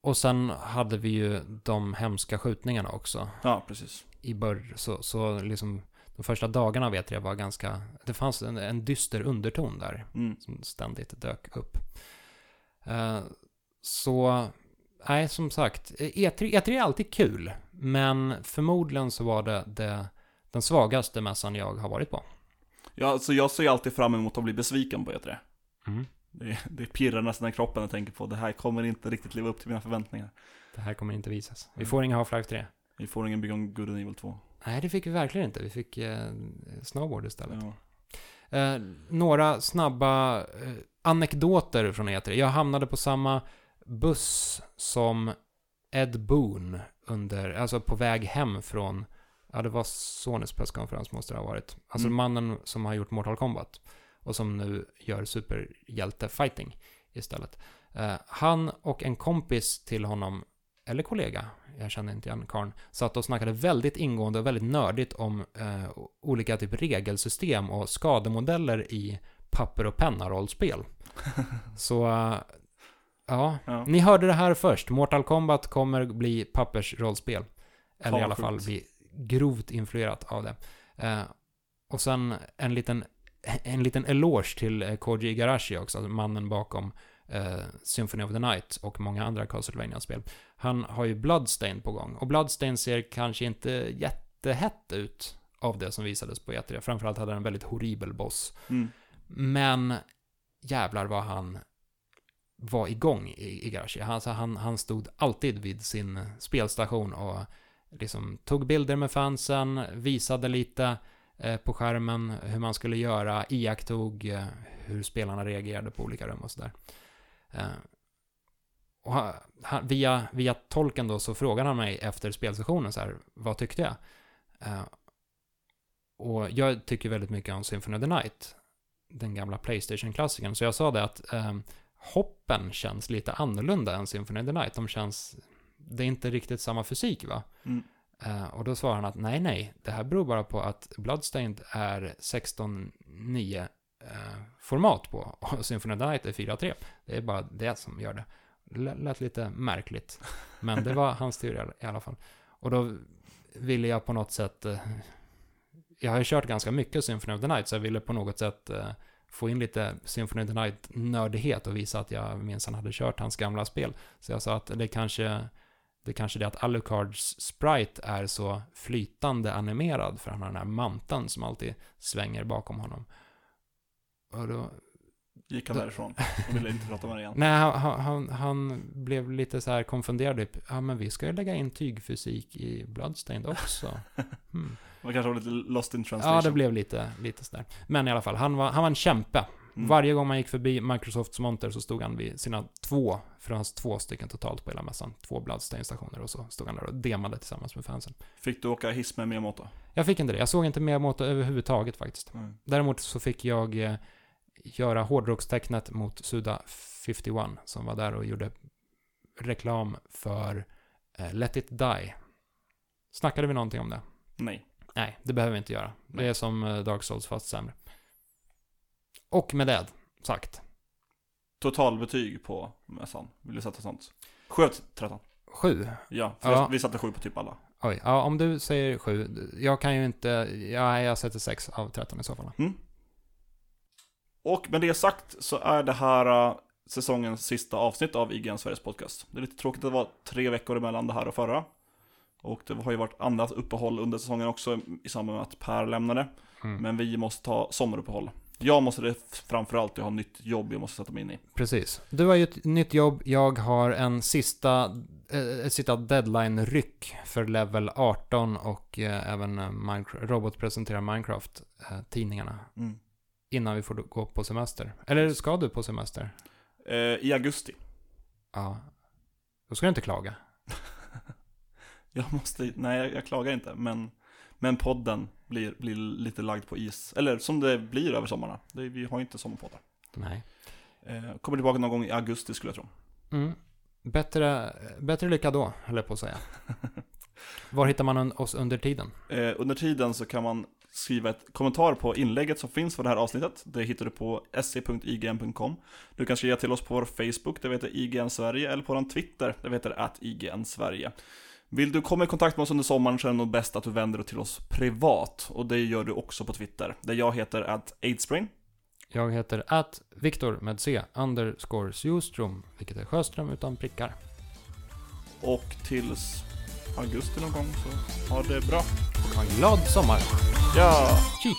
Och sen hade vi ju de hemska skjutningarna också. Ja, precis. I början, så, så liksom, de första dagarna vet jag var ganska, det fanns en, en dyster underton där. Mm. som ständigt dök upp. Eh, så, nej, som sagt, E3, E3 är alltid kul, men förmodligen så var det, det den svagaste mässan jag har varit på. Ja, alltså jag ser alltid fram emot att bli besviken på E3. Mm. Det, det pirrar nästan i kroppen jag tänker på det här kommer inte riktigt leva upp till mina förväntningar. Det här kommer inte visas. Vi Mm. får inga Half-Life 3. Vi får ingen Beyond Good and Evil 2. Nej, det fick vi verkligen inte. Vi fick eh, Snowboard istället. Ja. Eh, några snabba eh, anekdoter från E3. Jag hamnade på samma buss som Ed Boon under, alltså på väg hem från, ja det var Sonys presskonferens måste det ha varit. Alltså Mm. mannen som har gjort Mortal Kombat och som nu gör superhjälte-fighting istället. Eh, han och en kompis till honom, eller kollega, jag känner inte igen karln, satt och snackade väldigt ingående och väldigt nördigt om eh, olika typ regelsystem och skademodeller i papper och penna-rollspel. Så, eh, ja, Ja. ni hörde det här först. Mortal Kombat kommer bli pappersrollspel. Eller Fan, i alla fall bli grovt influerat av det. Eh, och sen en liten, en liten eloge till eh, Koji Igarashi också, alltså mannen bakom eh, Symphony of the Night och många andra Castlevania-spel. Han har ju Bloodstain på gång. Och Bloodstain ser kanske inte jättehett ut av det som visades på E3. Framförallt hade den en väldigt horribel boss. Mm. Men jävlar vad han var igång i Igarashi. Han, alltså, han, han stod alltid vid sin spelstation och liksom tog bilder med fansen, visade lite eh, på skärmen hur man skulle göra, iakttog eh, hur spelarna reagerade på olika rum och sådär. Eh, och han, via, via tolken då så frågade han mig efter spelsessionen så här, vad tyckte jag? Eh, och jag tycker väldigt mycket om Symphony of the Night, den gamla Playstation-klassikern, så jag sa det att eh, hoppen känns lite annorlunda än Symphony of the Night. De känns, det är inte riktigt samma fysik va? Mm. Eh, och då svarade han att nej, nej, det här beror bara på att Bloodstained är 16.9 eh, format på och Symphony of the Night är 4.3. Det är bara det som gör det. Det lät- lite märkligt, men det var hans teori i alla fall. Och då ville jag på något sätt, eh, jag har ju kört ganska mycket Symphony of the Night, så jag ville på något sätt eh, få in lite Symphony of the Night-nördighet och visa att jag minsann hade kört hans gamla spel. Så jag sa att det kanske det är kanske det att Alucards sprite är så flytande animerad för han har den här manteln som alltid svänger bakom honom. Och då, Gick han Då- därifrån och ville inte prata med dig igen. nej, han, han, han blev lite så här konfunderad. Typ, ja, men vi ska ju lägga in tygfysik i Bloodstained också. Hmm. Man kanske var lite lost in translation. Ja, det blev lite, lite sådär. Men i alla fall, han var, han var en kämpe. Mm. Varje gång man gick förbi Microsofts monter så stod han vid sina två, för det fanns två stycken totalt på hela mässan, två Bloodstained-stationer och så stod han där och demade tillsammans med fansen. Fick du åka hiss med Miyamoto? Jag fick inte det, jag såg inte Miyamoto överhuvudtaget faktiskt. Mm. Däremot så fick jag eh, göra hårdrockstecknet mot Suda 51 som var där och gjorde reklam för eh, Let It Die. Snackade vi någonting om det? Nej. Nej, det behöver vi inte göra. Det Nej. är som eh, Dark Souls fast sämre. Och med det sagt, Totalbetyg på mässan. Vill du sätta sånt? 7 av 13. sju. Ja, för Ja. vi satte 7 på typ alla. Oj, ja om du säger sju. Jag kan ju inte, ja, jag sätter sex av 13 i så fall. Mm. Och med det sagt så är det här uh, säsongens sista avsnitt av IGN Sveriges podcast. Det är lite tråkigt att det var tre veckor emellan det här och förra. Och det har ju varit annat uppehåll under säsongen också i samband med att Per lämnade. Mm. Men vi måste ta sommaruppehåll. Jag måste det framförallt, jag har nytt jobb jag måste sätta mig in i. Precis. Du har ju ett nytt jobb, jag har en sista, eh, ett sista deadline-ryck för level 18 och eh, även eh, Minecraft, Robot presenterar Minecraft, eh, tidningarna, Mm. Innan vi får gå på semester. Eller ska du på semester? Eh, I augusti. Ja. Då ska du inte klaga. Jag måste, nej jag, jag klagar inte, men, men podden blir, blir lite lagd på is. Eller som det blir över sommarna. Det, vi har ju inte sommarpoddar. Nej. Eh, kommer tillbaka någon gång i augusti skulle jag tro. Mm. Bättre, bättre lycka då, höll jag på att säga. Var hittar man oss under tiden? Eh, under tiden så kan man skriva ett kommentar på inlägget som finns för det här avsnittet. Det hittar du på se.ign.com. Du kan skriva till oss på vår Facebook, det heter IGN Sverige, eller på vår Twitter, det heter att IGN Sverige. Vill du komma i kontakt med oss under sommaren så är det nog bäst att du vänder dig till oss privat. Och det gör du också på Twitter, där jag heter att Aidsbrain. Jag heter att Viktor med C, underscore Sjustrom, vilket är Sjöström utan prickar. Och tills augusti någon gång så ha det bra. Och ha en glad sommar. Ja! Tji!